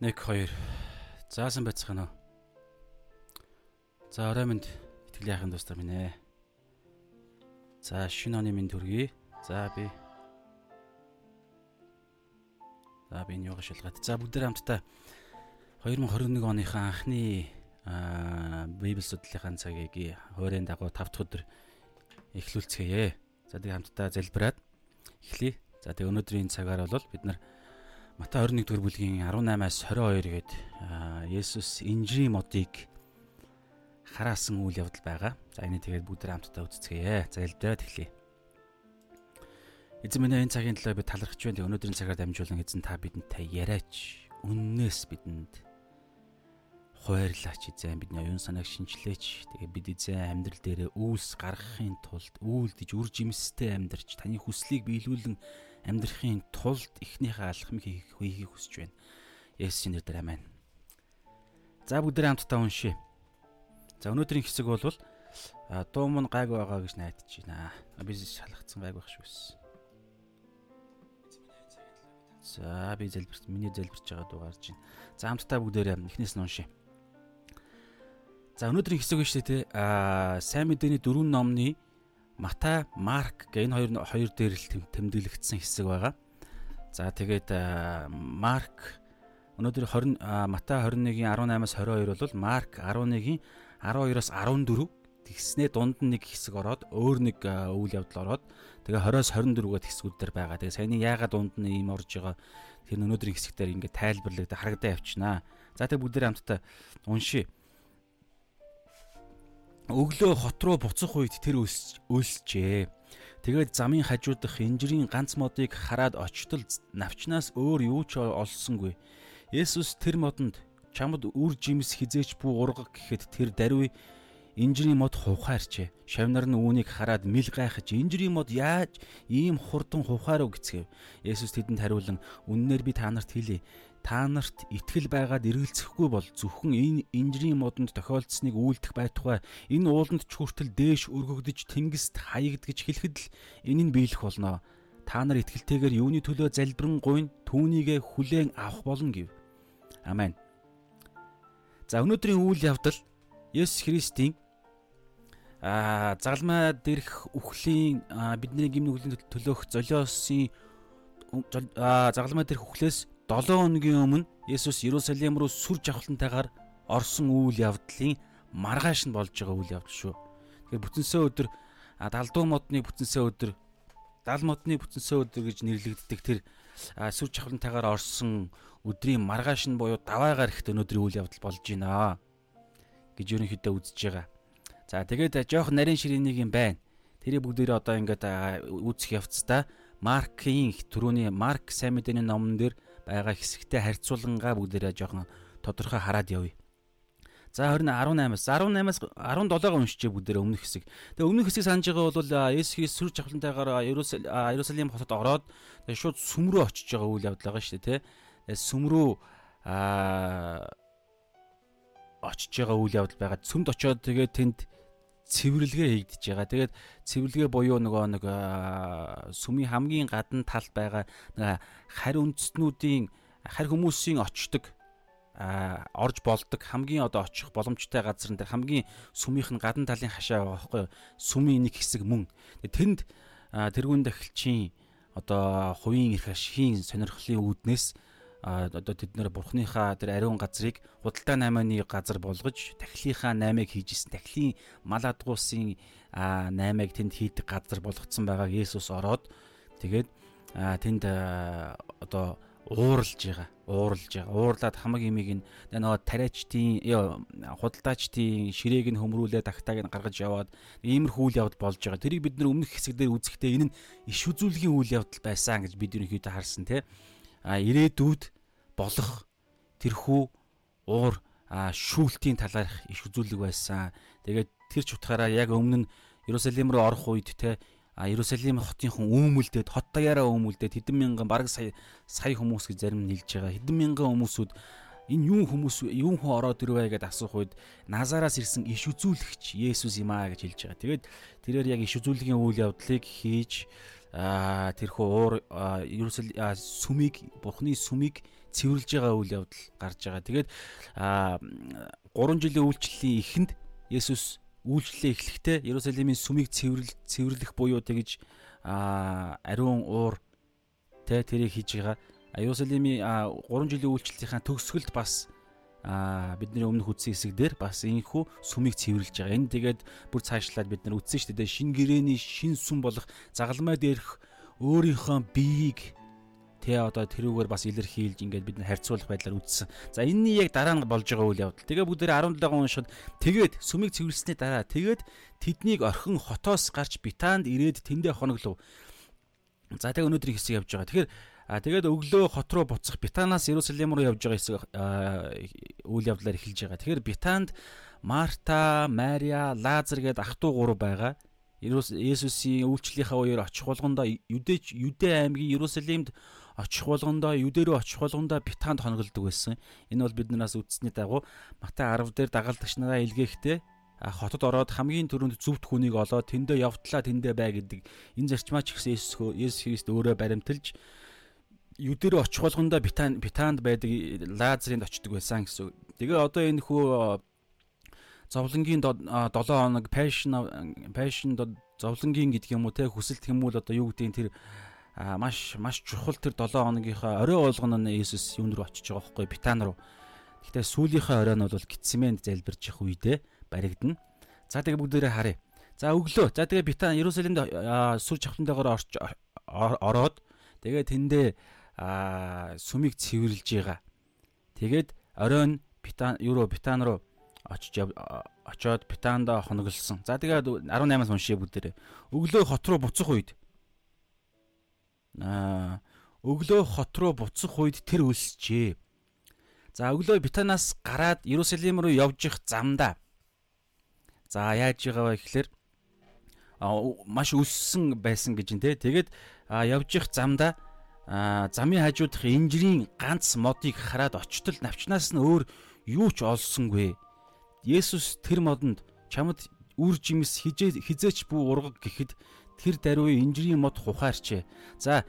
1 2 Заасан байцгаана уу? За орой минь итгэлийн яхын дустар минь ээ. За шинэ оны минь төргий. За би За би энэ юугаа шалгаад. За бүгд хамтдаа 2021 оныхаа анхны Библи судлалын цагийг хуурийн дагуу 5 дахь өдөр эхлүүлцгээе. За тэг хамтдаа залбираад эхлэе. За тэг өнөөдрийн цагаар бол бид нар Матай 21 дугаар бүлгийн 18-аас 22 гээд Есүс инжирийн модыг хараасан үйл явдал байгаа. За энийг тэгээд бүгд хамтдаа үзцгээе. За элдээд эхлэе. Эзэн минь энэ цагийн төлөө би талархаж байна. Өнөөдрийн цагаар дамжуулан эзэн та бидэнтэй яриач. Үннээс бидэнд хуваарлаач эзэн бидний оюун санааг шинчлээч. Тэгээ бид эзэн амьдрал дээрээ үйлс гаргахын тулд үйлдэж үр жимстэй амьдарч таны хүслийг биелүүлэн амьдрахын тулд эхнийхээ алхмыг хийхийг хүсэж байна. Есүсийн нэрээр аминь. За бүгдээ хамтдаа уншъя. За өнөөдрийн хэсэг бол дуу мөн гайг байгаа гэж найдаж байна. Би шалгацсан гайг байх шүүс. За би залбирч миний залбирч байгаа дуу гарч байна. За хамтдаа бүгдээ эхнээс нь уншъя. За өнөөдрийн хэсэг нь шүү дээ. Аа сайн мэдээний дөрвөн номны Матай, Марк гэх энэ хоёр хоёр дээр л тэмдэглэгдсэн хэсэг байгаа. За тэгээд Марк өнөөдөр 20 Матай 21-ийн 18-аас 22 бол Марк 11-ийн 12-оос 14 тэгснээ дунд нь нэг хэсэг ороод өөр нэг үйл явдал ороод тэгээ 20-оос 24-гээд хэсгүүд дээр байгаа. Тэгээ саяны яагаад дунд нь ийм орж байгаа тэр өнөөдрийн хэсэгтэр ингээд тайлбарлагдаа харагдаа явчихнаа. За тэгээ бүгдээ хамтдаа уншия өглөө хот руу буцах үед тэр өлсжээ. Тэгээд замын хажуудах инжирийн ганц модыг хараад очтол навчнаас өөр юу ч олсонгүй. Есүс тэр модонд чамд үр жимс хизээч бүү ургаг гэхэд тэр даруй инжирийн мод хувхаарчээ. Шавнар нь үүнийг хараад мэл гайхаж инжирийн мод яаж ийм хурдан хувхаар уу гэцгээв. Есүс тэдэнд хариулан үннээр би та нарт хэлье та нарт итгэл байгаад эргэлзэхгүй бол зөвхөн энэ инжирийн модонд тохиолдсныг үйлдэх байтугай энэ ууланд ч хүртэл дээш өргөгдөж тэнгист хаягдгэж хэлэхэд л энэ нь биелэх болно. Та нар итгэлтэйгээр юуны төлөө залбирэн гуйн түүнийгэ хүлээн авах болно гэв. Амен. За өнөөдрийн үйл явдал Есүс Христийн а загалмай дэрх үхлийн бидний гимн үхлийн төлөөх золиосын загалмай дэрх үхлээс 7 хоногийн өмнө Есүс Иерусалим руу сүр жавхлантайгаар орсон үйл явдлын маргааш нь болж байгаа үйл явдал шүү. Тэгэхээр бүтэнсээ өдөр далдуу модны бүтэнсээ өдөр дал модны бүтэнсээ өдөр гэж нэрлэгддэг тэр сүр жавхлантайгаар орсон өдрийн маргааш нь буюу даваагаар ихт өнөөдрийн үйл явдал болж байна гэж ерөнхийдөө үзэж байгаа. За тэгээд жоох нарийн ширээнийг юм байна. Тэрийг бүгдээрээ одоо ингээд үүсэх явцдаа Маркийн түрүүний Марк сайн мэдээний номон дээр байгаа хэсэгтэй харьцуулангаа бүгдээрээ жоохон тодорхой хараад явъя. За 20 18-аас 18-аас 17-ыг уншчихъя бүгдээрээ өмнөх хэсэг. Тэгээ өмнөх хэсгийг санаж байгаа бол Есүс Христ сүр жавхлантайгаар Иерусалим хотод ороод шууд сүм рүү очиж байгаа үйл явдал байгаа шүү дээ, тэ. Сүм рүү аа очиж байгаа үйл явдал байгаа. Сүмд очиод тэгээ тэнд цэвэрлэгээ хийгдэж байгаа. Тэгээд цэвэрлэгээ буюу нөгөө нэг сүмийн хамгийн гадна талд байгаа харь үндэстнүүдийн харь хүмүүсийн очдог орж болдог хамгийн одоо очих боломжтой газар нь хамгийн сүмийнх нь гадна талын хашаа байгаа байхгүй сүмийн нэг хэсэг мөн тэнд тэрүүн дахилчийн одоо хувийн эрх ашигын сонирхлын үүднээс одоо тэд нэр бурхныхаа тэр ариун газрыг худалдаа наймааны газар болгож тахилынхаа наймыг хийж исэн тахилын мал адгуусын наймыг тэнд хийдэг газар болгоцсон байгааг Есүс ороод тэгээд тэнд одоо ууралж байгаа ууралж байгаа. Уурлаад хамаг имийг нөгөө тариачдын худалдаачдын ширээг нь хөмрүүлээ тагтааг нь гаргаж яваад иймэрхүү үйл явдал болж байгаа. Тэрийг бид нар өмнөх хэсэг дээр үзэхдээ энэ нь иш үзүүлгийн үйл явдал байсан гэж бид ерөнхийдөө харсан тийм ирээдүйд болох тэрхүү уур шүүлтийн талаарх иш үзүүлэг байсан. Тэгээд тэр ч утгаараа яг өмнө нь Иерусалим руу орох үед те Иерусалим хотынхон үүмэлдээд хот даяараа үүмэлдээд хэдэн мянган бараг сая сая хүмүүс гэж зарим нь хэлж байгаа. Хэдэн мянган хүмүүсүүд энэ юу хүмүүс юу хүн ороод ирвэ гэдээ асуух үед Назараас ирсэн иш үзүүлэгч Есүс юм аа гэж хэлж байгаа. Тэгээд тэрээр яг иш үзүүлгийн үйл явдлыг хийж тэрхүү уур ерөөсөл сүмийг бурхны сүмийг цэвэрлж байгаа үйл явдал гарч байгаа. Тэгээд 3 жилийн үйлчлэлийн эхэнд Есүс үйлчлэлээ эхлэхдээ Иерусалимийн сүмийг цэвэрлэл цэвэрлэх буюу тэгж ариун уур тэ тэрийг хийж байгаа. Иерусалимийн 3 жилийн үйлчлэлийнхаа төгсгөлд бас а бидний өмнөх үтсэн хэсэг дээр бас энэхүү сүмийг цэвэрлж байгаа. Энэ тэгээд бүр цаашлаад бид нар үтсэн шүү дээ. Шин гэрэний шин сүм болох загалмай дээрх өөрийнхөө биеийг тэ одоо тэрүүгээр бас илэрхийлж ингээд бид нар харьцуулах байдлаар үтсэн. За энэний яг дараа нь болж байгаа үйл явдал. Тэгээ бүгд 17 уншихад тэгээд сүмийг цэвэрлсэний дараа тэгээд тэднийг орхин хотоос гарч битаанд ирээд тэндээ хоноглов. За тэгээ өнөөдрийн хэсэг явж байгаа. Тэгэхээр А тэгээд өглөө хот руу буцах Битанаас Иерусалим руу явж байгаа хэсэг үйл явдлаар эхэлж байгаа. Тэгэхээр Битанд Марта, Мария, Лазар гээд ах トゥ гурав байгаа. Есүсийн үйлчлэлийнхаа үеэр очих болгондоо Юдэ Юдэ аймгийн Иерусалимд очих болгондоо Юдэ рүү очих болгондоо Битанд хонголдог байсан. Энэ бол биднээс үздсэний дагуу Матай 10 дээр дагалдагч нараа илгээхдээ хотод ороод хамгийн түрүүнд зүвт хүнийг олоод тэндээ явтлаа тэндээ бай гэдэг энэ зарчмаач гэсэн Есүс Христ өөрөө баримталж юдэрөө очих болгондоо битан битаанд байдаг лазерынд очдөг байсан гэсэн. Тэгээ одоо энэ хүү зовлонгийн 7 хоног passion passion зовлонгийн гэдэг юм уу те хүсэлт хүмүүл одоо юу гэдэг тэр маш маш чухал тэр 7 хоногийнхаа орой болгоно нь Иесус юун руу очиж байгаа байхгүй битан руу. Гэхдээ сүүлийнхээ орой нь бол Гитсмэнд залбирч явах үедээ баригдана. За тэгээ бүгдээрээ харъя. За өглөө. За тэгээ битан Иерусалимд сүр чавтантайгаар орч ороод тэгээ тэндээ сүмийг цэвэрлж байгаа. Тэгээд оройн Битан Евро Битан руу очиж очоод Битанда хоноглосон. За тэгээд 18-аас уншия бүгдээрээ. Өглөө хот руу буцах үед аа өглөө хот руу буцах үед тэр өлсчээ. За өглөө Битанаас гараад Иерусалим руу явж их замдаа. За яаж байгаа вэ гэхээр маш өссөн байсан гэж нэ. Тэгээд явж их замдаа замын хажуудах инжирийн ганц модыг хараад очтол навчнаас нь өөр юу ч олсонгүй. Есүс тэр модонд чамд үр жимс хизээч бүү ургаг гэхэд тэр даруй инжирийн мод хухаарчээ. За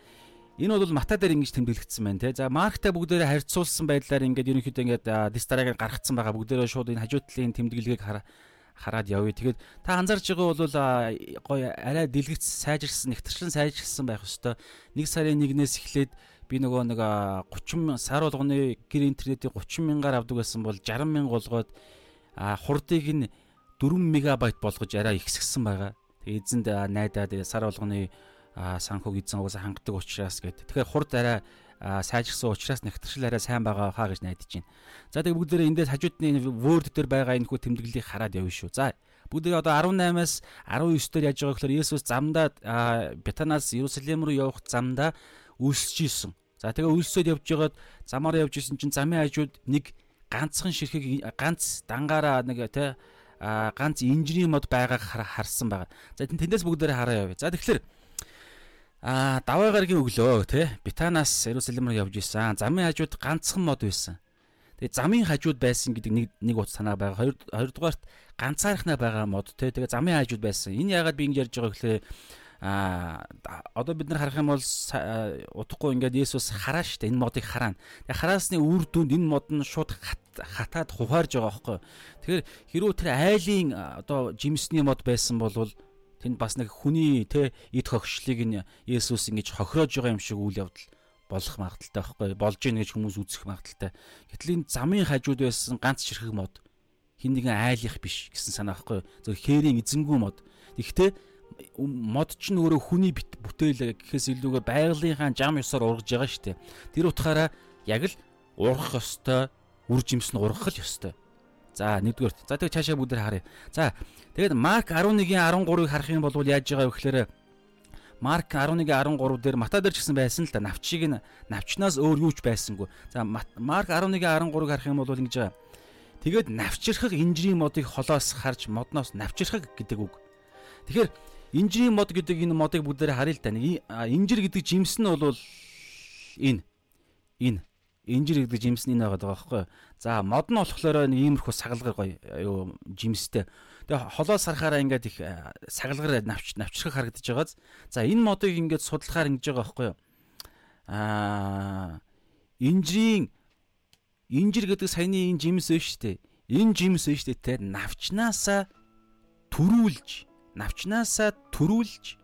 энэ бол Матай дээр ингэж тэмдэглэгдсэн байна те. За Марктай бүгдээрээ харьцуулсан байдлаар ингээд ерөнхийдөө ингээд дистараг гаргацсан байгаа. Бүгдээрээ шууд энэ хажуу талын тэмдэглэгийг хараа хараад явъя. Тэгээд та анзаарч байгаа бол гоё арай дэлгэц сайжирсан, нэгтэрчлэн сайжирсан байх ёстой. Нэг сарын нэгнээс эхлээд би нөгөө нэг 30 сар болгоны гэр интернетийн 30 мянгаар авдаг байсан бол 60 мянга болгоод хурдыг нь 4 мегабайт болгож арай ихсгсэн байгаа. Тэгээ эзэнд найдаад сар болгоны санхуг эзэн угаасаа хангадаг учраас гэд. Тэгэхээр хурд арай сайжирсан учраас нэгтгэршил арай сайн байгаа хаа гэж найдаж байна. За тэгээ бүгдээрээ эндээс хажуудны Word дээр байгаа энэ хүү тэмдэглэлийг хараад явна шүү. За бүгдээ одоо 18-аас 19 дээр яаж байгаа гэхээр Есүс замдаа Бетанаас Иерусалим руу явах замдаа үлсэж исэн. За тэгээ үлсээд явж байгаад замаар явж исэн чинь замын хажууд нэг ганцхан ширхэг ганц дангаараа нэг тэ ганц инженерийн мод байгааг харсан байгаа. За тэндээс бүгдээрээ хараа явъя. За тэгэхээр Аа даваа гарагийн өглөө тий Битанаас Иерусалим руу явж исэн. Замын хажууд ганцхан мод байсан. Тэгээ замын хажууд байсан гэдэг нэг нэг утас санаа байгаа. Хоёр хоёрдугаарт ганцаархнаа байгаа мод тий тэгээ замын хажууд байсан. Энэ яагаад би ингэж ярьж байгаа гэхлээр а одоо бид нар харах юм бол удахгүй ингээд Есүс хараа штэ энэ модыг хараана. Тэгээ хараасны үр дүнд энэ мод нь шууд хатаад хуваарж байгаа байхгүй. Тэгэхээр хэрвээ тэр айлын одоо жимсний мод байсан бол Тэнд бас нэг хүний те эд хогшлыг нь Есүс ингэж хохироож байгаа юм шиг үйл явдал болох магадaltaй байхгүй болж ийн гэж хүмүүс үзэх магадaltaй. Гэтэл энэ замын хажууд байсан ганц ширхэг мод хин нэгэн айлих биш гэсэн санаа байхгүй зөв хээрийн эзэнгүү мод. Тэгэхдээ мод ч нөөрэ хүний бүтээл гэхээс илүүгээр байгалийнхаа жам ёсоор ургаж байгаа шүү дээ. Тэр утгаараа яг л ургах ёстой, үр жимс нь ургах л ёстой. За нэгдүгээр. За тэгээ цаашаа бүгдээр харъя. За тэгээд Марк 11-ийн 13-ыг харах юм бол яаж байгаа вэ гэхээр Марк 11-13 дээр Матай дээр ч гэсэн байсан л да. Навчийг нь навчнаас өөр юу ч байсангүй. За Марк 11-13-ыг харах юм бол ингэж байгаа. Тэгээд навчрахыг инжирийн модыг холоос харж модноос навчрахыг гэдэг үг. Тэгэхээр инжирийн мод гэдэг энэ модыг бүгдээр харъя л да. Инжир гэдэг жимс нь бол энэ энэ инжир гэдэг жимс нь энэ байгаа байхгүй. За мод нь болохоор нэг иймэрхүү сагалгар гоё юу жимстэй. Тэгээ холоос харахаараа ингээд их сагалгар навч навчрах харагдаж байгааз. За энэ модыг ингээд судлахаар ингэж байгаа байхгүй юу. Аа инжирийн инжир гэдэг саяны энэ жимс вэ штэ. Энэ жимс вэ штэ те навчнаасаа төрүүлж навчнаасаа төрүүлж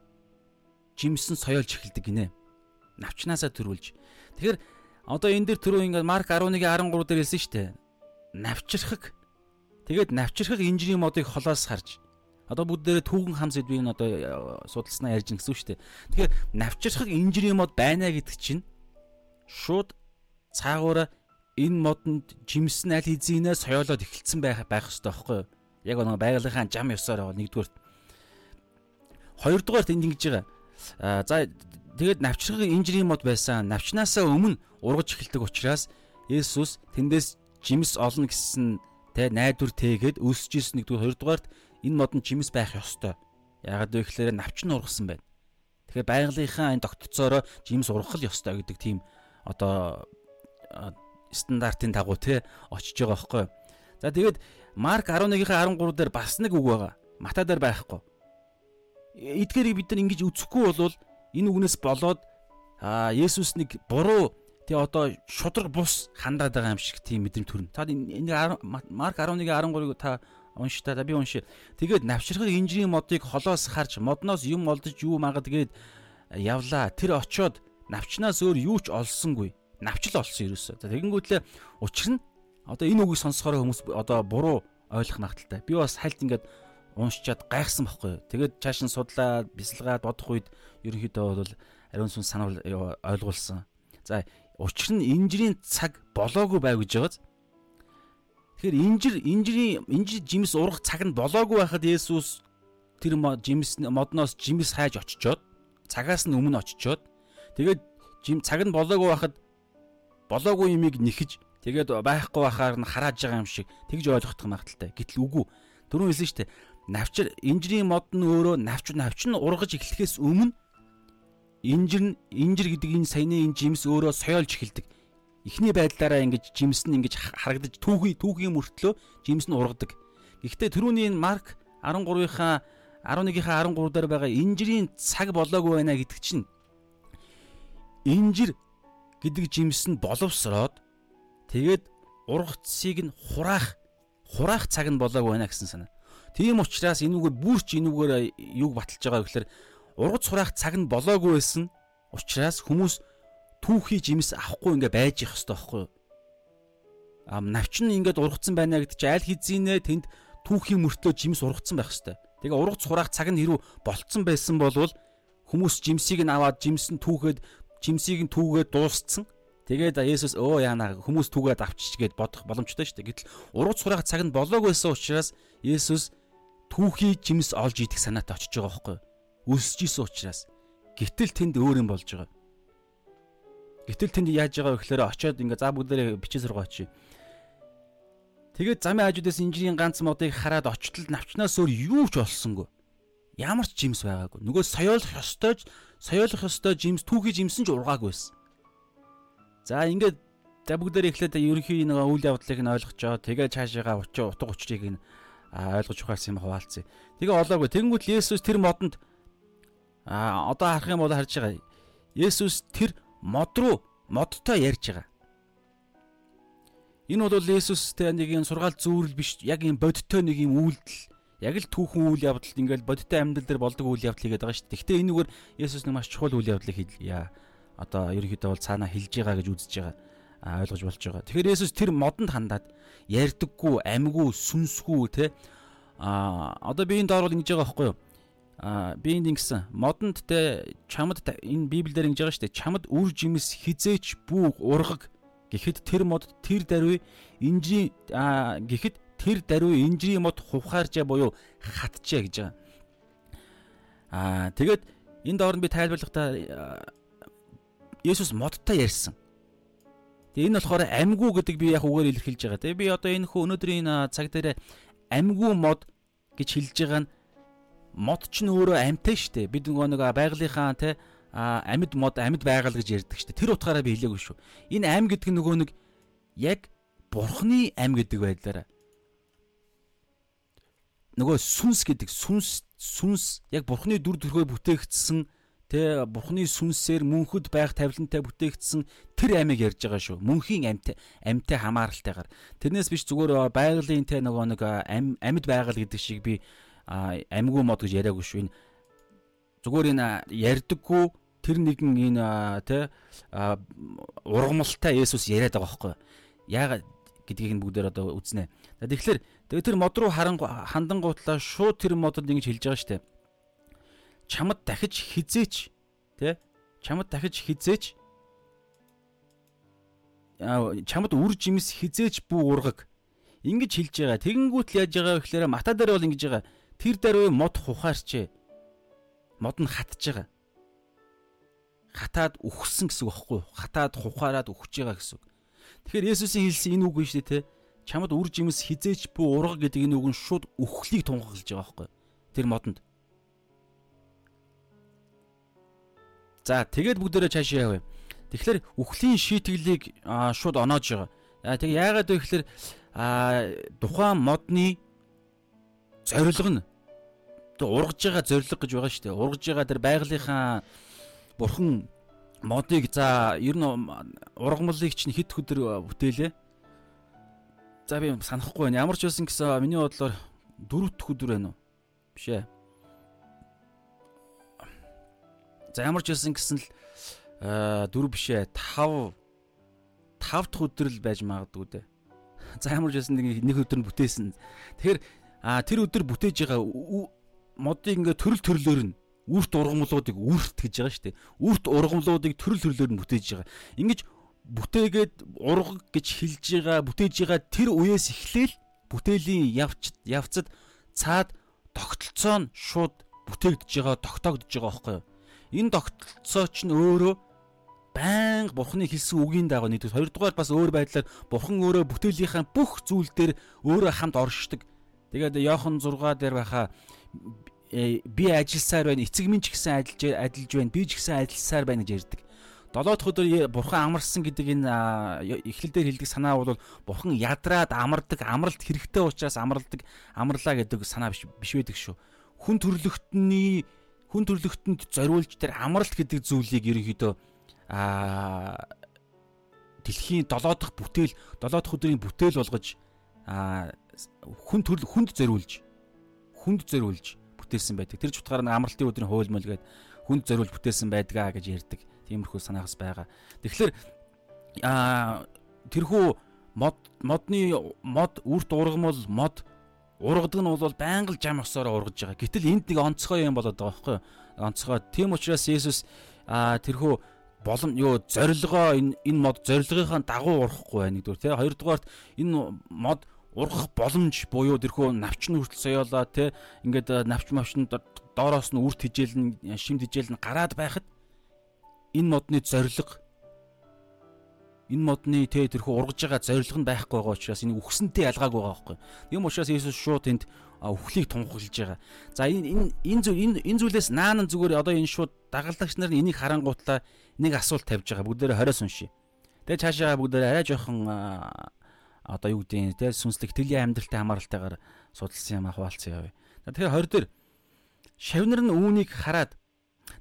жимсэн соёолж эхэлдэг гинэ. Навчнаасаа төрүүлж. Тэгэхээр одоо энэ дэр түрүү ингээд Марк 11:13 дээр хэлсэн шүү дээ. Навчрахыг тэгээд навчрахыг инжирийн модыг холоос харж одоо бүгд дээр түүхэн хам сэдвийг нь одоо э, судалснаа ярьж гин гэсэн шүү дээ. Тэгэхээр навчрахыг инжирийн мод байна гэдэг чинь шууд цаагаараа энэ модонд жимсэн аль хэзээ соёолоод эхэлсэн байх байх хэрэгтэй байхгүй юу? Яг нэг байгалийнхаа зам ёсоор нэгдүгээр. Хоёрдугаарт энд ингэж байгаа. За тэгээд навчрахыг инжирийн мод байсан. Навчнаасаа өмнө ургаж эхэлдэг учраас Есүс тэндээс жимс олно гэсэн тэ найдвар тээгээд өсөж ирсэн нэгдүгээр хоёрдугаарт энэ мод нь жимс байх ёстой. Яагаад вэ гэхээр навч нь ургасан байна. Тэгэхээр байгалийнхаа энэ тогтцоороо жимс ургах л ёстой гэдэг тийм одоо стандартын дагуу те очиж байгаа байхгүй. За тэгээд Марк 11-ийн 13 дээр бас нэг үг байгаа. Матай дээр байхгүй. Эдгээрийг бид нар ингэж үзэхгүй бол энэ үгнээс болоод аа Есүс нэг буруу тий одоо шудраг бус хандаад байгаа юм шиг тийм мэдрэмт төрнө. Та энэ Марк 11:13-ыг та унши та би унши. Тэгээд навчрахыг инжирийн модыг холоос харж модноос юм олдож юу магадгээд явлаа. Тэр очоод навчнаас өөр юу ч олсонгүй. Навчл олсон ерөөсөө. Тэгэнгүүтлээ учир нь одоо энэ үгийг сонсохоор хүмүүс одоо буруу ойлгох магадaltaй. Би бас хальт ингээд уншчаад гайхсан байхгүй. Тэгээд чааш нь судлаад бясалгаад бодох үед ерөнхийдөө бол ариун сүнс санаал ойлгуулсан. За учир нь инжирийн цаг болоогүй байв гэж байгааз. Тэгэхээр инжир инжирийн инжир жимс урах цаг нь болоогүй байхад Есүс тэр жимс модноос жимс хайж очичоод цагаас нь өмнө очичоод тэгээд жим цаг нь болоогүй байхад болоогүй юмыг нэхэж тэгээд байхгүй байхаар нь харааж байгаа юм шиг тэгж ойлгох магадaltaй. Гэтэл үгүй. Түрүүн хэлсэн шүү дээ навчир инжирийн мод нь өөрөө навч навч нь ургаж эхлэхээс өмнө инжир инжир гэдэг энэ саяны энэ жимс өөрөө соёолж эхэлдэг. Эхний байдлаараа ингэж жимс нь ингэж харагдаж түүхий түүхийн мөртлөө жимс нь ургадаг. Гэхдээ түрүүний энэ Марк 13-ийнхаа 11-ийнхаа 13 дээр байгаа инжирийн цаг болоогүй байна гэдэг чинь инжир гэдэг жимс нь боловсроод тэгээд ургацыг нь хураах хураах цаг нь болоогүй байна гэсэн санаа. Тийм учраас энүүгээр бүрч энүүгээр юг баталж байгаа гэхээр ургац сураах цаг нь болоогүй байсан учраас хүмүүс түүхий жимс авахгүй ингээ байж их хэвээр байхгүй юу? А навч нь ингээд ургацсан байна гэдэг чинь аль хэзээ тэнд түүхийн мөртлөө жимс ургацсан байх хэвээр. Тэгээ ургац сураах цаг нь хэрүү болцсон байсан болвол хүмүүс жимсийг нь аваад жимс нь түүхэд жимсийг нь түүгээд дуусцсан. Тэгээд Есүс өө яана хүмүүс түүгээд авчиж гээд бодох боломжтой шүү дээ. Гэтэл ургац сураах цаг нь болоогүйсэн учраас Есүс түүхий жимс олж идэх санаатай очиж байгаа байхгүй өсөж исэн учраас гэтэл тэнд өөр юм болж байгаа. Гэтэл тэнд яаж байгаа вэ гэхээр очиод ингээ за бүгдээрээ бичээ сургаач. Тэгээд замын хажуудаас инженерийн ганц модыг хараад очтол навчнаас өөр юу ч олсонгүй. Ямар ч жимс байгаагүй. Нөгөө соёолох ёстой соёолох ёстой жимс түүхий жимсэн ч ургаагүй байсан. За ингээд за бүгдээрээ эхлээд ерөнхий нэг үйл явдлыг нь ойлгочоо. Тэгээд цаашаага утга учрыг нь ойлгож ухаарсан юм хуваалцъя. Тэгээ олоогүй. Тэнгүүт Есүс тэр модонд а одоо харах юм бол харж байгаа. Есүс тэр мод руу модтой ярьж байгаа. Энэ бол Есүстэй нэг юм сургаал зүүрэл биш яг юм бодиттой нэг юм үйлдэл яг л түүхэн үйл явдал ингээл бодиттой амьдрал дээр болдог үйл явдал хийгээд байгаа шүү дээ. Гэхдээ энэгээр Есүс нэг маш чухал үйл явдлыг хийлээ. Одоо ерөнхийдөө бол цаанаа хэлж байгаа гэж үзэж байгаа ойлгож болж байгаа. Тэгэхээр Есүс тэр модонд хандаад ярьдаггүй, амьгүй, сүнсгүй те а одоо би энэ доор бол ингэж байгаа байхгүй юу? А би энд ингэсэн модонд те чамд энэ библиэр ингэж байгаа шүү дээ. Чамд үр жимс хизээч бүү ургаг гэхэд тэр мод тэр даруй инжи гэхэд тэр даруй инжирийн мод хувхаарчаа буюу хатчаа гэж байгаа. Аа тэгээд энэ доорн би тайлбарлахдаа Есүс модтой ярьсан. Тэгээ энэ болохоор амьгуу гэдэг би яг үгээр илэрхийлж байгаа. Тэгээ би одоо энэ хөө өнөөдрийн цаг дээр амьгуу мод гэж хэлж байгаа нь мод ч нь өөрөө амьтай шүү дээ. Бид нөгөө нэг байгалийнхаа те амьд мод амьд байгаль гэж ярьдаг шүү дээ. Тэр утгаараа би хэлээгүй шүү. Энэ ам гэдэг нь нөгөө нэг яг бурхны ам гэдэг байдлаараа нөгөө сүнс гэдэг сүнс сүнс яг бурхны дүр төрхөөр бүтээгдсэн Тэ бурхны сүнсээр мөнхөд байх тавилантай бүтээгдсэн тэр амийг ярьж байгаа шүү. Мөнхийн амьт амьтай хамааралтайгаар. Тэрнээс биш зүгээр байгалийн тэ нөгөө нэг ам амьд байгаль гэдэг шиг би амьгүй мод гэж яриаггүй шүү. Энэ зүгээр энэ ярьдаггүй тэр нэгэн энэ тэ ургамалтай Есүс яриад байгаа байхгүй. Яагаад гэдгийг нь бүгдээр одоо үзнэ. Тэгэхээр тэр мод руу харан хандан гутлаа шууд тэр модод ингэж хэлж байгаа дээ чамд дахиж хизээч тий чамд дахиж хизээч чамд үр жимс хизээч бүү ургаг ингэж хэлж байгаа. Тэгэнгүүт л яаж байгаа вэ гэхээр мата дээр бол ингэж байгаа. Тэр даруй мод хухаарчээ. Мод нь хатж байгаа. Хатаад үхсэн гэсэн үг байхгүй юу? Хатаад хухаараад үхэж байгаа гэсэн үг. Тэгэхээр Есүсийн хэлсэн энэ үг нь шүү дээ, тэ. Чамд үр жимс хизээч бүү ургаг гэдэг энэ үг нь шууд үхлийг тунхаглаж байгаа байхгүй юу? Тэр модонд. За тэгээд бүгдээрээ цаашаа явъя. Тэгэхээр үхлийн шийтгэлийг шууд оноож байгаа. Яг яагаад вэ гэхээр тухайн модны зорилго нь ургаж байгаа зорилго гэж байгаа шүү дээ. Ургаж байгаа тэр байгалийнхаа бурхан модыг за ер нь ургамлыг чинь хэд өдөр бүтээлээ. За би санахгүй байна. Ямар ч байсан гэсэн миний бодлоор дөрөвт өдөр байна уу? Биш ээ. За ямар ч байсан гэсэн л дөрв бишээ 5 5 дахь өдөр л байж магадгүй дээ. За ямар ч байсан нэг өдөр нь бүтээсэн. Тэгэхээр тэр өдөр бүтээж байгаа модыг ингээ төрөл төрлөөр нь үрт ургамлуудыг үрт гэж байгаа шүү дээ. Үрт ургамлуудыг төрөл төрлөөр нь бүтээж байгаа. Ингиж бүтээгээд ургаг гэж хэлж байгаа, бүтээж байгаа тэр үеэс эхлээл бүтээлийн явц явцад цаад тогтолцоо нь шууд бүтээгдэж байгаа, тогтоогдож байгаа байхгүй юу? энэ тогтолцоо ч нь өөрөө байнга бурхны хэлсэн үгийн дагуу нэгдүгээр хоёрдугаар бас өөр байдлаар бурхан өөрөө бүтээлийнхаа бүх зүйл дээр өөрөө хамт оршдог. Тэгээд Йохан 6 дээр байхаа э, би ажилласаар байна. Эцэг минь ч гэсэн ажиллаж ажиллаж байна. Би ч гэсэн ажилласаар байна гэж ярьдаг. Долоод өдөр бурхан амарсан гэдэг энэ эхлэл дээр хэлдэг санаа бол бурхан ядраад амардаг, амралт хэрэгтэй учраас амралдаг, амрлаа гэдэг санаа биш биш байдаг шүү. Хүн төрлөختний хүн төрлөختөнд зориулж тэр амралт гэдэг зүйлийг ерөнхийдөө аа дэлхийн долоодох бүтээл, долоодох өдрийн бүтээл болгож аа хүн төрөл хүнд зориулж хүнд зориулж бүтээсэн байдаг. Тэр ч утгаараа амралтын өдрийн хуйлмал гээд хүнд зориулж бүтээсэн байдгаа гэж ярьдаг. Тиймэрхүү санаагаас байгаа. Тэгэхээр аа тэрхүү мод модны мод үрт ургамал мод ургадаг нь бол байнга л жам осоороо ургаж байгаа. Гэтэл энд нэг онцгой юм болоод байгаа байхгүй юу? Онцгой. Тийм учраас Есүс а тэрхүү болом юу зорилгоо энэ энэ мод зорилгынхаа дагуу урахгүй байна нэгдүгээр тий. Хоёрдугаарт энэ мод ургах боломж буюу тэрхүү навч нь хүртэл соёолоо тий. Ингээд навч мавчнд доороос нь үрт хижээл нь шимт хижээл нь гараад байхад энэ модны зорилго энэ модны тэ тэрхүү ургаж байгаа зорилго нь байхгүй байгаа учраас энэ үхсэнтэй ялгаагүй байгаа байхгүй. Юм учраас Иесус шууд энд үхлийг тунхаглаж байгаа. За энэ энэ зүйл энэ энэ зүйлээс наан зүгээр одоо энэ шууд дагалдагч нар энийг харангуутлаа нэг асуулт тавьж байгаа. Бүгдээрээ хориос уншия. Тэгээ цаашаа бүгдээрээ арай жоохон одоо юу гэдэг нь тэ сүнслэг тэлийн амьдралтай хамааралтайгаар судалсан юм ахвалцсан яваа. Тэгэхээр 20 дээр шавнар нь үүнийг хараад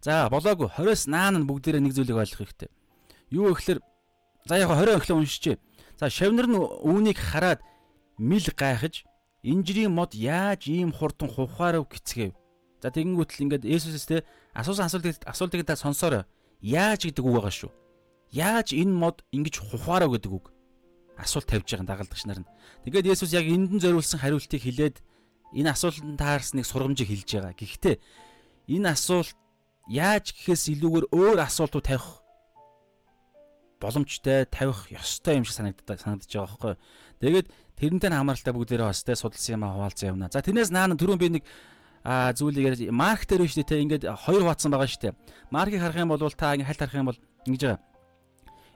за болоогүй 20-с наан нь бүгдээрээ нэг зүйлийг ойлгох хэрэгтэй. Юу гэхээр За яг 20 өхлөө уншичээ. За шавнар нь үүнийг хараад мэл гайхаж инжирийн мод яаж ийм хурдан хухаарав гэцгээв. За тэгэнгүүт л ингээд Есүсээс те асуусан асуултыг асуултыг та сонсоорой. Яаж гэдэг үг байгаа шүү. Яаж энэ мод ингэж хухаарав гэдэг үг. Асуулт тавьж байгаа дагалдагч нар нь. Тэгээд Есүс яг эндэн зориулсан хариултыг хэлээд энэ асуултанд таарсныг сургамжийг хэлж байгаа. Гэхдээ энэ асуулт яаж гэхээс илүүгээр өөр асуултууд тавих боломжтой тавих ёстой юм шиг санагддаг санагдаж байгаа байхгүй. Тэгээд тэрнтэй хамааралтай бүгдээрээ бас те судалсан юм хаваалцсан юмна. За тэрнээс наана түрүүн би нэг а зүйлийг марк дээр биш те ингээд хоёр хуваацсан байгаа шүү дээ. Маркийг харах юм бол та ингээд хальт харах юм бол ингэж байгаа.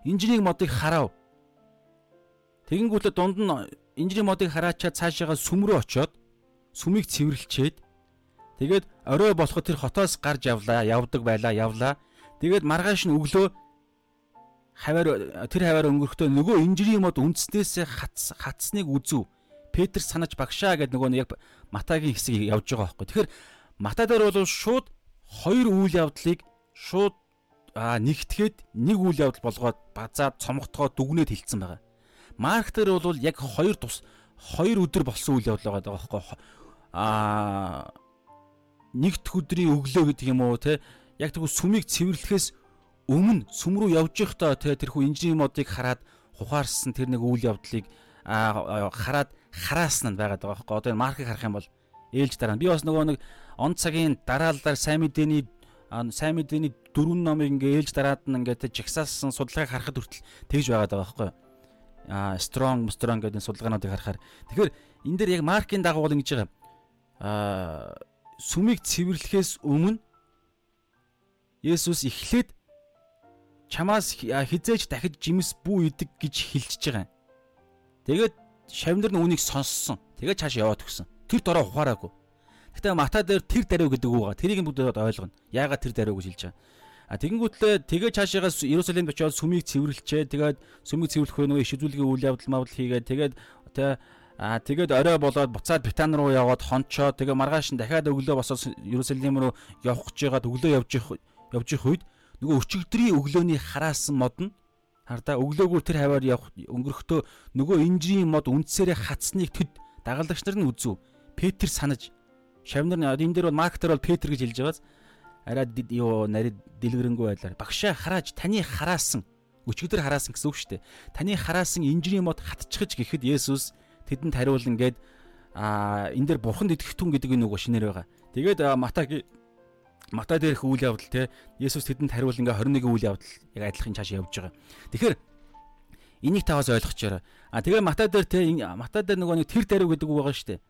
Инженерийн модыг харав. Тэгэнгүүтээ дунд нь инженерийн модыг хараачаад цаашаага сүм рүү очиод сүмийг цэвэрлчээд тэгээд орой болоход тэр хотоос гарч явлаа, явдаг байлаа, явлаа. Тэгээд маргааш нь өглөө хаваар тэр хаваар өнгөрөхдөө нөгөө инжирийн мод үндснээсээ хац хатсныг үзв. Петр санаж багшаа гэдэг нөгөө яг Матагийн хэсэг явж байгаа байхгүй. Тэгэхээр Матай дээр бол шууд хоёр үйл явдлыг шууд нэгтгэхэд нэг үйл явдал болгоод базаад цомготгоод дүгнээд хилцсэн байгаа. Марк дээр бол яг хоёр тус хоёр өдөр болсон үйл явдал байгаа байхгүй. Аа нэгд өдрийн өглөө гэдэг юм уу те яг тэгвэл сүмийг цэвэрлэхээс өмнө сүм рүү явж байхдаа те тэрхүү инженерийн модыг хараад ухаарсан тэр нэг үйл явдлыг хараад хараасан нь байгаад байгаа байхгүй. Одоо энэ маркийг харах юм бол ээлж дараа. Би бас нөгөө нэг он цагийн дараалалаар сайн мэдээний сайн мэдээний дөрвөн номыг ингээ ээлж дараад нь ингээ жагсаасан судалгааг харахад хүртэл тэгж байгаад байгаа байхгүй. А strong strong гэдэг судалгаануудыг харахаар тэгэхээр энэ дээр яг маркийн дагуу бол ингэж байгаа. А сүмийг цэвэрлэхээс өмнө Есүс эхлээд чамаас хизээж дахиж жимс бүү идэг гэж хэлчихэж байгаа юм. Тэгээд шавнар нь үнийг сонссон. Тэгээд цааш яваад өгсөн. Тэр дороо ухаараагүй. Гэтэ Мата дээр тэр даруй гэдэг үг байгаа. Тэрийг бүгд ойлгоно. Яагаад тэр даруй гэж хэлж байгаа. А тэгэнгүүтлээ тэгээ цаашаага Иерусалимд очиод сүмийг цэвэрлжээ. Тэгээд сүмийг цэвэрлэх нөгөө иш үзүүлгийн үйл явдал мавдал хийгээд тэгээд тэ А тэгээд орой болоод буцаад Британи руу яваад хончоо тэгээ маргааш нь дахиад өглөө босоод Иерусалим руу явах гэж байгаад өглөө явж явж их үед нөгөө өчигдрийн өглөөний хараасан мод нь хардаа өглөөгөр тэр хаваар явах өнгөрөхдөө нөгөө инжирийн мод үндсээрээ хатсныг төд дагалдагч нар нь үзв. Петр санаж шавнар энэ дээр бол маркетер бол Петр гэж хэлж байгааз арай юу нарийн дэлгэрэнгүй байлаар багшаа харааж таны хараасан өчигдөр хараасан гэсэн үг шүү дээ. Таны хараасан инжирийн мод хатчихж гэхэд Есүс тэдэнд хариулна гээд а энэ дээр бурханд итгэх түн гэдэг энэ үг шинээр байгаа. Тэгээд Матай Матай дээрх үйл явдал те Есүс тэдэнд хариул ингээ 21 үйл явдал яг адилхан цааш явж байгаа. Тэгэхээр энийг таваас ойлгочоорой. А тэгээ Матай дээр те Матай дээр нөгөө нэг тэр даруй гэдэг үг байгаа шүү дээ.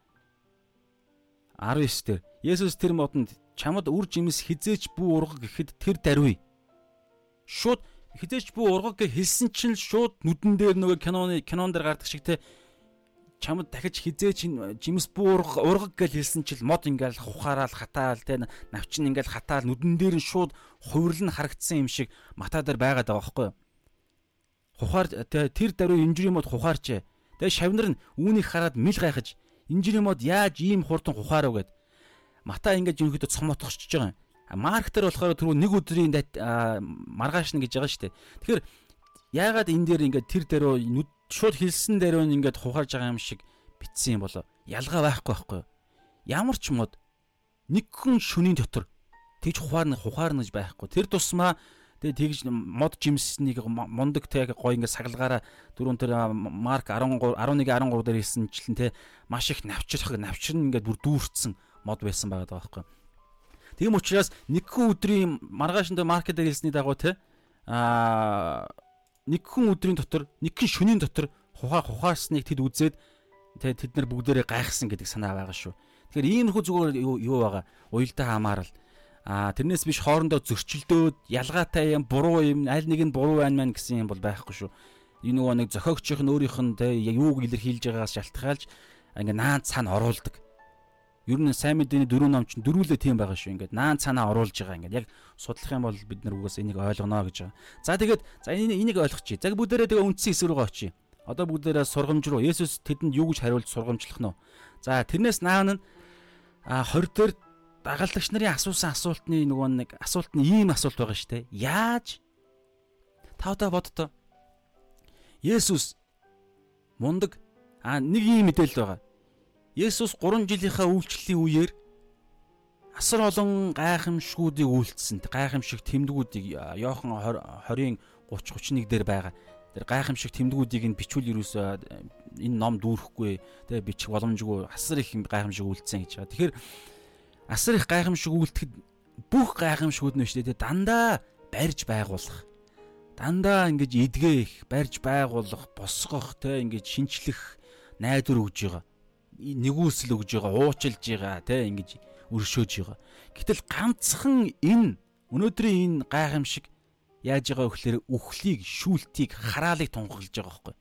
19 дээр Есүс тэр модонд чамд үр жимс хизээч бүү ургаг гэхэд тэр даруй. Шууд хизээч бүү ургаг гэж хэлсэн чинь шууд нүдэн дээр нөгөө киноны кинон дээр гардаг шиг те. Чамд дахиж хизээч жимс буурга ургаг гэж хэлсэн чил мод ингээл хухаараал хатаал те. Навчин ингээл хатаал нүдэн дээр нь шууд хувирлал нь харагдсан юм шиг мата дээр байгаад байгаа байхгүй юу? Хухаар тэр даруй инжирийн мод хухаарчээ тэгээ шавнар нь үүнийг хараад мэл гайхаж инжирийн мод яаж ийм хурдан хухаарав гэд мата ингээд ерөнхийдөө цомотгочж байгаа юм. Марк дээр болохоор түрүү нэг өдрийн маргааш нь гэж байгаа шүү дээ. Тэгэхээр яагаад энэ дээр ингээд тэр нүд шууд хэлсэн дээр нь ингээд хухаарж байгаа юм шиг битсэн юм болоо ялгаа байхгүй байхгүй ямар ч мод нэг хүн шөнийн дотор тэгж хухаарна гэж байхгүй. Тэр тусмаа тэгээ тэгж мод жимснийг мундаг тэг гой ингээд саглагаараа дөрөв тэр марк 13 11 13 дээр хэлсэнчлэн те маш их навчрах навчрын ингээд бүр дүүрцсэн мод байсан байгаа байхгүй Тийм учраас нэг хүн өдрийн маргаашнд маркет дээр хэлсний дагуу те аа нэг хүн өдрийн дотор нэг хүн шөнийн дотор хухаа хухаарсныг тэд үзээд тэгээ тэд нар бүгдээрээ гайхсан гэдэг санаа байгаа шүү. Тэгэхээр иймэрхүү зүгээр юу байгаа уялдаа хамаарал а тэрнээс биш хоорондоо зөрчилдөөд ялгаатай юм буруу юм аль нэг нь буруу байна мэн гэсэн юм бол байхгүй шүү. Энэ нөгөө нэг зохиогчийн өөрийнх нь тэ юуг илэрхийлж байгаагаас шалтгаалж ингээ наан цаана оруулдаг. Ер нь сайн мэдээний дөрөв ном чинь дөрвөлөө тийм байгаа шүү. Ингээд наан цаанаа оруулж байгаа. Ингээд яг судлах юм бол бид нар угаас энийг ойлгоно гэж байгаа. За тэгээд за энийг ойлгочих. За бүгдээрээ тэгээ үндсэн хэсэг рүү очие. Одоо бүгдээрээ сургамж руу Есүс тэдэнд юу гэж хариулж сургамжлах нь. За тэрнээс наан нь а 20 дээр дагалдагч нарын асуусан асуултны нөгөө нэг асуулт нь ийм асуулт байгаа шүү дээ. Яаж тавтаа бодтоо. Есүс мундаг а нэг ийм мэдээлэл байгаа. Есүс 3 жилийнхаа үйлчлэлийн үеэр асар олон гайхамшгуудыг үйлдсэн. Гайхамшиг тэмдгүүдийг Иохан 20-ын 30 31 дээр байгаа. Тэр гайхамшиг тэмдгүүдийг нь бичүүл юусоо энэ ном дүүрэхгүй тэгээ бичих боломжгүй асар их гайхамшиг үйлдсэн гэж байгаа. Тэгэхээр асар их гайхамшиг үйлдэхэд бүх гайхамшгууд нь шүү дээ дандаа барьж байгуулах. Дандаа ингэж эдгэх, барьж байгуулах, босгох, тэ ингэж шинчлэх найдвар өгж байгаа нэгүсэл өгж байгаа, уучлж байгаа, тэ ингэж өршөөж байгаа. Гэтэл ганцхан энэ өнөөдрийн энэ гайхамшиг яаж байгаа гэхээр үхлийг, шүүлтийг, хараалыг тунхаглаж байгаа байхгүй.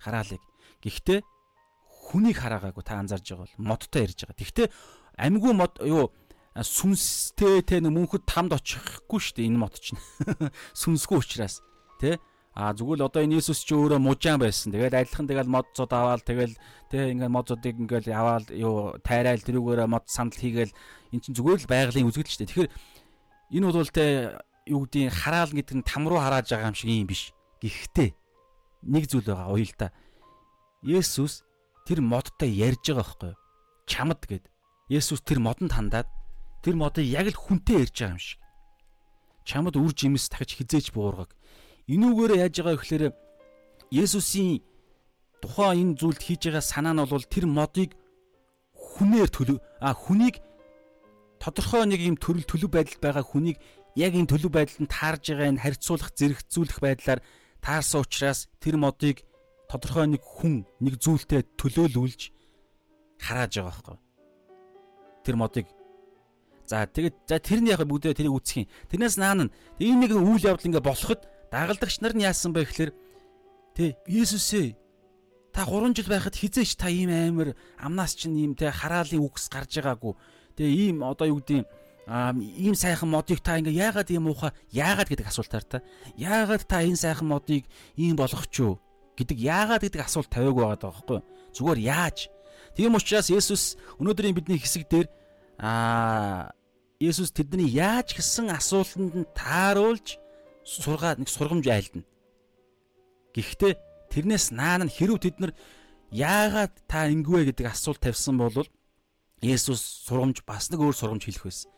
Хараалыг. Гэхдээ хүнийг хараагаагүй та анзаарж байгаа бол модтой ярьж байгаа. Гэхдээ амьгүй мод юу сүнстэй те мөнхөд тамд очихгүй шүү дээ энэ мод чинь. Сүнсгүй учраас те А зүгээр л одоо энэ Иесус чи өөрөө мужаан байсан. Тэгээд адилхан тэгэл мод зод аваад тэгэл тэ ингээд мод зодыг ингээд аваад юу тайраал тэрүүгээр мод сандал хийгээл эн чинь зүгээр л байгалийн үзэгдэл шүү дээ. Тэгэхээр энэ бол тэ юу гэдгийг хараал гэдэг нь там руу харааж байгаа юм шиг юм биш. Гэхдээ нэг зүйл байгаа уялдаа. Есүс тэр модтой ярьж байгаа байхгүй юу? Чамд гэд. Есүс тэр модонд хандаад тэр модыг яг л хүнтэй ярьж байгаа юм шиг. Чамд үр жимс дахиж хизээч буургаг Энүүгээр яаж байгаа гэхээр Есүсийн тухайн энэ зүйлд хийж байгаа санаа нь бол тэр модыг хүнээр төлөв а хүнийг тодорхой нэг юм төрөл төлөв байдалд байгаа хүнийг яг энэ төлөв байдалд таарж байгаа энэ харьцуулах зэрэгцүүлэх байдлаар таарсан учраас тэр модыг тодорхой нэг хүн нэг зүйлтэй төлөөлүүлж харааж байгаа байхгүй. Тэр модыг за тэгээд за тэрний яг бүгдээ тэрийг үүсгэх юм. Тэрнээс наана энэ нэг үйл явдал ингээ болоход дагалдагч нар нь яасан бэ гэхээр тэ Есүсээ та 3 жил байхад хизээч та ийм амар амнаас чинь ийм тэ хараалын үгс гарч байгаагүй. Тэгээ ийм одоо юу гэдэг ийм сайхан модыг та ингээ яагаад ийм муухай яагаад гэдэг асуултаар та яагаад та энэ сайхан модыг ийм болгох ч юу гэдэг яагаад гэдэг асуулт тавиагүй байгаа байхгүй зүгээр яаж тийм учраас Есүс өнөөдрийн бидний хэсэг дээр аа Есүс тэдний яаж гэсэн асуултанд нь тааруулж сургаад нэг сургамж айлдана. Гэхдээ тэрнээс наан нь хэрв тэд нар яагаад та ингэвэ гэдэг асуулт тавьсан бол Есүс сургамж бас нэг өөр сургамж хэлэх байсан.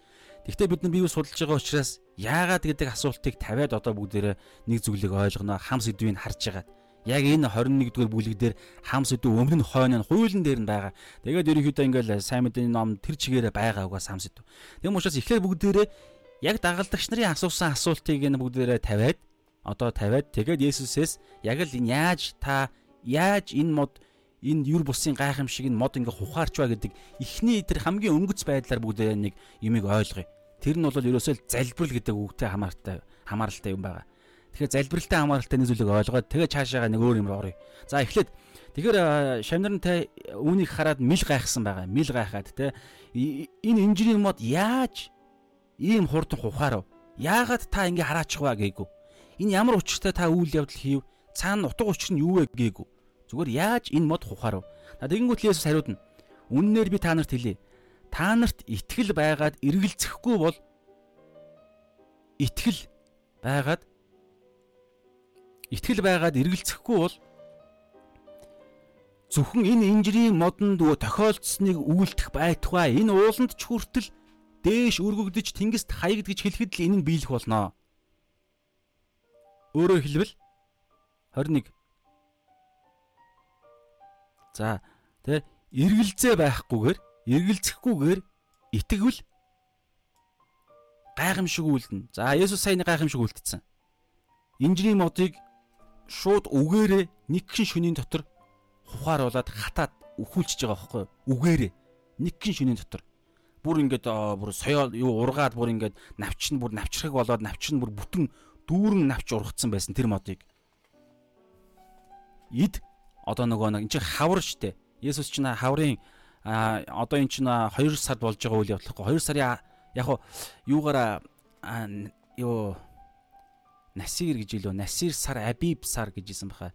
Гэхдээ бид нар бие судалж байгаа учраас яагаад гэдэг асуултыг тавиад одоо бүгдээрээ нэг зүйлийг ойлгоно, хам сэдвийг харж байгаа. Яг энэ 21 дугаар бүлэг дээр хам сэдв өмнө нь хойно нь хуулийн дээр нь байгаа. Тэгээд ерөнхийдөө ингээл сайн мэдээний ном тэр чигээрээ байгаа угаас хам сэдв. Тэгм учраас эхлээд бүгдээрээ яг дагалдагч нарын асуусан асуултыг энэ бүгдээрээ тавиад одоо тавиад тэгээд Есүсээс яг л энэ яаж та яаж энэ мод энэ юр бусын гайхамшиг нь мод ингээ хухаарч ба гэдэг эхний тэр хамгийн өнгөц байдлаар бүгдээ нэг юмыг ойлгоё. Тэр нь бол ерөөсөө залбирал гэдэг үгтэй хамаартай хамааралтай юм байна. Тэгэхээр залбиралтай хамааралтай нэг зүйлийг ойлгоод тэгээд цаашаага нэг өөр юм оръё. За эхлээд тэгэхээр шамнарнтай үүнийг хараад мэл гайхсан байгаа. Мэл гайхаад те энэ инженерийн мод яаж ийм хурдан ухаарав. Яагаад та ингэ хараачих вэ гээгүй. Энэ ямар учиртай та үйл явдал хийв? Цаана утга учир нь юу вэ гээгүй. Зүгээр яаж энэ мод ухаарав? Тэгэнгүүт Есүс хариудна. Үннээр би та нарт хэлье. Та нарт итгэл байгаад эргэлзэхгүй бол итгэл байгаад итгэл байгаад эргэлзэхгүй бол зөвхөн энэ инжирийн модонд тохиолдсныг үйлдэх байтугай энэ ууланд ч хүртэл дээш өргөгдөж тэнгист хаягдгиж хэлэхэд л энэ нь биелэх болно. Өөрөөр хэлбэл 21 За тэ эргэлзээ байхгүйгээр эргэлзэхгүйгээр итгэвэл гайхамшиг үлдэнэ. За Есүс саяны гайхамшиг үлдсэн. Инжирийн модыг шууд үгээрээ нэг гин шөнийн дотор ухааруулад хатаад өхүүлчихэж байгаа байхгүй юу? Үгээрээ нэг гин шөнийн дотор бүр ингээд бүр соёо юу ургаад бүр ингээд навч нь бүр навчрах болоод навч нь бүр бүтэн дүүрэн навч ургацсан байсан тэр модыг. Эд одоо нөгөө нэг эн чинь хавар штэ. Есүс чинь хаврын одоо эн чинь 2 сард болж байгаа үйл явдлахгүй 2 сарын яг юугаараа юу Насир гэж илүү Насир сар Абиб сар гэж исэн баха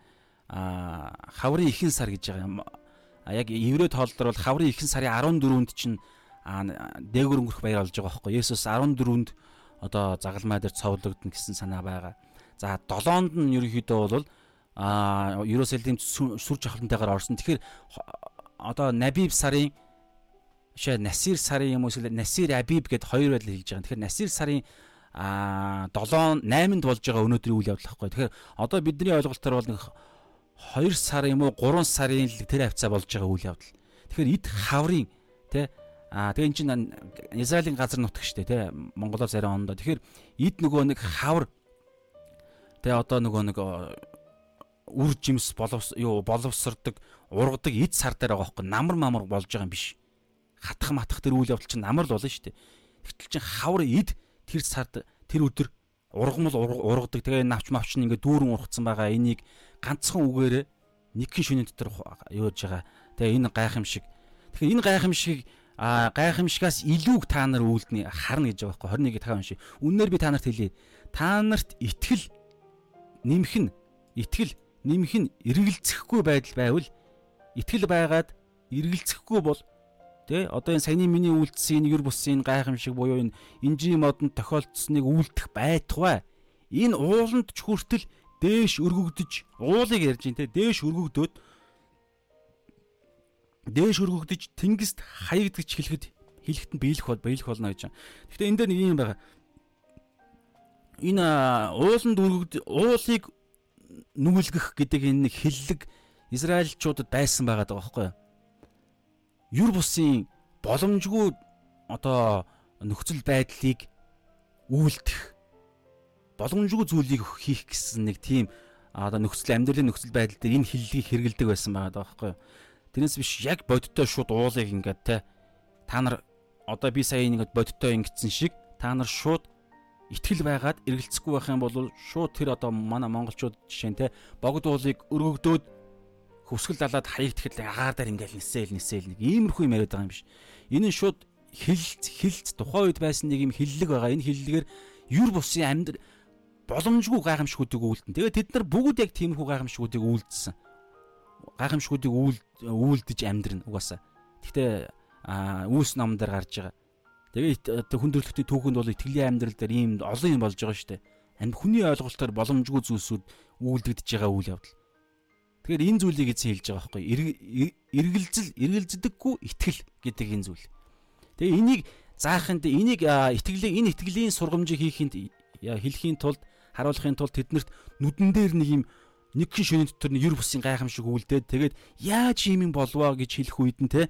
а хаврын ихэнх сар гэж байгаа юм. Яг еврей тоолдор бол хаврын ихэнх сарын 14-нд чинь дээгүр өнгөрөх баяр болж байгаа байхгүй. Есүс 14-нд одоо загалмай дээр цовлогдно гэсэн санаа байгаа. За 7-нд нь ерөнхийдөө бол а Иерусалим сүр жавхлантайгаар орсон. Тэгэхээр одоо Набиб сарын шээ Насир сарын юм уу эсвэл Насир Абиб гэд хоёр байдлаар хэлж байгаа. Тэгэхээр Насир сарын а 7 8-нд болж байгаа өнөөдрийн үйл явдал байхгүй. Тэгэхээр одоо бидний ойлголтоор бол нэг 2 сар юм уу 3 сарын тэр хавцаа болж байгаа үйл явдал. Тэгэхээр эд хаврын тий Аа тэгээ эн чинь Израилийн газар нутг штэ тий Монголоор зарим ондоо. Тэгэхээр эд нөгөө нэг хавар тэгээ одоо нөгөө нэг үр жимс боловс юу боловсрдог ургадаг эд сар дээр байгаа хөөхгүй намар мамар болж байгаа юм биш. Хатах матах тэр үйл явдал чинь намар л болно штэ. Тэгтэл чин хавар эд тэр сард тэр өдөр ургамал ургадаг тэгээ навч мавч нь ингээд дүүрэн ургацсан байгаа энийг ганцхан үгээрээ нэг хэн шөнийн дотор юуж байгаа. Тэгээ энэ гайхамшиг. Тэгэхээр энэ гайхамшиг а гайхамшигаас илүүг та нар үлдний харна гэж байгаа байхгүй 21-ийг тахаа унши. Үннээр би та нарт хэлье. Та нарт итгэл нэмэх нь итгэл нэмэх нь эргэлзэхгүй байдал байвал итгэл байгаад эргэлзэхгүй бол Тэ одоо энэ саяны миний үйлдсэн энэ юр бусын гайхамшиг буюу энэ инжи модонд тохиолдсныг үлдэх байтугай энэ ууланд ч хүртэл дээш өргөгдөж уулыг ярьж ин тэ дээш өргөгдөөд дээш өргөгдөж тэнгист хаягдгаж хэлэхэд хэлэхэд нь биелэх бол биелэх болно гэж. Гэхдээ энэ дээр нэг юм байгаа. Энэ ууланд өргөгд уулыг нүгэлгэх гэдэг энэ нэг хиллэг Израильчуудад байсан байгаа даа байхгүй юу? юр бусын боломжгүй одоо нөхцөл байдлыг үйлдэх боломжгүй зүйлийг хийх гэсэн нэг тийм одоо нөхцөл амьдралын нөхцөл байдал дээр энэ хиллийг хэрэгэлдэг байсан байгаа байхгүй юу. Тэрнээс биш яг бодиттой шууд уулыг ингээд те та нар одоо би сая ингээд бодиттой ингэсэн шиг та нар шууд итгэл байгаад эргэлцэхгүй байх юм бол шууд тэр одоо манай монголчууд жишээ нь те богд уулыг өргөгдөөд хөвсгөл далаад хаягдахад агаар дээр ингээл нисээл нисээл нэг иймэрхүү юм яриад байгаа юм биш. Энэ нь шууд хилэлц хилэлц тухайн үед байсан нэг юм хиллэг байгаа. Энэ хиллэгээр юр бусын амьд боломжгүй гайхамшгуудыг үйлдэн. Тэгээд тэд нар бүгд яг тиймэрхүү гайхамшгуудыг үйлдэлсэн. Гайхамшгуудыг үйлдэж амьдрна угаасаа. Гэхдээ үүс ном дээр гарч байгаа. Тэгээд хүндрэлтийн түүхэнд бол итгэлийн амьдрал дээр ийм олон юм болж байгаа шүү дээ. Амь хүний ойлголтоор боломжгүй зүйлсүүд үйлдэгдэж байгаа үйл явдал. Тэгэхээр энэ зүйлийг эзэн хэлж байгаа байхгүй эргэлзэл эргэлздэггүй итгэл гэдэг энэ зүйл. Тэгээ энийг заахынд энийг итгэлийг энэ итгэлийн сургамжийг хийхэд хэлхийн тулд харуулахын тулд тэднэрт нүдэн дээр нэг юм нэг хэн шөнийн дотор ер бусын гайхамшиг үлдээд тэгээд яаж юм юм болвоо гэж хэлэх үед нь те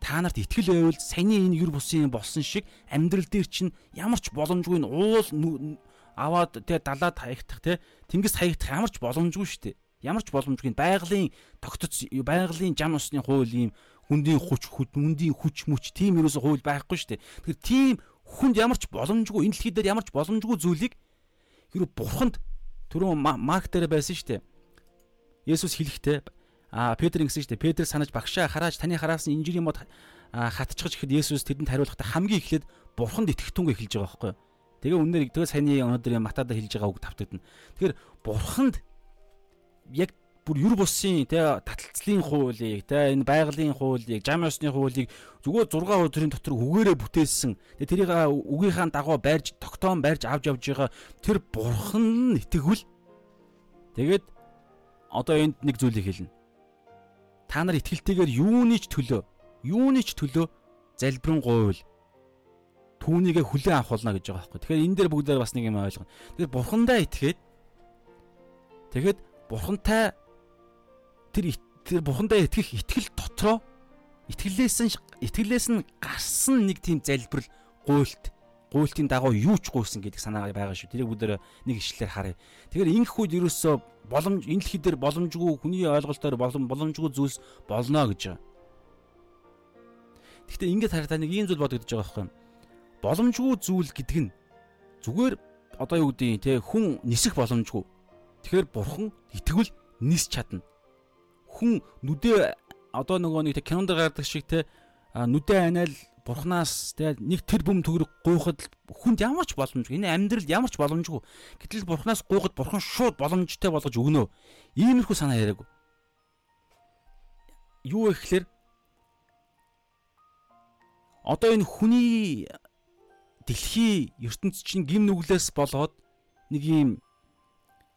та нарт итгэл байвал саяны энэ ер бусын болсон шиг амьдрал дээр чинь ямар ч боломжгүй уул аваад те далаад хаягдах те тэнгис хаягдах ямар ч боломжгүй шүү дээ Ямар ч боломжгүй байгалийн тогтц байгалийн жам усны хууль ийм хүндийн хүч хүндийн хүч мүч тийм ерөөсө хууль байхгүй шүү дээ. Тэгэхээр тийм хүнд ямар ч боломжгүй энэ дэлхий дээр ямар ч боломжгүй зүйлийг хэрэг бурханд түрүүн марк дээр байсан шүү дээ. Есүс хэлэхдээ а Петр ингэсэн шүү дээ. Петр санаж багшаа харааж таны хараас нь инжирийн мод хатчихж ихэд Есүс тэдэнд хариулахдаа хамгийн эхлээд бурханд итгэх түнгээ хэлж байгаа байхгүй юу? Тэгээ үнээр тэгээ саяны өнөөдөр матада хэлж байгаа үг тавтагдана. Тэгэхээр бурханд яг бүр юр бусын те таталцлын хуулийг те энэ байгалийн хуулийг жам ёсны хуулийг зүгээр 6 өдрийн дотор үгээрээ бүтээсэн. Тэгээ тэрийг үгийнхаа дагуу байрж тогтоон байрж авч явж байгаа тэр бурхан итгэвэл тэгээд одоо энд нэг зүйлийг хэлнэ. Та нар итгэлтэйгээр юуны ч төлөө юуны ч төлөө залбирэн гуйвал түүнийгээ хүлээн авах болно гэж байгаа байхгүй. Тэгэхээр энэ дээр бүгдээр бас нэг юм ойлгоно. Тэгэхээр бурхандаа итгээд тэгэхэд бурхантай тэр тэр бурхандаа итгэх итгэл дотроо итгэлээс нь итгэлээс нь гарсан нэг тийм залбирал гуйлт гуйлтын дагуу юу ч гуйсан гэдэг санаа байгаа шүү. Тэрийг бүгдээр нэг ишлэлээр харъя. Тэгэхээр ингэх үед ерөөсөө боломж энэ дэлхий дээр боломжгүй хүний ойлголтоор болон боломжгүй зүйлс болно гэж байгаа. Гэхдээ ингээд хараа та нэг ийм зүйл бодогдож байгаа байхгүй юу? Боломжгүй зүйл гэдэг нь зүгээр одоо юу гэдэг нь те хүн нисэх боломжгүй Тэгэхээр бурхан итгэвэл нис чадна. Хүн нүдээ одоо нөгөө нэг кинонд гардаг шиг те нүдээ анаал бурхнаас те нэг тэр бүм төгрөг гуйхад хүнд ямар ч боломжгүй. Энэ амьдрал ямар ч боломжгүй. Гэтэл бурхнаас гуйхад бурхан шууд боломжтой болгож өгнө. Иймэрхүү санаа яриаг. Юу ихлээр одоо энэ хүний дэлхий ертөнц чинь гим нүглээс болоод нэг юм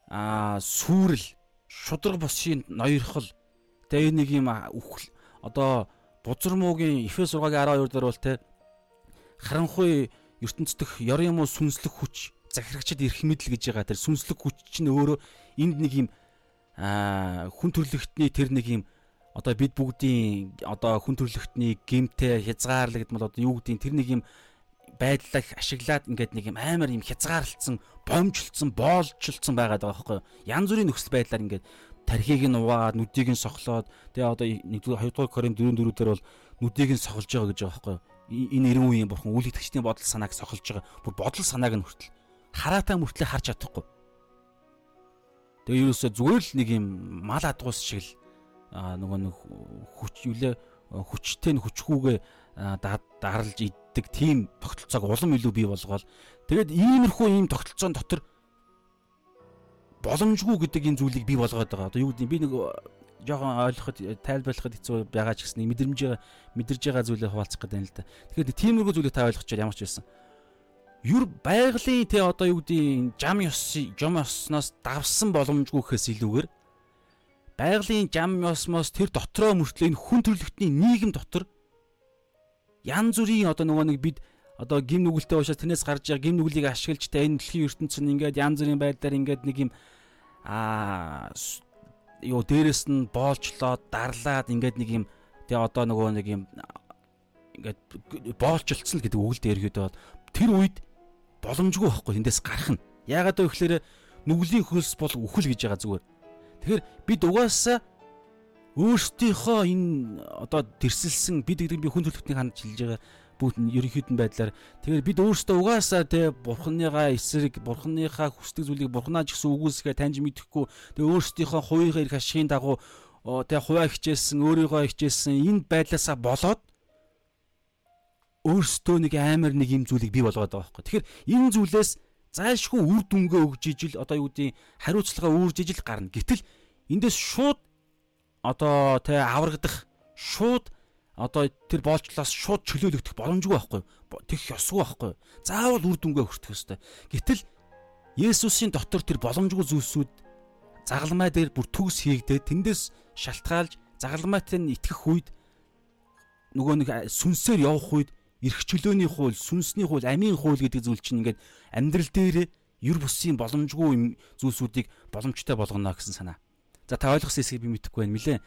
аа сүрэл шудраг босын ноёрхол Тэгээ нэг юм үхэл одоо бузармуугийн Эфес 6-гийн 12 дээр бол те харанхуй ертөнцийнх ёр юм уу сүнслэг хүч захирагчд ирэх мэдл гэж байгаа тэр сүнслэг хүч чинь өөрөө энд нэг юм хүн төрлөختний тэр нэг юм одоо бид бүгдийн одоо хүн төрлөختний гемтэй хязгаарлагдмал одоо юу гэдгийг тэр нэг юм байдлаа ашиглаад ингээд нэг юм амар юм хязгаарлалцсан, бомжлцсан, боолчлцсан байгаад байгаа байхгүй юу? Ян зүрийн нөхцөл байдлаар ингээд тархийг нь уваад, нүдийг нь сохлоод тэгээ одоо 1-р 2-р Коринт 4-4 дээр бол нүдийг нь сохолж байгаа гэж байгаа байхгүй? Энэ 90 үеийн бурхан үл итгэгчдийн бодол санааг сохолж байгаа. Бүр бодол санааг нь хүртэл хараатаа мөртлөө харж чадахгүй. Тэгээ ерөөсөө зүгээр л нэг юм мал адгуус шиг л нөгөө нэг хүч юлээ хүчтэй нь хүчгүүгээ даралж иддэг тийм тогтолцоог улам илүү бий болгоод тэгээд иймэрхүү ийм тогтолцоон дотор боломжгүй гэдэг энэ зүйлийг бий болгоод байгаа. Одоо юу гэдэг би нэг жоохон ойлгоход тайлбарлахад хэцүү байгаа ч гэсэн мэдрэмж мэдэрж байгаа зүйлээ хуваалцах гэдэг юм л да. Тэгэхээр тиймэрхүү зүйлийг та ойлгочихвол ямар ч байсан. Юр байгалийн те одоо юу гэдэг жам ёс жам ёсноос давсан боломжгүй гэхээс илүүгээр байгалийн жам ёсмоос тэр дотроо мөртлөө энэ хүн төрлөختний нийгэм дотор ян зүрийн одоо нөгөө нэг бид одоо гим нүгэлтэй уушаас тэрнээс гарч байгаа гим нүглийг ашиглаж та энэ дэлхийн ертөнцийн ингээд янз бүрийн байдлаар ингээд нэг юм аа юу дээрэс нь боолчлоод дарлаад ингээд нэг юм тэгээ одоо нөгөө нэг юм ингээд боолчлцсан л гэдэг үг л дээр ихэд бол тэр үед боломжгүй байхгүй эндээс гарах нь. Яагаад вэ гэхээр нүглийн хөлс бол үхэл гэж байгаа зүгээр. Тэгэхээр бид угаасаа өөрсдийнхөө энэ одоо тэрсэлсэн бид гэдэг би хүн төлөвтнийг хандж хэлж байгаа бүгд нь ерөнхийдэн байдлаар тэгэхээр бид өөрсдөө угаасаа те бурхныгаа эсрэг бурхныхаа хүсдэг зүйлийг бурхнаа ч гэсэн үгүйсгээ таньж мэдэхгүй тэгээ өөрсдийнхөө хувийнхаа эрх ашигын дагуу те хуваа хичээсэн өөрийгөө хичээсэн энэ байдлаасаа болоод өөрсдөө нэг амар нэг юм зүйлийг бий болгоод байгаа байхгүй. Тэгэхээр энэ зүйлээс зайлшгүй үр дүнгээ өгж ижил одоо юу гэдэг хариуцлага үүрж ижил гарна. Гэтэл эндээс шууд одоо тэ аврагдах шууд одоо тэр боолчлоос шууд чөлөөлөгдөх боломжгүй байхгүй. Тэгэх ёсгүй байхгүй. Заавал үр дүнгээ хүртэх ёстой. Гэтэл Есүсийн дотор тэр боломжгүй зүйлсүүд загалмай дээр бүр төгс хийгдээд тэндээс шалтгаалж загалмайтай нь итгэх үед нөгөө нэг сүнсээр явах үед эрх чөлөөний хууль, сүнсний хууль, амийн хууль гэдэг зүйл чинь ингээд амьдрал дээр юр бусын боломжгүй зүйлсүүдийг боломжтой болгоно гэсэн санаа. За та ойлгосон хэсгийг би мэдэхгүй байна. Нилээ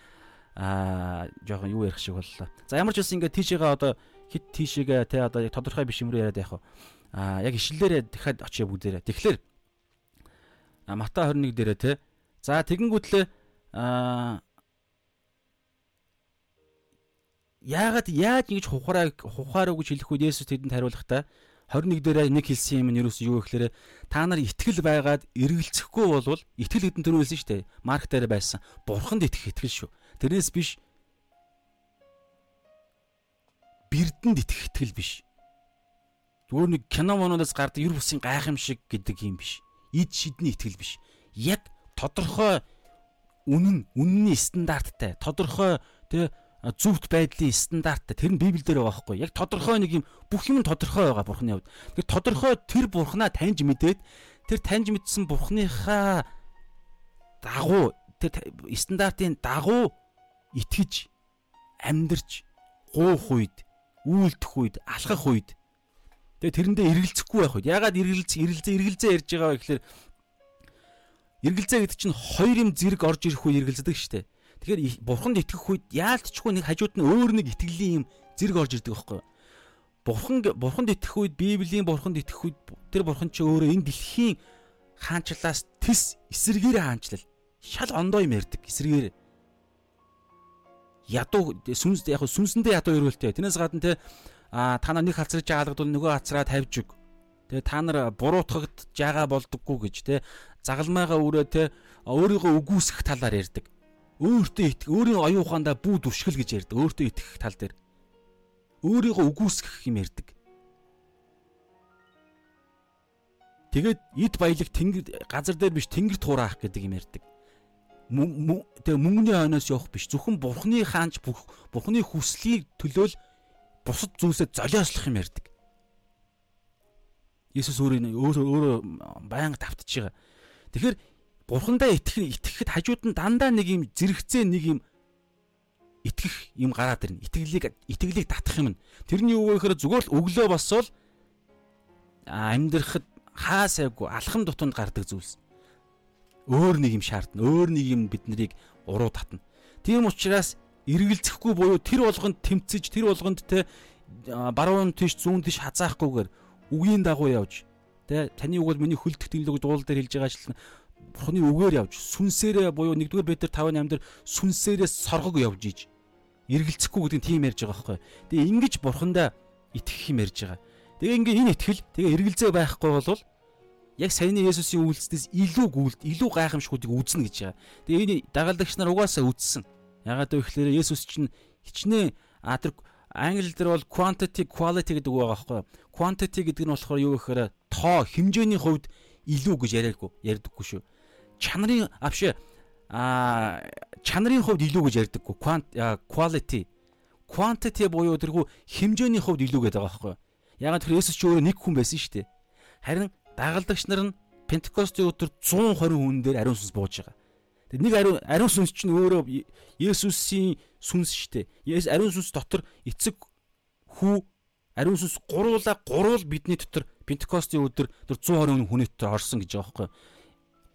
аа жоохон юу ярих шиг боллоо. За ямар ч үсэн ингээд тийшээгээ одоо хит тийшээгээ те одоо яг тодорхой биш юмруу яриад яах вэ? Аа яг ишлэлээрээ дахиад очие бүгдээрээ. Тэгэхээр Мата 21 дээрээ те. За тэгэнгүүтлээ аа яагаад яаж ингэж хухараа хухаараа гэж хэлэх үед Есүс тэдэнд хариулахдаа 21 дээрээ нэг хэлсэн юм нь юу гэхээр та нар итгэл байгаад эргэлзэхгүй болвол итгэл хэдэн төрөө хэлсэн шүү дээ. Марк дээр байсан. Бурханд итгэх итгэл шүү. Тэрнээс биш бэрдэнд итгэх итгэл биш. Зүгээр нэг кино мононоос гардаг юр бусын гайхамшиг гэдэг юм биш. Ид шидний итгэл биш. Яг тодорхой үнэн, үнний стандарттай, тодорхой тэ зөвхт байдлын стандарттай тэр нь Библиэлд байгаа байхгүй. Яг тодорхой нэг юм бүх юм тодорхой байгаа Бурхны хувьд. Тэр тодорхой тэр Бурхнаа таньж мэдээд тэр таньж мэдсэн Бурхныхаа дагуу тэр стандартын дагуу итгэж амьдрч гуух үед үйлдэх үед алхах үед. Тэгээ тэрэндээ эргэлзэхгүй байх үед. Ягаад эргэлз эргэлзээ эргэлзээ ярьж байгаа вэ гэхээр эргэлзээ гэдэг чинь хоёр юм зэрэг орж ирэх үе эргэлздэг штэ тэгэхээр бурханд итгэх үед яалтчгүй нэг хажууд нь өөр нэг итгэлийн юм зэрэг орж ирдэг байхгүй бурхан бурханд итгэх үед библийн бурханд итгэх үед тэр бурхан чи өөрөө энэ дэлхийн хаанчлаас тис эсэргээр хаанчлал. Шал ондоо юм ярьдаг эсэргээр ядуу сүнс яг сүнсэндээ ядуу өрөөлтэй. Тэрнээс гадна те а та нар нэг хацраж хаалгадвал нөгөө хацраа тавьж өг. Тэгээ та нар буруутгагд жаага болдоггүй гэж те загалмайгаа өрөө те өөрийгөө үгүйсэх талаар ярьдаг. Өөртөө итг өөрийн оюун ухаандаа бүү дүршгэл гэж ярьдаг. Өөртөө итгэх тал дээр. Өөрийгөө үгүйсгэх юм ярьдаг. Тэгээд эд баялаг тэнгэр газар дээр биш тэнгэрт хураах гэдэг юм ярьдаг тэгээ мөнгөний хойноос явах биш зөвхөн бурхны хаанч бурхны хүслийг төлөөл бусад зүйлсээ золиослох юм ярьдаг. Есүс өөрөө өөрөө байнга давтж байгаа. Тэгэхээр бурхандаа итгэх итгэхэд хажууд нь дандаа нэг юм зэрэгцээ нэг юм итгэх юм гараад ирнэ. Итгэлийг итгэлийг татах юм. Тэрний юу вэ гэхээр зүгээр л өглөө босвол амьдрахад хаа сайгүй алхам тутамд гардаг зүйлс өөр нэг юм шаардна. Өөр нэг юм бид нарыг уруу татна. Тийм учраас эргэлзэхгүй буюу тэр болгонд тэмцэж тэр болгонд те баруун тийш зүүн тийш хазаахгүйгээр үгийн дагуу явж те таны үг бол миний хөлдөх тэмлэг дуул дээр хэлж байгаа ажилтан бурхны үгээр явж сүнсээрээ буюу 1-р Петр 5:8 дээр сүнсээрээ соргог явж иж эргэлзэхгүй гэдэг нь тийм ярьж байгаа байхгүй. Тэгээ ингэж бурхандаа итгэх юм ярьж байгаа. Тэгээ ингээ энэ итгэл тэгээ эргэлзээ байхгүй болвол яг саяны Есүсийн үйлчлэлээс илүү гүйлт, илүү гайхамшгуудыг үзнэ гэж байгаа. Тэгээ энэ дагалдагч нар угаасаа үзсэн. Ягаад вэ гэхээр Есүс чинь хичнээн А тэр англи дээр бол quantity quality гэдэг үг байгаа байхгүй юу? Quantity гэдэг нь болохоор юу гэхээр тоо хэмжээний хувьд илүү гэж яриаггүй ярьдаггүй шүү. Чанарын авш а чанарын хувьд илүү гэж ярьдаггүй. Quality quantity буюу тэргүй хэмжээний хувьд илүү гэдэг байгаа байхгүй юу? Ягаад тэр Есүс ч өөрөө нэг хүн байсан шүү дээ. Харин дагалдагч нар нь Пентекостийн өдөр 120 хүн дээр ариун сүнс бууж байгаа. Тэг нэг ариун ариун сүнс чинь өөрөө Есүсийн сүнс шүү дээ. Есүс ариун сүнс дотор эцэг хүү ариун сүнс гуруула гурвал бидний дотор Пентекостийн өдөр тэр 120 хүний дотор орсон гэж байгаа байхгүй.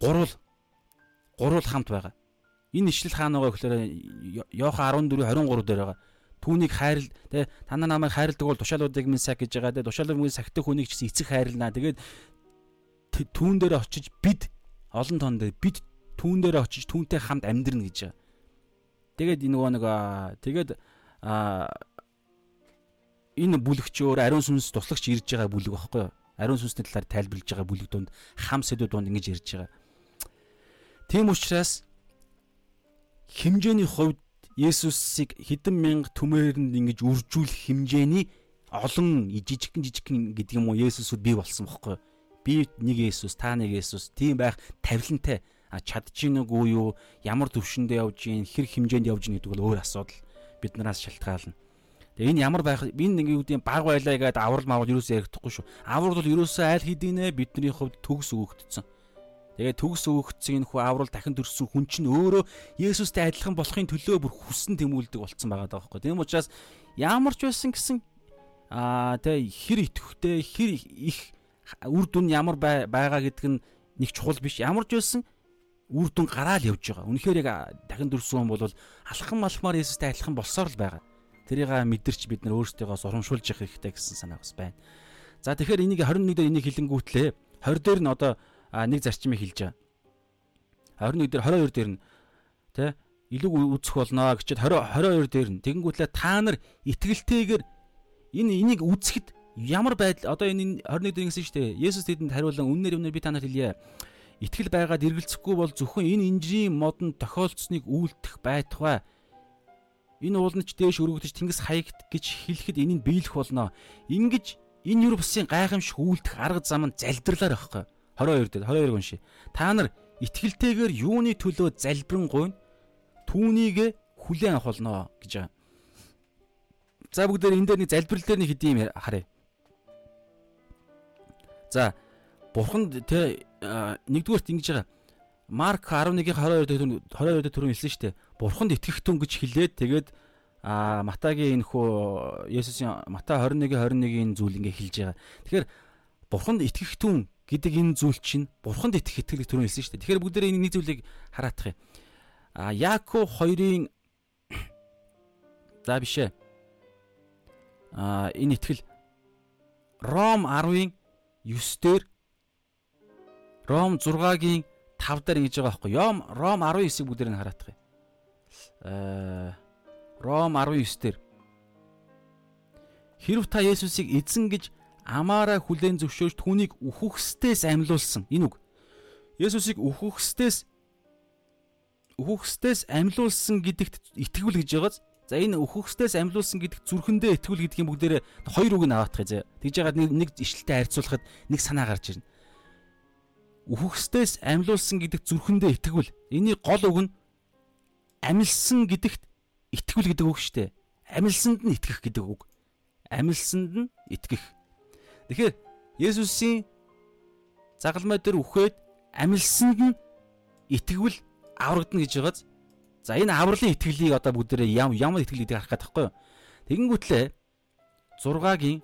Гурвал гурвал хамт байгаа. Энэ ишлэл хаана байгаа гэхээр Йохан 14 23 дээр байгаа. Түүнийг хайрл тэ танаа намайг хайрладаг бол тушаалуудыг минь сах гэж байгаа. Тэ тушаалуудыг сахдаг хүнийг ч гэсэн эцэг хайрлнаа. Тэгээд түүн дээр очиж бид олон тон дээр бид түүн дээр очиж түүнтэй хамт амьдрна гэж. Тэгээд нөгөө нэг тэгээд энэ бүлэгч өөр ариун сүнс туслагч ирж байгаа бүлэг багхгүй юу? Ариун сүнсний талаар тайлбарлаж байгаа бүлэг донд хам сэдвүүд донд ингэж ярьж байгаа. Тийм учраас хэмжээний хувьд Есүсийг хэдэн мянга түмээрэнд ингэж үржүүлэх хэмжээний олон жижигхэн жижигхэн гэдэг юм уу Есүсүүд бий болсон бохоггүй. Би нэг Есүс, та нэг Есүс тийм байх тавилантай а чадчихээг үү юу ямар төвшөндөө явж гин хэр хэмжээнд явж гин гэдэг бол өөр асуудал биднээс шалтгаална. Тэгээ энэ ямар байх энэ нэг юу гэдэг баг байлаа гэдэг аврал маавал юу ч ярихдаггүй шүү. Аврал бол ерөөсөө аль хэдийнэ бидний хувьд төгс өгөгдсөн. Тэгээд төгс өгөгдсөн энэ хүү аврал дахин төрсөн хүн чинь өөрөө Есүстэй адилхан болохын төлөө бүр хүссэн тэмүүлдэг болцсон байгаа даахгүй. Тийм учраас ямар ч байсан гэсэн аа тэ хэр итгэвтэй хэр их үр дүн ямар байгаа гэдэг нь нэг чухал биш. Ямар ч байсан үр дүн гараал явж байгаа. Үнэхээр яг дахин төрсөн хүн бол алхам малхмаар Есүстэй адилхан болсоор л байгаа. Тэрийг мэдэрч бид нар өөрсдийгөө урамшуулж явах хэрэгтэй гэсэн санаа бас байна. За тэгэхээр энийг 21 дээр энийг хилэнгүүтлээ. 20 дээр нь одоо нэг зарчмыг хэлж байгаа. 21 дээр 22 дээр нь тэ илүү үүсэх болно гэчихэд 20 22 дээр нь тэгэнгүүтлээ та нар итгэлтэйгээр энэ энийг үүсгэхэд ямар байдал одоо энэ 21 дээр ингэсэн шүү дээ. Есүс тэдэнд хариулан үннээр өмнө би танаар хэлье. Итгэл байгаад эргэлзэхгүй бол зөвхөн энэ инжирийн модон тохиолдсныг үйлдэх байтугай. Энэ уулнч дээш өргөгдөж тэнгис хаягт гэж хэлэхэд энийг биелэх болно. Ингиж энэ юр бусын гайхамшиг үйлдэх арга зам нь залбирлаар байхгүй. 22 дээр 22 унши. Та нар итгэлтэйгээр юуны төлөө залбирэн гойно түүнийг хүлээн авах болно гэж байгаа. За бүгдээр энэ дээр нэг залбирал дээр нэг хэдийн харъя. За бурханд тэ нэгдүгээрт ингэж байгаа. Марк 11-ийн 22 дээр 22 дээр түрүү хэлсэн шүү дээ. Бурханд итгэх түн гэж хэлээд тэгээд а Матагийн энэ хөө Есүсийн Матай 21-21-ийн зүйл ингээ хэлж байгаа. Тэгэхээр бурханд итгэх түн гэдэг энэ зүйл чинь бурханд итгэх итгэл төрөө хэлсэн шүү дээ. Тэгэхээр бүгдээ энэ нэг зүйлийг хараадах юм. А Яаков 2-ын за бишээ. А энэ итгэл Ром 10-ын 9-дэр Ром 6-гийн 5 дээр ингэж байгаа байхгүй юу? Ром 19-ийг бүгдээр нь хараадах юм. Аа Ром 19 дээр Хэрв та Есүсийг эзэн гэж амаараа хүлээн зөвшөөрч түүнийг үхөхстээс амьлуулсан. Энэ үг. Есүсийг үхөхстээс үхөхстээс амьлуулсан гэдэгт итгэвэл гэж байгааз. За энэ үхөхстээс амьлуулсан гэдэгт зүрхэндээ итгэвэл гэдгийн бүгдээрээ хоёр үг нь аваадах гэж. Тэгж яагаад нэг ишлэлтэй харьцуулахад нэг санаа гарч ирнэ. Үхөхстээс амьлуулсан гэдэгт зүрхэндээ итгэвэл эний гол үг нь амилсан гэдэгт итгэвэл гэдэг үг шүү дээ. Амилсанд нь итгэх гэдэг үг. Амилсанд нь итгэх. Тэгэхээр Есүсийн загалмай дээр үхээд амилсанд нь итгэвэл аврагдана гэж байгааз. За энэ авралын итгэлийг одоо бүгдээрээ ям ямар итгэл гэдгийг харах гэдэг байхгүй юу? Тэгэнгүүтлээ 6-гийн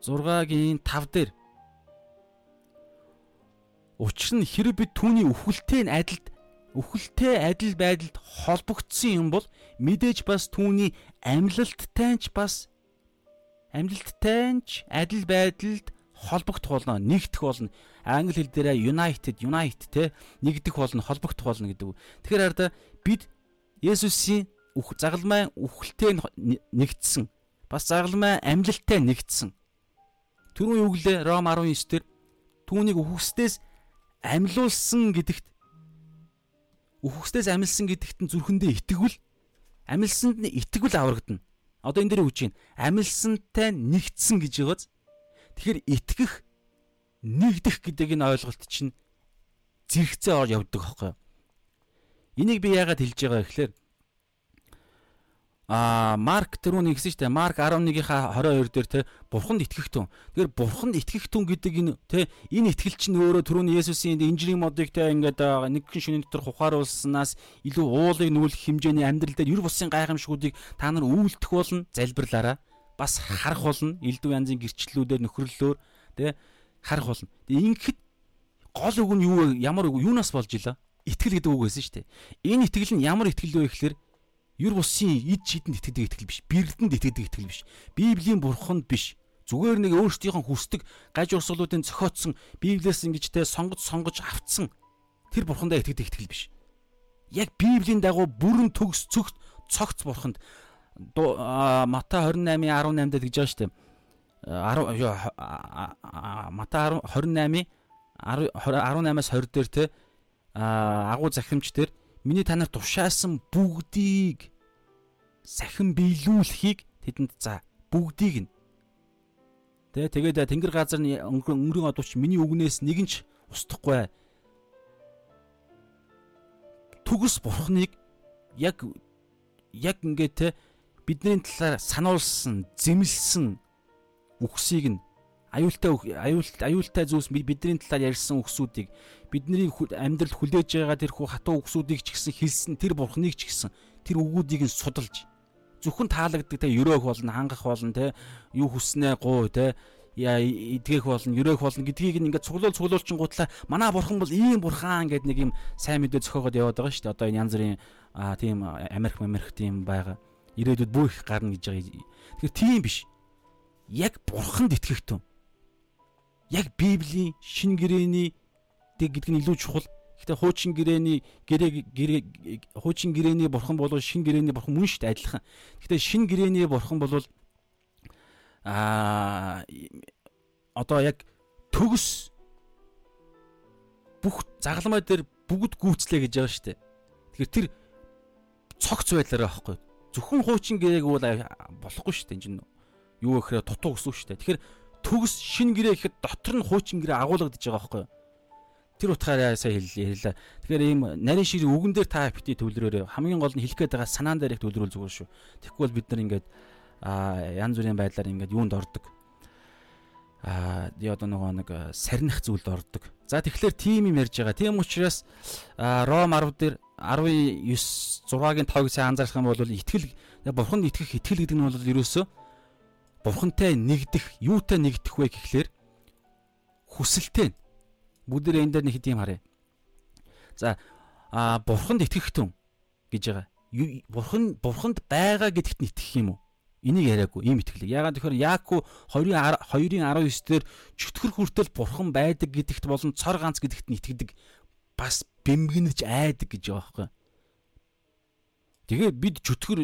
6-гийн 5 дээр Учир нь хэрэг бид түүний үхэлтэй адилд үхэлтэй адил байдалд холбогдсон юм бол мэдээж бас түүний амьлалттай ч бас амжилттай ч адил байдалд холбогдох болно, нэгдэх болно. Англи хэл дээр united, unite те нэгдэх болно, холбогдох болно гэдэг. Тэгэхээр хараа бид Есүсийн үх загалмай үхэлтэй нэгдсэн. Бас загалмай амжилттай нэгдсэн. Түрүүн юу гэлээ Ром 19 дээр түүнийг үхсдээс амьлуулсан гэдэгт үхсдээс амилсан гэдэгт нь зүрхэндээ итгэвэл Амилсанд нь итгэл аврагдана. Одоо энэ дээр үгж байна. Амилсантай нэгдсэн гэж байгааз. Тэгэхээр итгэх нэгдэх гэдэг энэ ойлголт чинь зэрэгцээ ор явдаг юу? Энийг би яагаад хэлж байгаа гэхээр а Марк түрүүний гэсэн чинь Марк 11-ийнхаа 22 дээр те бурханд итгэх түн. Тэгэхээр бурханд итгэх түн гэдэг энэ те энэ итгэл чинь өөрөө түрүүний Есүсийн инжирийн модыг те ингээд нэг хэн шөнийн дотор хухааруулснаас илүү уулыг нүүлэх хэмжээний амьдрал дээр ер бусын гайхамшгуудыг та нар үйлдэх болно залбирлаараа бас харах болно элдв янзын гэрчлэлүүдээр нөхрөллөөр те харах болно. Тэгээ ингэхэд гол үг нь юу ямар үг юунаас болж ила? Итгэл гэдэг үг байсан шүү дээ. Энэ итгэл нь ямар итгэл вэ гэхээр Юр бусын ид шидэнд итгэдэг итгэл биш. Бирлэдэнд итгэдэг итгэл биш. Библийн бурханд биш. Зүгээр нэг өөрсдийнх нь хүсдэг гаж урсгалуудын зохиотсон Библиэс ингэж те сонгож сонгож авцсан тэр бурхандаа итгэдэг итгэл биш. Яг Библийн дагуу бүрэн төгс цогт цогц бурханд Мата 28:18 дээр гэж байгаа шүү дээ. 10 Мата 28 18-аас 20 дээр те агуу захимч дээр миний танаар тушаасан бүгдийг сахин биелүүлэхийг тэдэнд за бүгдийг нь Тэ тэгээд тэнгэр газар өнгөрөн одууч миний үгнээс нэг нь ч устдахгүй. Түгс бурхныг яг яг ингээд те бидний талаар сануулсан, зэмлсэн үгсийг нь аюултай аюултай зүйлс бидний талаар ярьсан үгсүүдийг бидний амьдрал хүлээж байгаа тэр хатуу үгсүүдийг ч гэсэн хэлсэн тэр бурхныг ч гэсэн тэр үгүүдийг нь судалж зөвхөн таалагддаг те өрөөх болно хангах болно те юу хүснээ гоо те эдгэх болно өрөөх болно гэдгийг ингээд цуглуул цуглуулчин гутлаа манай бурхан бол ийм бурхан гэдэг нэг юм сайн мэдээ зөхиогод яваад байгаа шүү дээ. Одоо энэ янз бүрийн тийм Америк Америк тийм байгаа ирээдүйд бүх их гарна гэж байгаа. Тэгэхээр тийм биш. Яг бурханд итгэх тун яг Библийн шин гэрээний гэдэг нь илүү чухал. Гэхдээ хуучин гэрээний гэрээ хуучин гэрээний бурхан бол шин гэрээний бурхан мөн шүү дээ адилхан. Гэхдээ шин гэрээний бурхан бол аа одоо яг төгс бүх загалмай дээр бүгд гүйцлээ гэж байгаа шүү дээ. Тэгэхээр тэр цогц байдлаараа байхгүй. Зөвхөн хуучин гэрээг бол болохгүй шүү дээ. Энэ чинь юу гэхээр дутуу гэсэн үг шүү дээ. Тэгэхээр төгс шин гэрээ гэхэд дотор нь хуучин гэрээ агуулгадж байгаа байхгүй юу? Тэр утгаараа сая хэллээ. Тэгэхээр ийм нарийн шиг үгэн дээр та бити төвлөрөөрэй. Хамгийн гол нь хэлэх гээд байгаа санаан дээр их төвлөрүүл зүгээр шүү. Тэгэхгүй бол бид нар ингээд аа янз бүрийн байдлаар ингээд юунд ордог. Аа яа одоо нөгөө нэг сарних зүйлд ордог. За тэгэхээр тим юм ярьж байгаа. Тийм учраас Ром 10 дээр 19 6-гийн 5-ыг сайн анзаарах юм бол итгэл бурханд итгэх итгэл гэдэг нь бол ерөөсөө бурхантай нэгдэх, юутай нэгдэх вэ гэхлээр хүсэлтэй. Бүгдээ энэ дээр нэг хэдийн харъя. За а бурханд итгэх түн гэж байгаа. Бурхан бурханд байгаа гэдэгт итгэх юм уу? Энийг яриаггүй ийм итгэлэг. Ягаад тэгэхээр Яаку 2-ын 2-ын 19 дээр чөтгөр хүртэл бурхан байдаг гэдэгт болон цор ганц гэдэгт нь итгэдэг бас бэмгэнэж айдаг гэж байгаа байхгүй. Тэгээ бид чөтгөр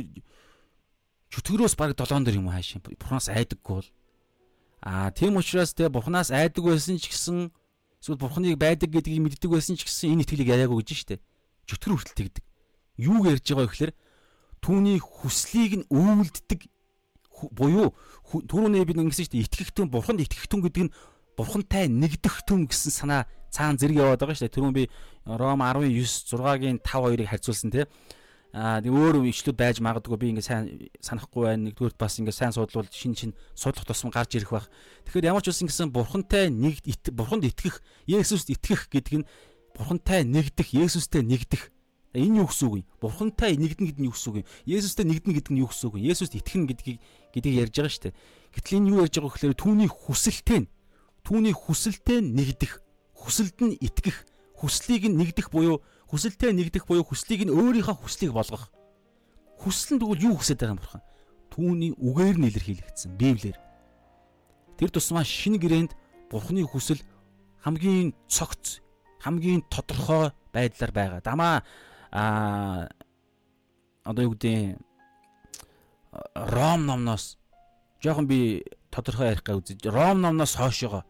чөтгөрөөс баг 7 дэр юм хаашаа? Бурханаас айдаггүй бол. Аа тийм учраас те бурханаас айдаг байсан ч гэсэн эсвэл бурханыг байдаг гэдгийг мэддэг байсан ч гэсэн энэ итгэлийг яриаггүй гэж штэ. Чөтгөр хүртэл тэгдэг юу ярьж байгаа вэ гэхээр түүний хүслийг нь үйлддэг буюу түрүүний бид ингэсэн штэ. Итгэхтэн бурханд итгэхтэн гэдэг нь бурхантай нэгдэхтэн гэсэн санаа цаана зэрэг яваад байгаа штэ түрүүн би Ром 19 6-гийн 5 2-ыг харьцуулсан те Аа тэг өөр ишлүүд байж магадгүй би ингээ сайн санахгүй байна. Нэгдүгürt бас ингээ сайн судлал шин шин судлах тусам гарч ирэх байх. Тэгэхээр ямар ч үсэн гэсэн бурхантай нэг бурханд итгэх, Есүст итгэх гэдэг нь бурхантай нэгдэх, Есүстэй нэгдэх. Энэ юу гэсэн үг юм? Бурхантай нэгдэн гэдэг нь юу гэсэн үг юм? Есүстэй нэгдэн гэдэг нь юу гэсэн үг юм? Есүст итгэх нь гэдгийг гэдгийг ярьж байгаа шүү дээ. Гэтэл энэ юу ярьж байгаа гэхээр түүний хүсэлтэй нь түүний хүсэлтэй нэгдэх, хүсэлд нь итгэх, хүслийг нь нэгдэх буюу хүсэлтэд нэгдэх буюу хүслийг нь өөрийнхөө хүслийг болгох. Хүсэл нь тэгвэл юу хүсэж байгаа юм бурхан? Түүний үгээр нь илэрхийлэгдсэн Библиэр. Тэр тусмаа шинэ гэрээнд бурханы хүсэл хамгийн цогц, хамгийн тодорхой байдлаар байгаа. Дамаа а одоо юу гэдэг Ром номноос жоохон би тодорхой ярих га үзэж Ром номноос хойшоогоо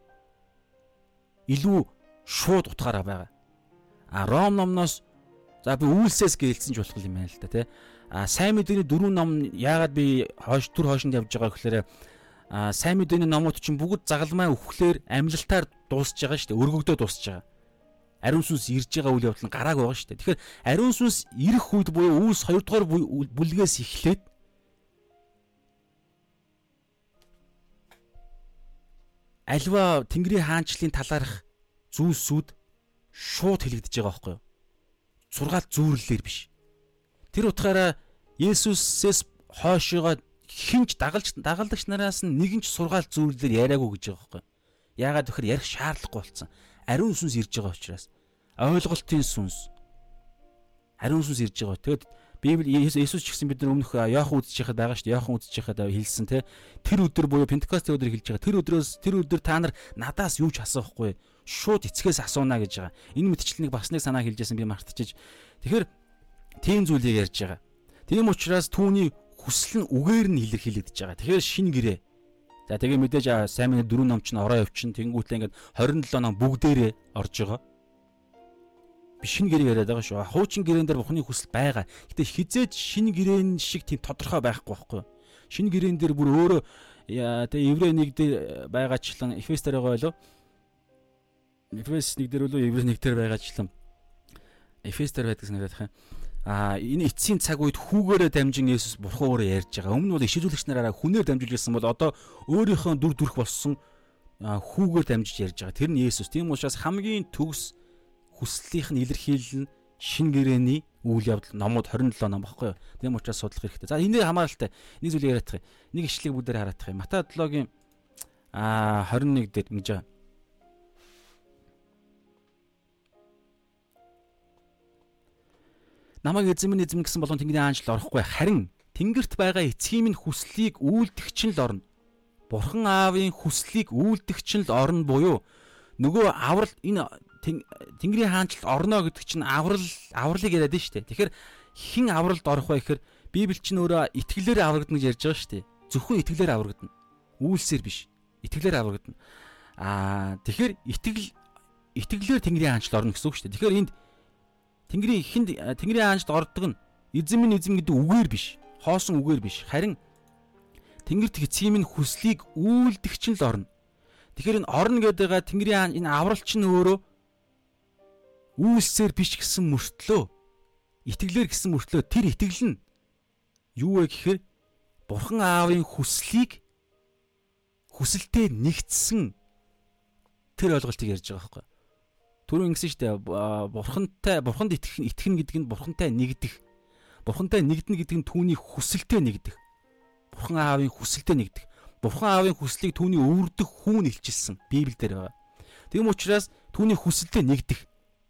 илүү шууд утгаараа байгаа. А Ром номноос За би үйлсээс гэлсэн ч болох юм байна л да тий. А сайн мэдээний дөрвөн ном яагаад би хойш төр хойшонд явж байгаа гэхээр а сайн мэдээний номууд чинь бүгд загалмай өвхлөөр амлалтаар дуусж байгаа шүү дээ. Өргөгдөө дуусж байгаа. Ариун сүнс ирж байгаа үйл явдал нь гарааг байгаа шүү дээ. Тэгэхээр ариун сүнс ирэх үед буюу үүс 2 дугаар бүлгээс эхлээд альва Тэнгэрийн хаанчлалын талаарх зүйлсүүд шууд хэлэгдэж байгаа байхгүй юу? Сургаал зүүрлэлээр биш. Тэр утгаараа Есүсээс хойшоогоо хинч дагалж дагалдагч нараас нэгэн ч сургаал зүүрлэлээр яриаггүй гэж байгаа байхгүй. Яагаад тэгэхээр ярих шаардлагагүй болсон. Ариун сүнс ирж байгаа учраас. Ойлголтын сүнс. Ариун сүнс ирж байгаа. Тэгэд Библи Есүс ч гэсэн бид нар өмнөх Яохан байхад байгаа шүү дээ. Яохан байхад хэлсэн те. Тэр өдөр буюу Пентекост өдөр хэлж байгаа. Тэр өдрөөс тэр өдөр та нар надаас юу ч асуухгүй. Шууд эцгээс асууна гэж байгаа. Энэ мэтчлэнийг бас нэг санаа хэлжсэн би мартчихэж. Тэгэхээр тийм зүйлийг ярьж байгаа. Тийм учраас түүний хүсэл нь үгээр нь илэрхийлэгдэж байгаа. Тэгэхээр шин гэрээ. За тэгээ мэдээж сайн минь дөрөв ном чинь ороо явчин тэнгуүтлээ ингээд 27 ном бүгдээрээ орж байгаа би шинэ гэрээ яриад байгаа шүү. Хуучин гэрээн дээр бухны хүсэл байгаа. Гэтэ хизээж шинэ гэрээн шиг тийм тодорхой байхгүй байхгүй. Шинэ гэрээн дээр бүр өөрөө тэгээ еврей нэг дээр байгаачлан Эфес дээр байгаа болов. Эфес нэг дээр болов еврей нэг дээр байгаачлан Эфес дээр байдаг санагдах юм. А энэ эцсийн цаг үед хүүгээрээ дамжин Есүс бурхан өөрөө ярьж байгаа. Өмнө нь бол ишүүлэгч нараараа хүнээр дамжуулж байсан бол одоо өөрийнхөө дүр төрх болсон хүүгээр дамжиж ярьж байгаа. Тэр нь Есүс. Тийм учраас хамгийн төгс хүслийнх нь илэрхийлэл нь шин гэрээний үйл явдал номууд 27 ном багхгүй юу. Тийм учраас судлах хэрэгтэй. За энэ хамааралтай нэг зүйл яриадах юм. Нэг ишлэгийг бүгдээр хараадах юм. Матай 7-гийн а 21 дээр ингэж байгаа. Намайг эзэмэн эзэм гэсэн болон тэнгэрийн аанчлал орохгүй харин тэнгэрт байгаа эцгийн минь хүслийг үйлдэгч нь л орно. Бурхан аавын хүслийг үйлдэгч нь л орно буюу нөгөө аврал энэ Тэнгэрийн хаанчлалд орно гэдэг чинь аврал авралыг яриад нь шүү дээ. Тэгэхээр хэн авралд орох вэ гэхээр Библи чинь өөрөө итгэлээр аврагдана гэж ярьж байгаа шүү дээ. Зөвхөн итгэлээр аврагдана. Үйлсээр биш. Итгэлээр аврагдана. Аа тэгэхээр итгэл итгэлээр Тэнгэрийн хаанчлалд орно гэсэн үг шүү дээ. Тэгэхээр энд Тэнгэрийн ихэнд Тэнгэрийн хаанчлалд ордог нь эзэм минь эзэм гэдэг үгээр биш. Хоосон үгээр биш. Харин Тэнгэрт эцгийн минь хүслийг үйлдэгч нь л орно. Тэгэхээр энэ орно гэдэг байгаа Тэнгэрийн энэ авралч нь өөрөө үйлсээр биш гэсэн мөртлөө итгэлээр гэсэн мөртлөө тэр итгэл нь юу вэ гэхээр Бурхан Аавын хүслийг хүсэлтэд нэгтсэн тэр ойлголтыг ярьж байгаа байхгүй. Түрүү ингэсэн шүү дээ. Бурхантай Бурханд итгэх итгэх гэдэг нь Бурхантай нэгдэх. Бурхантай нэгдэнэ гэдэг нь түүний хүсэлтэд нэгдэх. Бурхан Аавын хүсэлтэд нэгдэх. Бурхан Аавын хүслийг түүний өвөрдөх хүн илчилсэн Библиэлд байгаа. Тэгм учраас түүний хүсэлтэд нэгдэх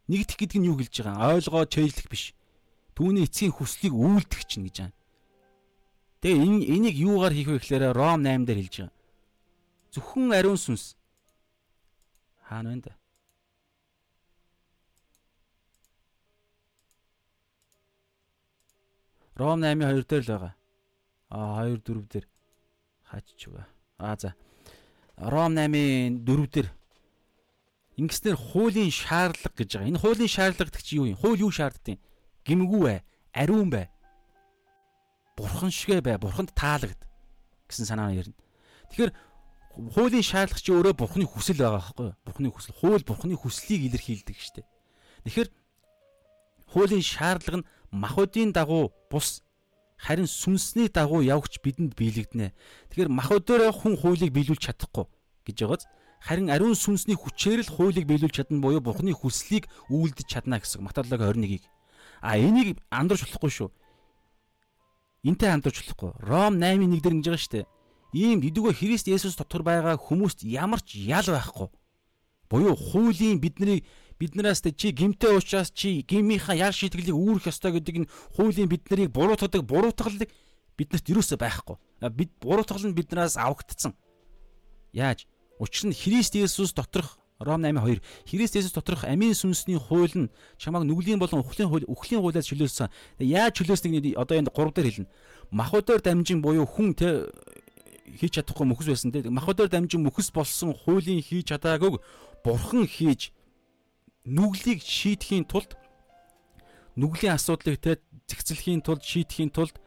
Нэгдэх гэдэг нь юу гэлж байгаа? Ойлгоо чэйжлэх биш. Түүний эцгийн хүслийг үйлдэх чинь гэж байна. Тэгээ энэ энийг юугаар хийх вэ гэхээр Ром 8 дээр хэлж байгаа. Зөвхөн ариун сүнс хаана вэ? Ром 8-ийн 2 дээр л байгаа. А 2 4 дээр хаач ч үгүй. А за. Ром 8-ийн 4 дээр Ингэснээр хуулийн шаардлага гэж байгаа. Энэ хуулийн шаардлага гэдэг чинь юу юм? Хууль юу шаарддаг юм? Гимгүү бай, ариун бай. Бурхан шигэ бай, бурханд таалагд гэсэн санаа ярина. Тэгэхээр хуулийн шаардлага чи өөрөө бурханы хүсэл байгаа байхгүй юу? Бурханы хүсэл. Хууль бурханы хүслийг илэрхийлдэг штеп. Тэгэхээр хуулийн шаардлага нь махуудын дагуу бус харин сүнсний дагуу явгч бидэнд биелэгдэнэ. Тэгэхээр махуудаараа хүн хуулийг биелүүлж чадахгүй гэж байгааз харин ариун сүнсний хүчээр л хуулийг биелүүлж чадна буюу Бурхны хүслийг үйлдэж чадна гэсэн Маталог 21-ийг. А энийг андуурч болохгүй шүү. Энтэй андуурч болохгүй. Ром 8-1 дээр ингэж байгаа шүү дээ. Ийм эдүгөө Христ Есүс дотор байгаа хүмүүст ямар ч ял байхгүй. Буюу хуулийн бидний биднээс чи гимтэй уучраас чи гимийнхаа яар шийтгэлийг үүрэх ёстой гэдэг нь хуулийн биднийг буруутгадаг буруутгалыг биднэрт юусоо байхгүй. Бид буруутгал нь биднээс авагдцсан. Яаж? Учир нь Христ Есүс доторх Ром 8:2 Христ Есүс доторх амийн сүнсний хууль нь чамайг нүглийн болон ухлын хууль ухлын хуулиас чөлөөлсөн. Яаж чөлөөснгийг одоо энд 3 дээр хэлнэ. Махуудаар дамжин буюу хүн тэ хийж чадахгүй мөхс байсан те. Махуудаар дамжин мөхс болсон хуулийн хийж чадаагүй бурхан хийж нүглийг шийдэхийн тулд нүглийн асуудлыг те зэгцлэхийн тулд шийдэхийн тулд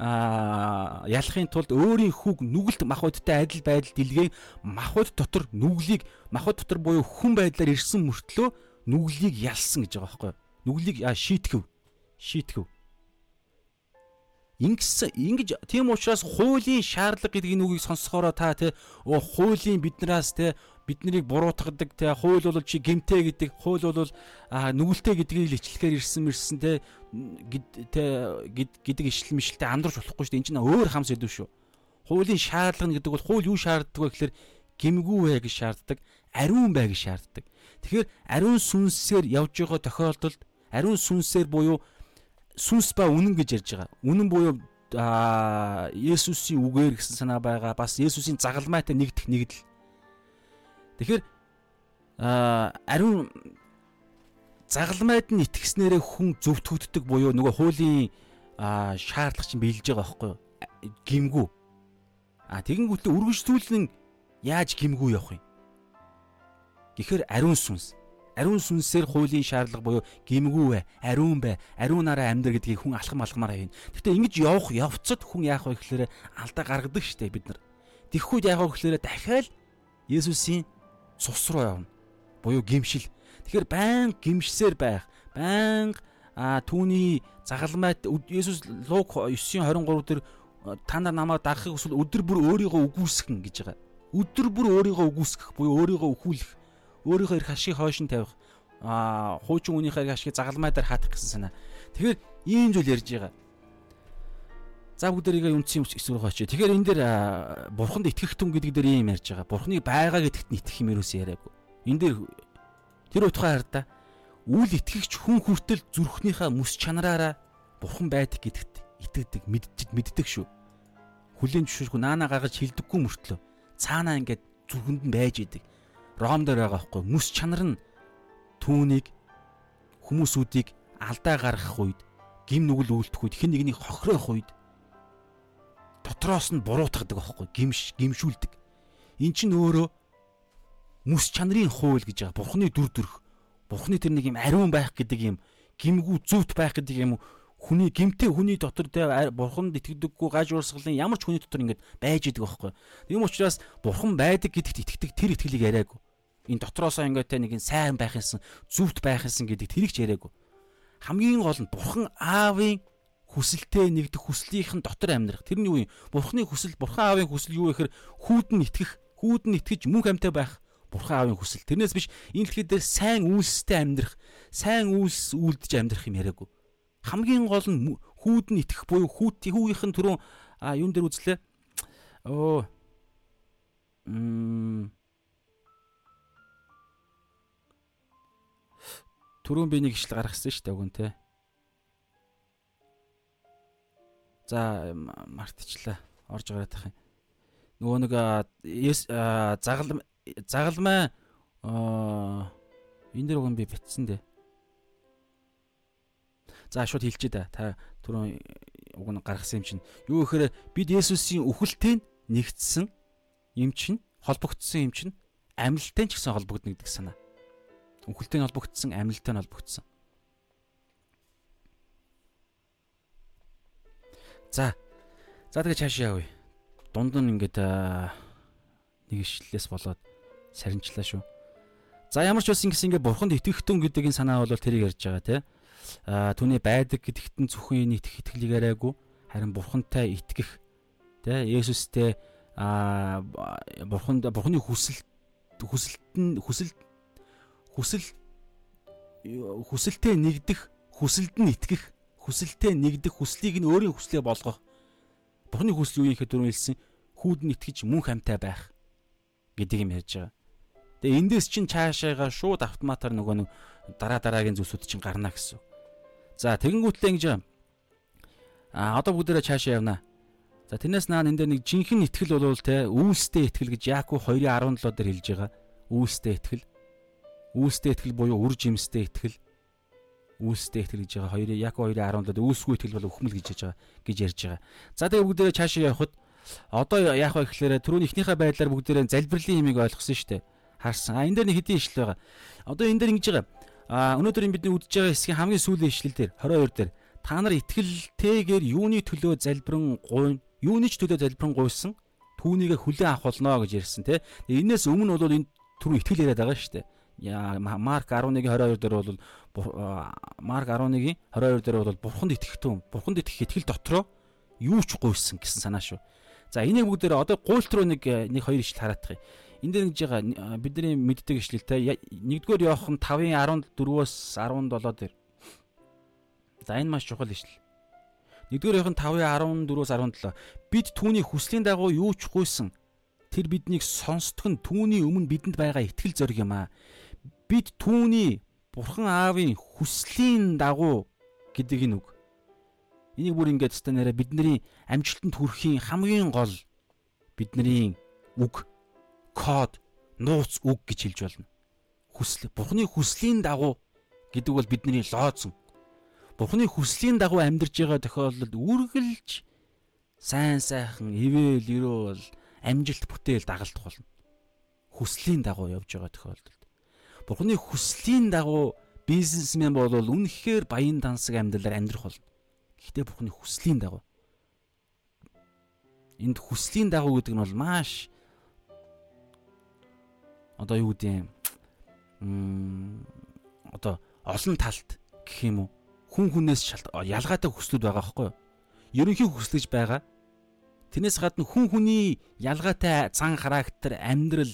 а ялахын тулд өөрийн хүүг нүгэлт махбодтой адил байдалд илгээн махбод дотор нүглийг махбод дотор буюу хүн байдлаар ирсэн мөртлөө нүглийг ялсан гэж байгаа байхгүй нүглийг шийтгэв. Шийтгэв. Ингэс ингэж тийм учраас хуулийн шаардлага гэдэг энэ үгийг сонсохороо та тий хуулийн биднээс тий бид нарыг буруутгадаг тий хууль бол чи гимтэй гэдэг хууль бол нүгэлтэй гэдгийг л ичлэхээр ирсэн мэрсэн тий гэдэг ишл мишлтэй андуурч болохгүй шүү дээ энэ чинь өөр хам сэдв шүү хуулийн шаардлага гэдэг бол хууль юу шаарддаг вэ гэхээр гимгүү вэ гэж шаарддаг ариун бай гэж шаарддаг тэгэхээр ариун сүнсээр явж байгаа тохиолдолд ариун сүнсээр буюу сүнс ба үнэн гэж ярьж байгаа. Үнэн буюу Есүсийн үгээр гэсэн санаа байгаа. Бас Есүсийн загалмайтай нэгдэх нэгдэл. Тэгэхээр ариун загалмайд нь итгэснээрээ хүн зөвтгөгддөг буюу нөгөө хуулийн шаардлага чинь биелж байгаа байхгүй юу? Гимгүү. А тэгэнгүүтээ үргэлжлүүлэн яаж гимгүү явах юм? Гэхдээ ариун сүнс ариун сүнсээр хуулийн шаардлага буюу гимгүү бай, ариун бай, ариунаараа амьдр гэдгийг хүн алхам алхмаар хийнэ. Гэхдээ ингэж явах явцад хүн яах вэ гэхээр алдаа гаргадаг штэ бид нар. Тэгэхгүйд яах вэ гэхээр дахиад Есүсийн цус руу явна. Буюу гимшил. Тэгэхээр байн гимшсээр байх, байн а түүний загалмайд Есүс Луг 9:23 дээр та нар намайг дагахыг хүсвэл өдөр бүр өөрийгөө үгүйсгэн гэж байгаа. Өдөр бүр өөрийгөө үгүйсгэх буюу өөрийгөө өхүүлэх өөрийнхөө эрх ашиг хойш нь тавих аа хуучин үнийхээ ашигыг загалмай дээр хаах гэсэн санаа. Тэгэхээр ийм зүйл ярьж байгаа. За бүгдээрийг үнцэн юм эсрэг очие. Тэгэхээр энэ дээр бурханд итгэх түн гэдэг дээр ийм ярьж байгаа. Бурхны байгаа гэдэгт нь итгэх юм ерөөс яриаггүй. Энэ дээр тэр утгаа хар та үл итгэгч хүн хүртэл зүрхнийхээ мэс чанараараа бурхан байдаг гэдэгт итгэдэг мэддэг мэддэг шүү. Хүлийн зөвшөөрөх наана гагаж хилдэггүй мөртлөө цаанаа ингээд зүрхэнд нь байж идэг. Ром дээр байгаа байхгүй мэс чанар нь түүнийг хүмүүсүүдийг алдаа гаргах үед гим нүгэл үйлдэх үед хэн нэгнийг хохирох үед дотроос нь буруутгадаг байхгүй гимш гимшүүлдэг. Эн чинь өөрөө мэс чанарын хууль гэж байгаа. Бурхны дүр төрх. Бурхны тэр нэг юм ариун байх гэдэг юм гимгүү зүвт байх гэдэг юм хүний гимтэй хүний дотор тэ бурханд итгэдэггүй гаж уурсгалын ямар ч хүний дотор ингэж байж идэг байхгүй. Ийм учраас бурхан байдаг гэдэгт итгэдэг тэр итгэлийг яриаггүй. Энэ дотроосоо ингээд тэ нэг сайн байх юмсан, зүвт байх юмсан гэдэг тэрийг ч яриаггүй. Хамгийн гол нь бурхан аавын хүсэлтэй нэгдэх хүслийнхэн дотор амьдрах. Тэр нь юу юм? Бурханы хүсэл, бурхан аавын хүсэл юу гэхээр хүүд нь итгэх, хүүд нь итгэж мөнх амьтаа байх бурхан аавын хүсэл. Тэрнээс биш энэ дэлхий дээр сайн үйлстэй амьдрах, сайн үйлс үлдэж амьдрах юм яриаггүй хамгийн гол нь хүүд нь итгэх буюу хүүт хүүгийнх нь түрүүн юун дээр үзлээ оо м түрүүн би нэг ишл гаргасан шүү дээ үгэн те за мартчихлаа орж гараад тах юм нөгөө нэг загал загалмай энэ дэр үгэн би битсэн дээ За шууд хэлчихэ да. Та түрүүн уг нь гаргасан юм чинь. Юу гэхээр бид Есүсийн үхэлтэй нэгдсэн юм чинь холбогдсон юм чинь амьлалтай ч гэсэн холбогдно гэдэг санаа. Үхэлтэй холбогдсон, амьлалтай холбогдсон. За. За тэгээ цаашаа явъя. Дунд нь ингээд нэг ишлэлээс болоод сарнчлаа шүү. За ямар ч байсан гэсэн ингээд бурханд итгэх тун гэдэг энэ санаа бол тэрийг ярьж байгаа тийм түүний байдаг гэдэгт нь зөвхөн энэ итгэх итгэлийг яриаггүй харин бурхантай итгэх тэ Есүстэй а бурханд бурханы хүсэл хүсэлт нь хүсэл хүсэл хүсэлтэд нэгдэх хүсэлд нь итгэх хүсэлтэд нэгдэх хүслийг нь өөрийн хүслээ болгох бурханы хүсэл юу юм гэхэд дөрөв хэлсэн хүүд нь итгэж мөн хамтай байх гэдэг юм ярьж байгаа. Тэгээ эндээс чинь цаашаага шууд автоматар нөгөө нэг дараа дараагийн зүйлсүүд чинь гарна гэсэн. За тэгэнгүүтлээ ингэж а одоо бүгдээрээ цаашаа явна. За тэрнээс наа энэ дээр нэг жинхэнэ итгэл болвол те үүстэй итгэл гэж Яаков 2:17 дээр хэлж байгаа. Үүстэй итгэл. Үүстэй итгэл буюу үр жимстэй итгэл. Үүстэй итгэл гэж байгаа. 2 Яаков 2:17 дээр үүсгүй итгэл бол өхмөл гэж байгаа гэж ярьж байгаа. За тэгээ бүгдээрээ цаашаа явхад одоо яах вэ гэхээр түрүүний ихнийхээ байдлаар бүгдээрээ залбирлын хэмийг ойлгосон шүү дээ. Харсан. А энэ дээр нэг хэдийн ишл байгаа. Одоо энэ дээр ингэж байгаа А өнөөдөр бидний үдж байгаа хэсгийн хамгийн сүүлийн ишлэл дээр 22 дээр та нар итгэлтэйгээр юуны төлөө залбирэн гуйна юуны ч төлөө залбирэн гуйсан түүнийгэ хүлээн авах болно гэж ярьсан тий. Энээс өмнө бол энэ түрүү итгэл яриад байгаа шүү дээ. Марк 11:22 дээр бол Марк 11-ийн 22 дээр бол бурханд итгэхтэн бурханд итгэх итгэл дотроо юу ч гуйсан гэсэн санаа шүү. За энийг бүгдээр одоо гуйлт руу нэг нэг хоёр ишл хараадах юм. Энд дээр гэж байгаа бидний мэддэг ишлэлтэй 1-р Иохан 5-ын 14-өөс 17 дээр. За энэ маш чухал ишлэл. 1-р Иохан 5-ын 14-өөс 17. Бид түүний хүслийн дагуу юу ч гуйсан. Тэр биднийг сонсдог нь түүний өмнө бидэнд байгаа итгэл зориг юм аа. Бид түүний Бурхан Аавын хүслийн дагуу гэдэг энэ үг. Энийг бүр ингээд нэрэ бидний амжилтанд хүрэхийн хамгийн гол бидний үг, код, нууц үг гэж хэлж болно. Хүсэл, Бурханы хүслийн дагуу гэдэг бол бидний лооцсон. Бурханы хүслийн дагуу амьдарч байгаа тохиолдолд үргэлж сайн сайхан ивэл өрөөл амжилт бүтээл дагалдах болно. Хүслийн дагуу явж байгаа тохиолдолд Бурхны хүслийн дагуу бизнесмен бол үнэхээр баян дансаг амьдралаар амьдрах болно. Гэхдээ Бурхны хүслийн дагуу энд хүслийн дагуу гэдэг нь бол маш одоо юу гэдэг юм одоо олон талт гэх юм уу хүн хүнээс ялгаатай хүслүүд байгаа байхгүй юу? Ерөнхий хүсэл гэж байгаа. Тэрнээс гадна хүн хүний ялгаатай цан характер, амьдрал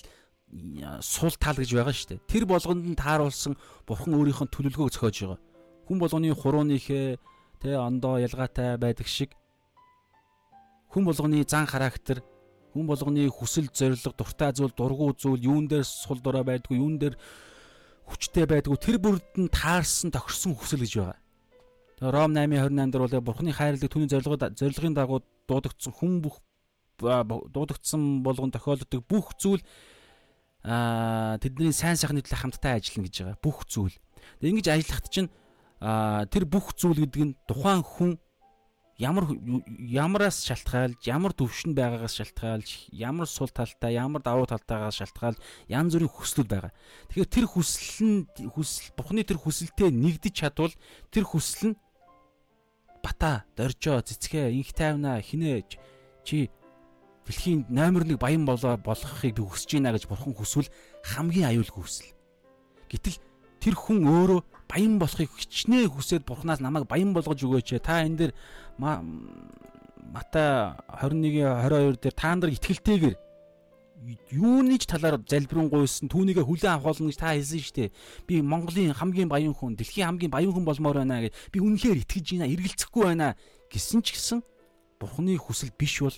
сул тал гэж байгаа шүү дээ. Тэр болгонд нь тааруулсан бурхан өөрийнх нь төлөвлөгөөг зохиож байгаа. Хүн болгоны хурууныхээ тэ ондоо ялгаатай байдаг шиг хүн болгоны зан характер, хүн болгоны хүсэл зориг, дуртай зүйл, дургу зүйл, юун дээр сул дорой байдгүй, юун дээр хүчтэй байдгүй тэр бүрд нь таарсан тохирсон хүсэл гэж байгаа. Тэгээ Ром 8:28 дээр бол бурханы хайрлаг түүний зорилгод зорилгын дагуу дуудагдсан хүн бүх дуудагдсан болгон тохиолддог бүх зүйл аа тэдний сайн сайхны төлөө хамтдаа ажиллана гэж байгаа. Бүх зүйл. Ингэж ажиллахад чинь аа тэр бүх зүйл гэдэг нь тухайн хүн ямар ямараас шалтгаалж, ямар төвшөнд байгаагаас шалтгаалж, ямар сул талтай, ямар давуу талтайгаас шалтгаалж янз бүрийн хүслүүд байгаа. Тэгэхээр тэр хүсэл нь хүсэл Бурхны тэр хүсэлтэд нэгдэж чадвал тэр хүсэл нь бата, доржоо, цэцгээ, инх тайвнаа, хинээж чи дэлхийн номер 1 баян болоо болгохыг би хүсэж байна гэж бурхан хүсвэл хамгийн аюулгүй хүсэл. Гэтэл тэр хүн өөрөө баян болохыг хичнээн хүсээд бурханаас намайг баян болгож өгөөч. Та энэ дээр Матай 21-22 дээр та нар итгэлтэйгээр юуны ч талаар залбирэн гуйсан түүнийгээ хүлээн авах болно гэж та хэлсэн шүү дээ. Би Монголын хамгийн баян хүн, дэлхийн хамгийн баян хүн болмоор байна гэж би үнэхээр итгэж байна, эргэлзэхгүй байна гэсэн ч гэсэн Бурхны хүсэл биш бол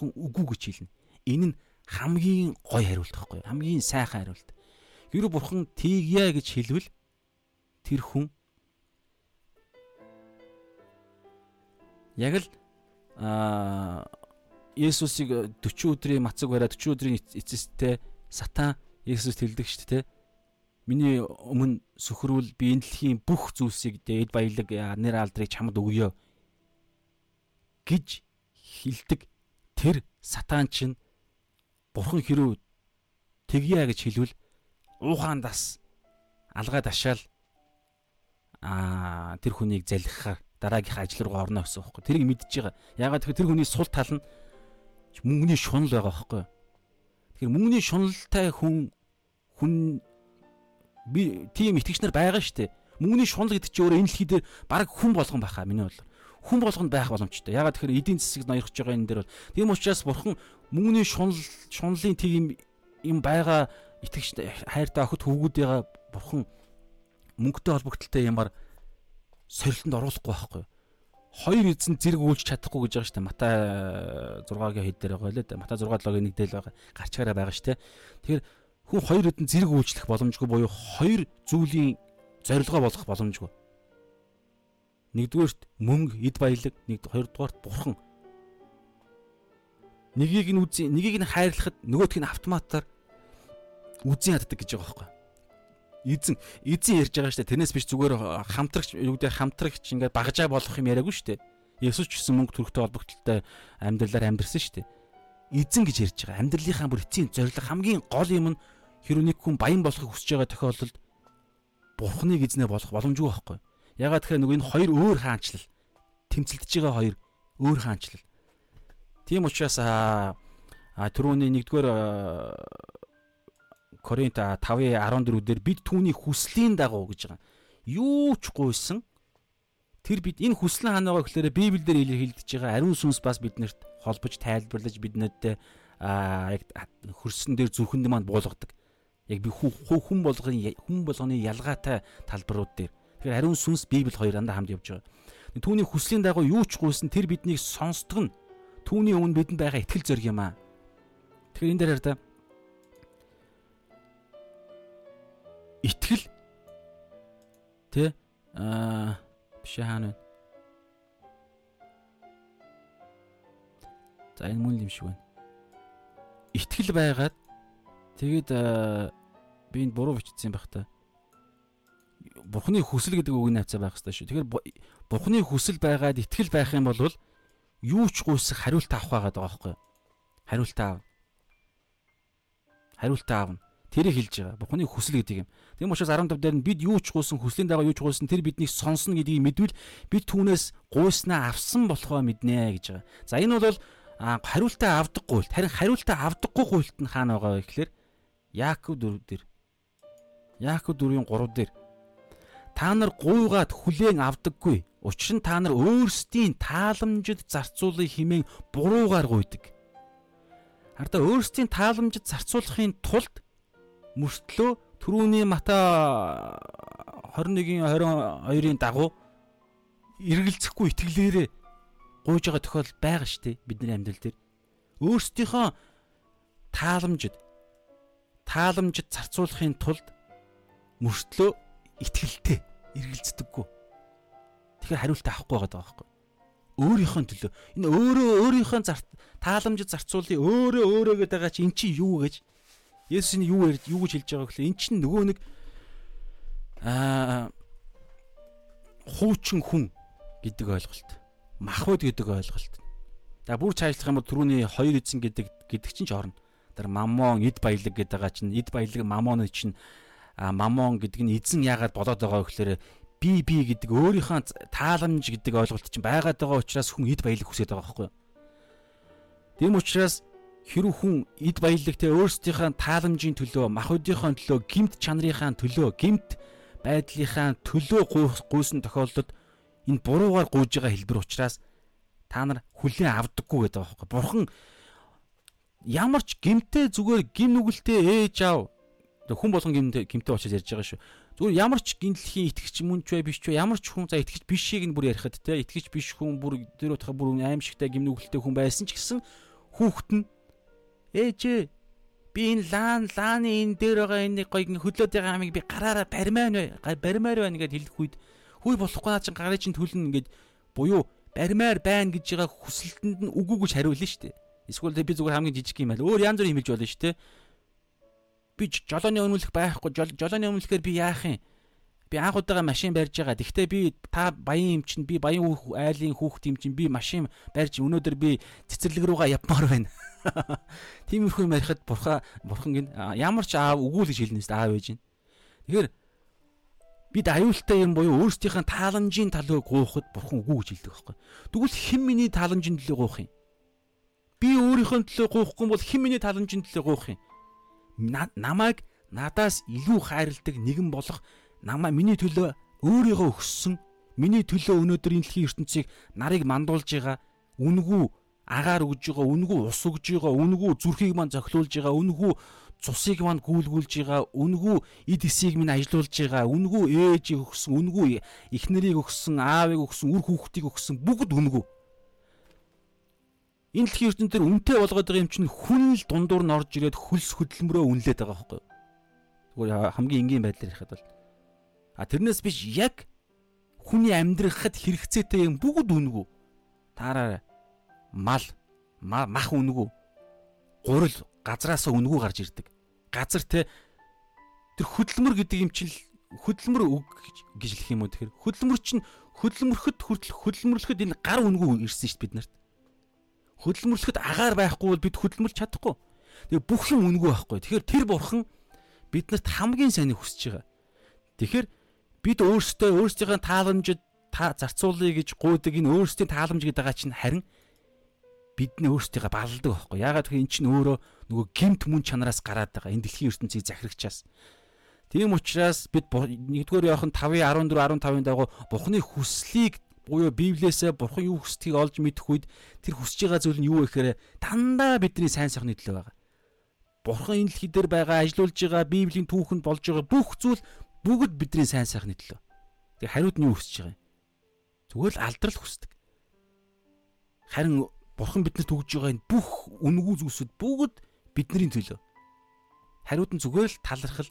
бурхан үгүй гэж хэлнэ. Энэ нь хамгийн гой хариулт байхгүй хамгийн сайхан хариулт. Хэрэв бурхан тийгья гэж хэлвэл тэр хүн яг л аа Есүсийг 40 өдрийн мацаг бариад 40 өдрийн эцэстээ сатан Есүст хэлдэг шүү дээ. Миний өмнө сөхрүүл би энэ дэлхийн бүх зүйлсийг дээд баялаг нэр алдрыг чамд өгье гэж хэлдэг тэр сатан чинь бурхан хэрүү тэгье гэж хэлвэл уухаандас алгаа ташаал аа тэр хүнийг залхихаар дараагийнхаа ажил руу орно гэсэн үг. Тэрийг мэдчихэж байгаа. Ягаад гэвэл тэр хүний сул тал нь мөнгөний шунал байгаа байхгүй. Тэгэхээр мөнгөний шуналтай хүн хүн би тийм итгэгч нар байгаа шүү дээ. Мөнгөний шунал гэдэг чинь өөрөө энэ дэлхий дээр баг хүн болгон байхаа миний бодлоор хүн болгонд байх боломжтой. Ягаад тэгэхээр эдийн засгийг ноёрхож байгаа энэ дээр бол тийм учраас бурхан мөнгөний шунал шунлын тэг юм юм байгаа итгэж хайртай охид хөвгүүдээ бурхан мөнгөтэй холбогдлолтой юмар сорилтонд оруулахгүй байхгүй. Хоёр эзэн зэрэг үйлч чадахгүй гэж байгаа шүү дээ. Матай 6-гийн хэд дээр байгаа лээ дээ. Матай 6-7-гийн нэг дээл байгаа. Гарчгаараа байгаа шүү дээ. Тэгэхээр хүн хоёр эзэн зэрэг үйлчлэх боломжгүй буюу хоёр зүйлийн зорилгоо болгох боломжгүй. Нэгдүгээрт мөнгө, эд баялаг, нэг хоёрдугаарт бурхан. Нэгийг нь үзий, нэгийг нь хайрлахад нөгөөх нь автоматар үзий яддаг гэж байгаа байхгүй. Эзэн эзэн ярьж байгаа шүү дээ. Тэрнээс биш зүгээр хамтрагч юу гэдэг хамтрагч ингээд багажаа болох юм яриаггүй шүү дээ. Есүс ч гэсэн мөнгө төрхтэй холбогдлолтой амьдралаар амьдрсан шүү дээ. Эзэн гэж ярьж байгаа. Амьдралынхаа бүр эцсийн зорилго хамгийн гол юм нь хэрвээ нэг хүн баян болохыг хүсэж байгаа тохиолдолд бурхныг эзнээ болох боломжгүй байхгүй. Ягаад тэгэхээр нөгөө энэ хоёр өөр хаанчлал тэмцэлдэж байгаа хоёр өөр хаанчлал. Тийм учраас а түрүүний 1-р Коринт 5:14 дээр бид түүний хүслийн дагуу гэж байгаа. Юу ч гуйсан тэр бид энэ хүслийн ханаага гэхээр Библиэлд илэрхийлж байгаа ариун сүнс бас биднэрт холбож тайлбарлаж биднэрт а яг хөрсөн дээр зүрхэнд маань буулгадаг. Яг би хүн болгоны хүн болгоны ялгаатай талбарууд дээр. Тэгэхээр ариун сүнс Библи хоёр дандаа хамт явж байгаа. Түүний хүслийн дагуу юу ч гуйсан тэр биднийг сонсдог нь түүний өмнө бидэнд байгаа итгэл зориг юм аа. Тэгэхээр энэ дээр хараа итгэл тэ аа биш хаана вэ? За энэ мөн юм шиг байна. Итгэл байгаад тэгээд би энд буруу бичсэн байх та. Бурхны хүсэл гэдэг үг нь хавцаа байх хэрэгтэй шүү. Тэгэхээр Бурхны хүсэл байгаад итгэл байх юм бол юу ч гуйсах хариулт авах байгаа даа байхгүй юу? Хариулт аав. Хариулт аавна. Тэрийг хэлж байгаа. Бурхны хүсэл гэдэг юм. Тийм учраас 15 дээр нь бид юу ч гуйсан хүслийн дагуу юу ч гуйсан тэр биднийг сонсно гэдгийг мэдвэл бид түүнээс гуйснаа авсан болохоо мэднэ гэж байгаа. За энэ бол хариултаа авдаггүй гуйлт. Харин хариултаа авдаггүй гуйлт нь хаана байгаа вэ гэхээр Яаков 4 дээр. Яаков 4-ийн 3 дээр та нар гуйгаад хүлээн авдаггүй. Учир нь та нар өөрсдийн тааламжид зарцуулах хэмээн буруугаар гуйдаг. Хардаа өөрсдийн тааламжид зарцуулахын тулд мөртлөө түрүүний Мата 21-ийн 22-ын дагуу эргэлзэхгүй итгэлээрээ гуйж байгаа тохиол байгаа шүү дээ бидний амьдрал дээр. Өөрсдийнхөө тааламжид тааламжид зарцуулахын тулд мөртлөө итгэлтэй эргэлздэггүй. Тэгэхээр хариулт авахгүй байгаа байхгүй. Өөрийнхөө төлөө энэ өөрөө өөрийнхөө тааламжид зарцуулъя өөрөө өөрөө гэдэг байгаа чи эн чинь юу гэж Есүс нь юу ярьж юу гэж хэлж байгаа гэхлээр эн чинь нөгөө нэг аа хуучин хүн гэдэг ойлголт. Махбод гэдэг ойлголт. За бүр цаашлах юм бол түрүүний хоёр эзэн гэдэг гэдэг чинь ч орно. Тэр мамон эд баялаг гэдэг байгаа чинь эд баялаг мамон чинь мамон гэдэг нь эзэн яагаад болоод байгаа вэ гэхээр би би гэдэг өөрийнхөө тааламж гэдэг ойлголт чинь байгаад байгаа учраас хүн эд баялаг хүсэж байгаа байхгүй юу. Тийм учраас хэрэг хүн эд баялагтай өөрсдийнхээ тааламжийн төлөө, махбодийнхоо төлөө, гимт чанарынхаа төлөө, гимт байдлынхаа төлөө гуйсан тохиолдолд энэ буруугаар гуйж байгаа хэлбэр учраас та нар хүлээн авдаггүй гэдэг байгаа байхгүй. Бурхан ямар ч гимтэй зүгээр гим нүгэлтэй ээж аав хүн болгон гимтэй гимтэй учраас ярьж байгаа шүү. Зүгээр ямар ч гинлэхийн итгэгч мөн ч бай биш ч ямар ч хүн за итгэгч бишийг нь бүр ярихад те итгэгч биш хүн бүр тэр утга бүр аимшигтай гим нүгэлтэй хүн байсан ч гэсэн хүүхэд нь ээжээ би энэ лаан лааны энэ дээр байгаа энэ гоё хөдлөөд байгаа амийг би гараараа баримаар бай баримаар байна гэдээ хэлэх үед хүй болохгүй наа чин гарын чин төлн ингээд буюу баримаар байна гэж байгаа хүсэлтэнд нь үгүй гэж хариулна шүү дээ. Эсвэл би зүгээр хамгийн жижиг юм байл. Өөр янз бүр хэмэлж болно шүү дээ. Би жолооны өнүүлэх байхгүй жолооны өнүүлэхээр би яах юм? би анх удаага машин барьж байгаа. Тэгвэл би та баян юм чинь би баян айлын хүүхд юм чинь би машин барьж өнөөдөр би цэцэрлэг рүүгээ явмаар байна. Тиймэрхүү юм ярихад бурхан бурхан гин ямар ч аав өгүүл гэж хэлнэ шүү дээ аав ээж нь. Тэгэхээр бид аюултай юм буюу өөрсдийнхээ тааламжийн талыг гуйхад бурхан үгүй гэж хэлдэг байхгүй. Тэгвэл хэн миний тааламжийн төлөө гуйх юм? Би өөрийнхөө төлөө гуйхгүй бол хэн миний тааламжийн төлөө гуйх юм? Намайг надаас илүү хайрладаг нэгэн болох намаа миний төлөө өөрийгөө өгсөн миний төлөө өнөөдөр энэ дэлхийн ертөнцийг нарыг мандуулж байгаа үнгүү агаар өгж байгаа үнгүү ус өгж байгаа үнгүү зүрхийг маань зохиолуулж байгаа үнгүү цусыг маань гүйлгүүлж байгаа үнгүү эд эсийг минь ажилуулж байгаа үнгүү ээжийг өгсөн үнгүү эхнэрийг өгсөн аавыг өгсөн үр хүүхдийг өгсөн бүгд үнгүү энэ дэлхийн ертөнцийн дээр үнтэй болгоод байгаа юм чинь хүн л дундуур нь орж ирээд хөлс хөдөлмөрөө үнэлээд байгаа байхгүй. Зүгээр хамгийн энгийн байдлаар ярихад бол А тэрнээс биш яг хүний амьдрахад хэрэгцээтэй юм бүгд үнгүү. Таараа мал мах үнгүү. Гурил газраас үнгүү гарч ирдэг. Газар те тэр хөдөлмөр гэдэг юм чинь хөдөлмөр үг гэж хэлэх юм уу тэгэхээр хөдөлмөр чинь хөдөлмөрөхөд хүртэл хөдөлмөрлөхөд энэ гар үнгүү ирсэн шүү дээ бид нарт. Хөдөлмөрлөхөд агаар байхгүй бол бид хөдөлмөрлж чадахгүй. Тэгээ бүх юм үнгүү байхгүй. Тэгэхээр тэр бурхан биднэрт хамгийн сайныг хүсэж байгаа. Тэгэхээр бид өөрсдөө өөрсдийнхөө тааламжид та зарцуулъя гэж гуйдаг энэ өөрсдийн тааламж гэдэг байгаа чинь харин бидний өөрсдийгөө балладаг байхгүй. Ягаад гэвэл эн чинь өөрөө нөгөө гимт мөн чанараас гараад байгаа. Энэ дэлхийн ертөнцийг захирагчаас. Тийм учраас бид 1-р Иохан 5:14 15-ын дагуу Бурхны хүслийг буюу Библиэсээ Бурхан юу хүсдгийг олж мэдэх үед тэр хүсэж байгаа зүйл нь юу вэ гэхээр дандаа бидний сайн сайхны төлөө байгаа. Бурхан энэ дэлхий дээр байгаа ажилуулж байгаа Библийн түүхэнд болж байгаа бүх зүйл бүгд бидний сайн сайхны төлөө. Тэгээ хариуд нь юу хүсэж байгаа юм? Зүгээр л алдрал хүсдэг. Харин Бурхан биднэрт өгж байгаа энэ бүх үнгүү зүйлсүүд бүгд бидний төлөө. Хариуд нь зүгээр л талархал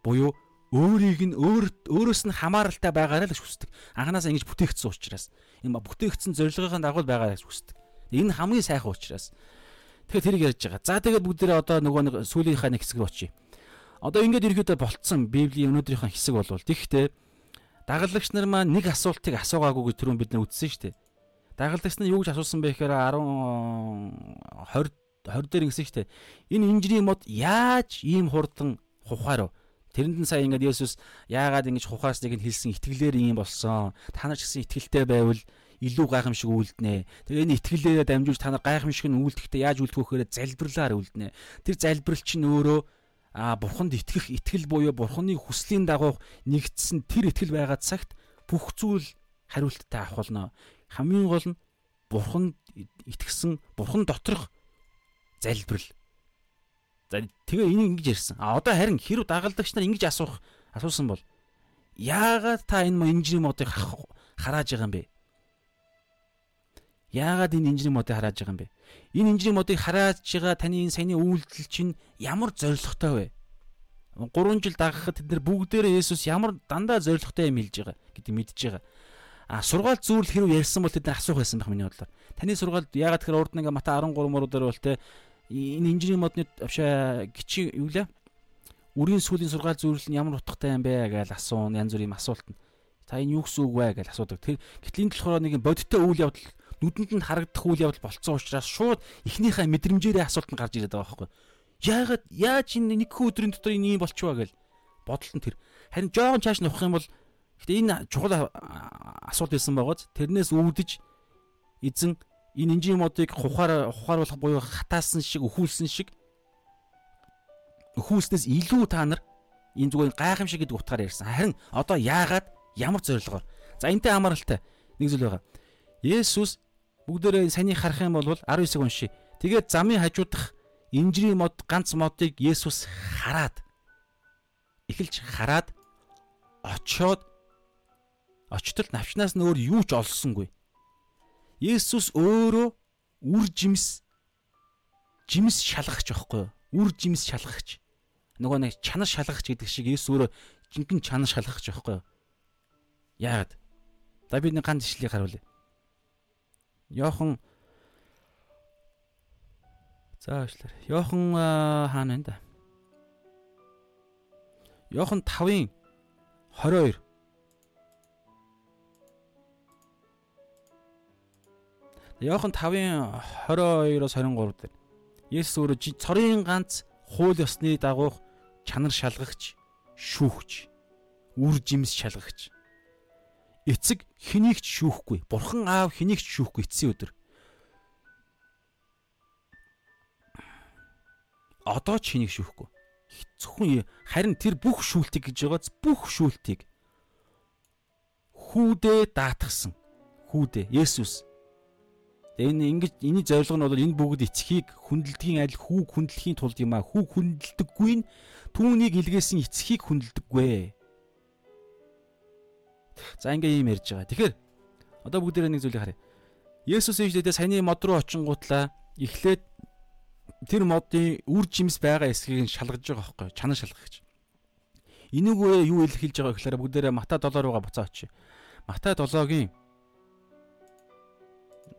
буюу өөрийг нь өөр өөрөөс нь хамааралтай байгаарай л хүсдэг. Анханасаа ингэж бүтээгдсэн учраас энэ бүтээгдсэн зорилгын дагуу байгаарай гэж хүсдэг. Энэ хамгийн сайхан учраас. Тэгэхээр тэрийг ярьж байгаа. За тэгээд бүгдээрээ одоо нөгөө нэг сүүлийнхаа нэг хэсэг рүү очие. Одоо ингээд ерөөдөө болцсон Библийн өнөөдрийнхөө хэсэг болвол тэгхтээ дагалдагч нар маань нэг асуултыг асуугаагүй гэж түрүүн бид нар үздсэн шүү дээ. Дагалдагч нар юу гэж асуусан бэ гэхээр 10 20 20 дээр ингэсэн шүү дээ. Энэ инженерийн мод яаж ийм хурдан хухаар Тэрэнд нь сая ингээд Есүс яагаад ингэж хухаасныг нь хэлсэн итгэлээр юм болсон. Та нар ч гэсэн итгэлтэй байвал илүү гайхамшиг үлднэ. Тэгээ энэ итгэлээрээ дамжуулж та нар гайхамшиг нь үлдэхдээ яаж үлдэх вөхөөрэ залбирлаар үлднэ. Тэр залбирал чинь өөрөө а бурханд итгэх итгэл буюу бурханы хүслийн дагуу нэгдсэн тэр итгэл байгаа цагт бүх зүйл хариулттай авах болно. Хамгийн гол нь бурханд итгэсэн бурхан доторх залбирал За тэгээ энийг ингэж ярьсан. А одоо харин хэрв дагалдагч нар ингэж асуух асуусан бол яагаад та энэ инженери модыг харааж байгаа юм бэ? Яагаад энэ инженери модыг харааж байгаа юм бэ? Энэ инженери модыг харааж байгаа таны энэ саяны үйлдэл чинь ямар зоригтой вэ? 3 жил дагахад тэд нар бүгдээрээ Есүс ямар дандаа зоригтой юм хэлж байгаа гэдэг мэдж байгаа. А сургаал зүүрл хэрв ярьсан бол тэд асуух байсан байх миний бодлоор. Таны сургаалд яагаад тэгэхээр урд ингээ Мата 13 мөрөөр бол те энэ инженерийн модны авшаа гिचи юу лээ? Үрийн сүлийн сургаал зөвлөл нь ямар утгатай юм бэ гэж асуун янз бүрийн асуулт нь. Та энэ юу гэсэн үг вэ гэж асуудаг. Тэр гэтэл энэ болохоор нэг бодиттой үйл явдал нүдэнд нь харагдах үйл явдал болцсон учраас шууд эхнийхээ мэдрэмжээрээ асуулт нь гарч ирээд байгаа байхгүй. Яагаад яаж энэ нэг өдрийн дотор энэ юм болчихваа гэж бодолт нь тэр. Харин жоохон чааш нухах юм бол гэтээ энэ чухал асуулт ирсэн байгааз тэрнээс үүдэж эзэн энэ инжийн модыг хухаар хухааруулах буюу хатаасан шиг өхүүлсэн шиг өхүүлснээс илүү та нар энэ зүгээр гайхамшиг гэдэг утгаар ярьсан. Харин одоо яагаад ямар зорилгоор? За энтэй хамааралтай нэг зүйл байгаа. Есүс бүгдээрээ саний харах юм бол 19-ыг уншия. Тэгээд замын хажуудах инжирийн мод ганц модыг Есүс хараад эхэлж хараад очоод очтол навчнаас нь өөр юу ч олсонгүй. Есүс өөрөө үр жимс жимс шалгахч байхгүй юу? Үр жимс шалгахч. Нөгөө нэг чанар шалгахч гэдэг шиг Есүс өөрөө жинхэнэ чанар шалгахч байхгүй юу? Яагаад? За би нэг ганц ишлийг харуулъя. Йохан За уучлаарай. Йохан хаана вэ да? Йохан 5-ын 22 Иохан 5-ын 22-оос 23 дээр Есүс өөрөө цорын ганц хууль ёсны дагуух чанар шалгагч, шүүхч, үр жимс шалгагч. Эцэг хэнийг ч шүүхгүй. Бурхан аав хэнийг ч шүүхгүй эцсийн өдөр. Одоо ч хэнийг шүүхгүй. Зөвхөн харин тэр бүх шүүлтийг гэж байгааз бүх шүүлтийг хүүдээ даатгсан. Хүүдээ Есүс энэ ингэж эний зорилго нь бол энэ бүгд эцхийг хүндэлдгийн аль хүүг хүндлэхийн тулд юм а. Хүүг хүндэлдэггүй нь түүнийг илгээсэн эцхийг хүндэлдэггүй. За ингээ юм ярьж байгаа. Тэгэхээр одоо бүгдээрээ нэг зүйлийг харъя. Есүс ээжлэдээ саяны мод руу очингуутлаа эхлээд тэр модын үр жимс байгаа эсхийг нь шалгаж байгаа байхгүй чанар шалгахч. Энийгөө юу илэрхийлж байгаа гэхээр бүгдээрээ Мата 7 руугаа буцаа очие. Мата 7-гийн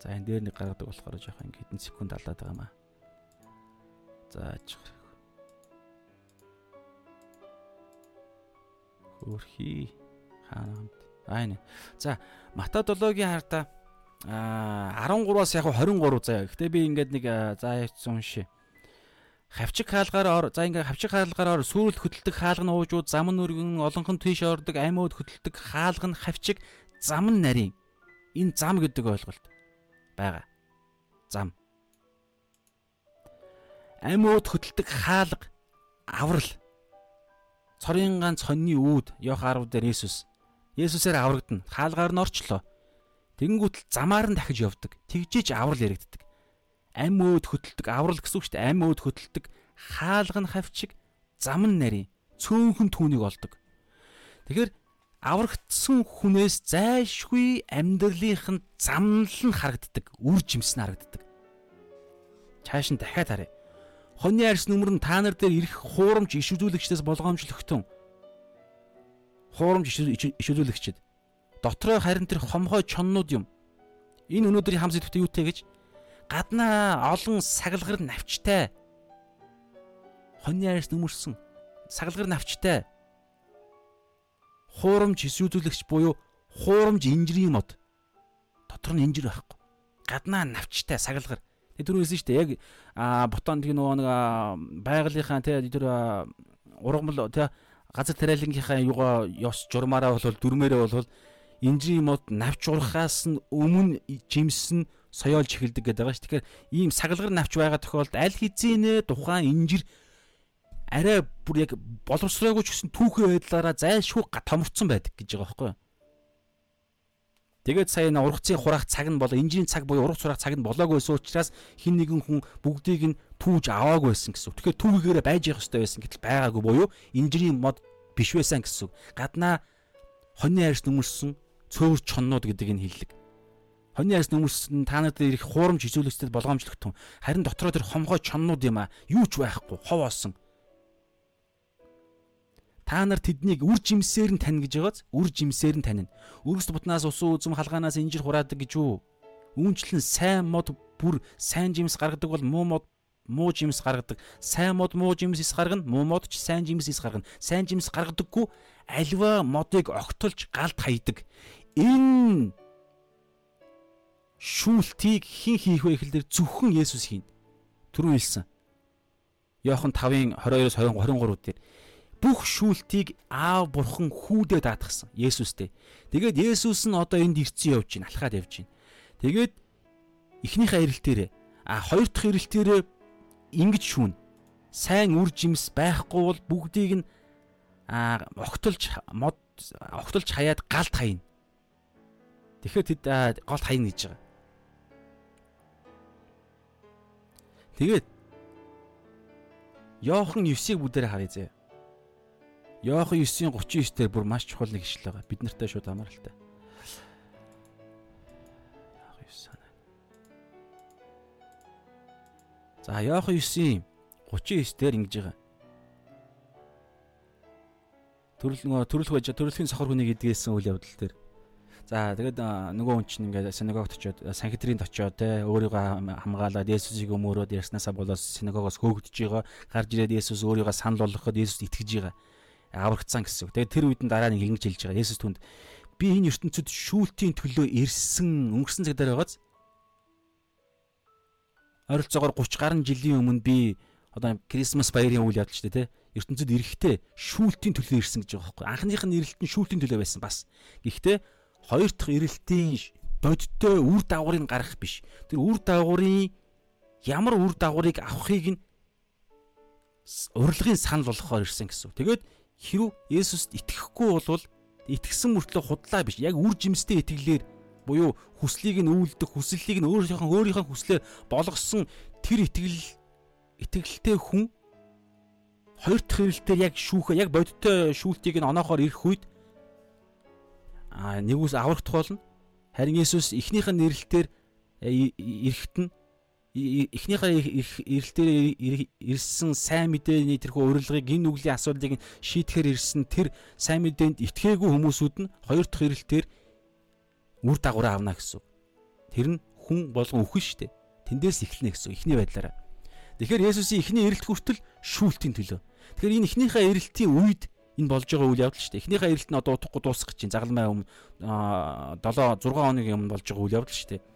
За энэ дээр нэг гаргадаг болохоор жоох ингэ хэдэн секунд алдаад байгаа маа. За аж хөрхи хаана хамт. Аа энэ. За Мата 7-гийн хартаа а 13-аас яг 23 заяа. Гэтэ би ингээд нэг за явцсан уншия. хавчиг хаалгаар за ингээ хавчиг хаалгаар сүүрэл хөдөлдөг хаалган уужууд зам нүргэн олонхон тийш ордог аймууд хөдөлдөг хаалган хавчиг зам нарийн энэ зам гэдэг ойлголт байгаа. Зам. Аймууд хөдөлдөг хаалга аврал. Цорын ганц хоньны үүд Йох 10 дээр Есүс Есүсээр аврагдана. Хаалгаар нь орчлоо. Тэнгүүтэл замаар нь дахиж явдаг. Тэгжиж аврал яригддаг ам өөд хөтэлдэг аврал гэсэн үг шүү дээ. Ам өөд хөтэлдэг хаалга нь хавчиг зам нь нарийн цөөнхөн түүнийг олдог. Тэгэхээр аврагдсан хүнээс зайлшгүй амьдралынх нь замнал нь харагддаг, үр жимс нь харагддаг. Цааш нь дахиад харъя. Хоньны арьс нүмер нь та нар дээр ирэх хуурамч иш үзүүлэгчдээс болгоомжлогтон. Хуурамч иш үзүүлэгчд дотроо харин тэр хомхой чоннууд юм. Энэ өнөөдрийн хам сэдвтэ юутэй гэж гаднаа олон сагалгар навчтай хоньны арьс нүмерсэн сагалгар навчтай хуурамч эсвүүдүүлэгч буюу хуурамч инжирийн мод. Дотор нь инжир байхгүй. Гаднаа навчтай сагалгар. Тэр түрүүсэн шүү дээ яг бутон тэг нөгөө нэг байгалийнхаа тэр тэр ургамал тэг газар тариалангийнхаа юугаа ёс журмаараа бол дүрмээрээ бол инжирийн мод навч урахаас нь өмнө жимсэн соёолж эхэлдэг гэдэг байгаа ш. Тэгэхээр ийм сагалгар навч байгаа тохиолдолд аль хэзээ тухайн инжир арай бүр яг боловсроогүй ч гэсэн түүхэн байдлаараа зайлшгүй томорцсон байдаг гэж байгаа байхгүй юу? Тэгээд сая н ургацын хураах цаг нь болоо инжирийн цаг буюу ургац хураах цаг нь болоогүй байсан учраас хин нэгэн хүн бүгдийг нь түүж аваагүй байсан гэсэн. Тэгэхээр түүгээрээ байж явах хэрэгтэй байсан гэтэл байгаагүй буюу инжирийн мод биш байсан гэсэн. Гаднаа хоньны арьс нүмерсэн цөөвөр чоннууд гэдэг энэ хиллэг. Хоньны арьс нүмерсэн та нар дээр их хуурамч хизүүлэгчдэд болгоомжлогтун. Харин дотроо тэр хомгой чоннууд юм а. Юу ч байхгүй, ховоосон. Та нар тэднийг үр жимсээр нь тань гэж байгааз үр жимсээр нь танина. Өргөс бутнаас усан үзэм халгаанаас инжир хураадаг гэж юу? Үүнчлэн сайн мод бүр сайн жимс гаргадаг бол муу мод муу жимс гаргадаг. Сайн мод муу жимс ис гаргана, муу мод ч сайн жимс ис гаргана. Сайн жимс гаргадаггүй альва модыг огтолж галд хайдаг. Энэ шүүлтийг хэн хийх вэ гэхэлээр зөвхөн Есүс хийнэ. Түрүү хэлсэн. Йохан 5-ын 22-оос 23 дээр бүх шүүлтийг аав бурхан хүүдээ даатгсан Есүстэй. Тэгээд Есүс нь одоо энд ирцэн явж байна, алхаад явж байна. Тэгээд эхнийхээ ирэлтээрээ а хоёр дахь ирэлтээрээ ингэж шүүн. Сайн үр жимс байхгүй бол бүгдийг нь а огтолж мод огтолж хаяад галт хаяна. Тэгэхээр тэд галт хаяна гэж байгаа. Тэгээд Йохан 9-ийг бүгдээр харъя зэ. Йохан 9-ийн 39 дээр бүр маш чухал нэг ишлэл байгаа. Бид нартай шууд хамааралтай. Йохан 9 санаа. За Йохан 9-ийн 39 дээр ингэж байгаа. Төрөл нөгөө төрөлх байж төрөлхийн сохор хүнийг эдгээсэн үйл явдал дээр За тэгээд нөгөө хүн чинь ингээд синагогт очиод санхедрийн очиод те өөрийгөө хамгаалаад Есүсийг өмөрөөд ярьснаасаа болоод синагогоос хөөгдөж байгаа. Гарч ирээд Есүс өөрийгөө санал болгоход Есүс итгэж байгаа. Аврагдсан гэсэн. Тэгээд тэр үед нь дараа нь ингэж хэлж байгаа. Есүс түнд би энэ ертөнцид шүүлтийн төлөө ирсэн өнгөрсөн цаг дээр байгааз ойролцоогоор 30 гаруй жилийн өмнө би одоо Крисмас баярын үйл явдал ч те ертөнцид эрэхтэй шүүлтийн төлөө ирсэн гэж байгаа байхгүй. Анхных нь ирэлт нь шүүлтийн төлөө байсан бас. Гэхдээ хоёр дахь эрэлтийн бодиттой үр дагаврыг гаргах биш. Тэр үр дагаврын ямар үр дагаврыг авахыг нь урилгын санал болгохоор ирсэн гэсэн. Тэгээд хэрв Есүст итгэхгүй болвол итгэсэн мөртлөө худлаа биш. Яг үр жимстэй итгэлээр буюу хүслийг нь үүлдэх, хүслийг нь өөрийнхөө өөрийнхөө хүслээр болгосон тэр итгэл итгэлтэй хүн хоёр дахь хэрэлтээр яг шүүхэ яг бодиттой шүүлтийг нь оноохоор ирэх үед а нэгүс аврагдах болно. Харин Есүс эхнийх нь нэрэлтээр э, эхнийхээ эрэлтээр ирсэн сайн мэдээний тэрхүү урилгыг энэ нүглийн асуудлыг шийтгэхэр ирсэн тэр сайн мэдээнд итгээгүй хүмүүсүүд нь хоёр дахь эрэлтээр үр дагавраа авна гэсэн. Тэр нь хүн болгон үхэн штэ. Тэндээс эхэлнэ гэсэн эхний байдлаараа. Тэгэхээр Есүсийн эхний эрэлт хүртэл шүүлтийн төлөө. Тэгэхээр энэ эхнийхээ эрэлтийн үед энэ болж байгаа үйл явдал шүү дээ. Эхнийхээ эрэлт нь одоо утгагүй дуусах гэж чинь загалмай өмнө 7 6 хоногийн өмнө болж байгаа үйл явдал шүү дээ.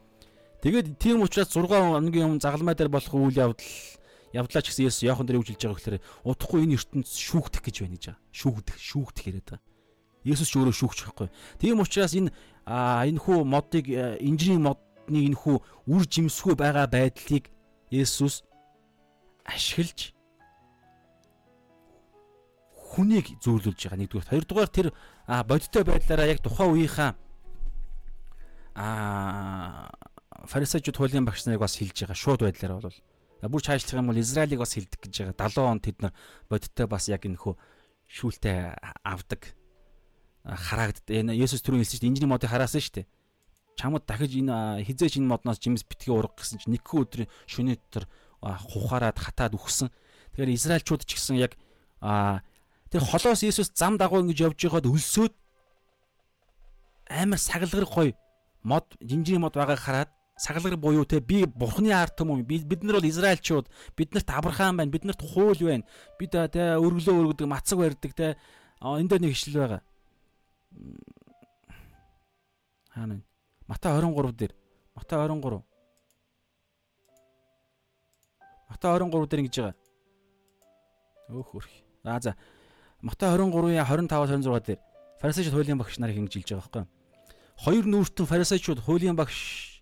Тэгээд тийм учраас 6 хоногийн өмнө загалмай дээр болох үйл явдал явдлаа ч гэсэн Есүс Иохан дээр үжилж байгаа гэхээр удахгүй энэ ертөнц шүүгдэх гэж байна гэж байгаа. Шүүгдэх, шүүгдэх яриад байгаа. Есүс ч өөрөө шүүгч байхгүй. Тийм учраас энэ энэ хүү модыг инжирийн модны энэ хүү үр жимсгүй байгаа байдлыг Есүс ашиглаж хүнийг зөөрлүүлж байгаа нэгдүгээр. Хоёрдугаар тэр бодиттой байдлаараа яг тухайн үеийнхаа а фарисеучуд хуулийн багш нарыг бас хилж байгаа шууд байдлаар бол бүр чаашлах юм бол Израилийг бас хилдэг гэж байгаа. 70 он тэд нар бодиттой бас яг энэ хөө шүүлтэй авдаг хараагддаг. Энэ Есүс түрүү хэлсэн чинь инжиний модыг хараасан шүү дээ. Чамд дахиж энэ хизээч энэ модноос жимс битгий урга гэсэн чинь нэгэн өдрийн шөнө дотор хухаарад хатаад үхсэн. Тэгэхээр Израильчууд ч гэсэн яг тэр холоос Есүс зам дагуу ингэж явж байгаад өлсөөд амар сагалгар гоё мод жинжирийн мод байгааг хараад сагалгар буюу те би бурхны ард түмэн бид нар бол израильчууд биднэрт авраам байна биднэрт хууль байна. Бид те өргөлөө өргөдөг мацаг барьдаг те. Энэ дээр нэг ишлэл байгаа. Хаана Матай 23 дээр. Матай 23 Матай 23 дээр ингэж байгаа. Өөх хөрх аа за. Матай 23-ийн 25-аас 26 дээр. Фарисеучуд хуулийн багш нарыг ингэж хэлж байгаа байхгүй хоёр нүүртэн фарисеучуд хуулийн багш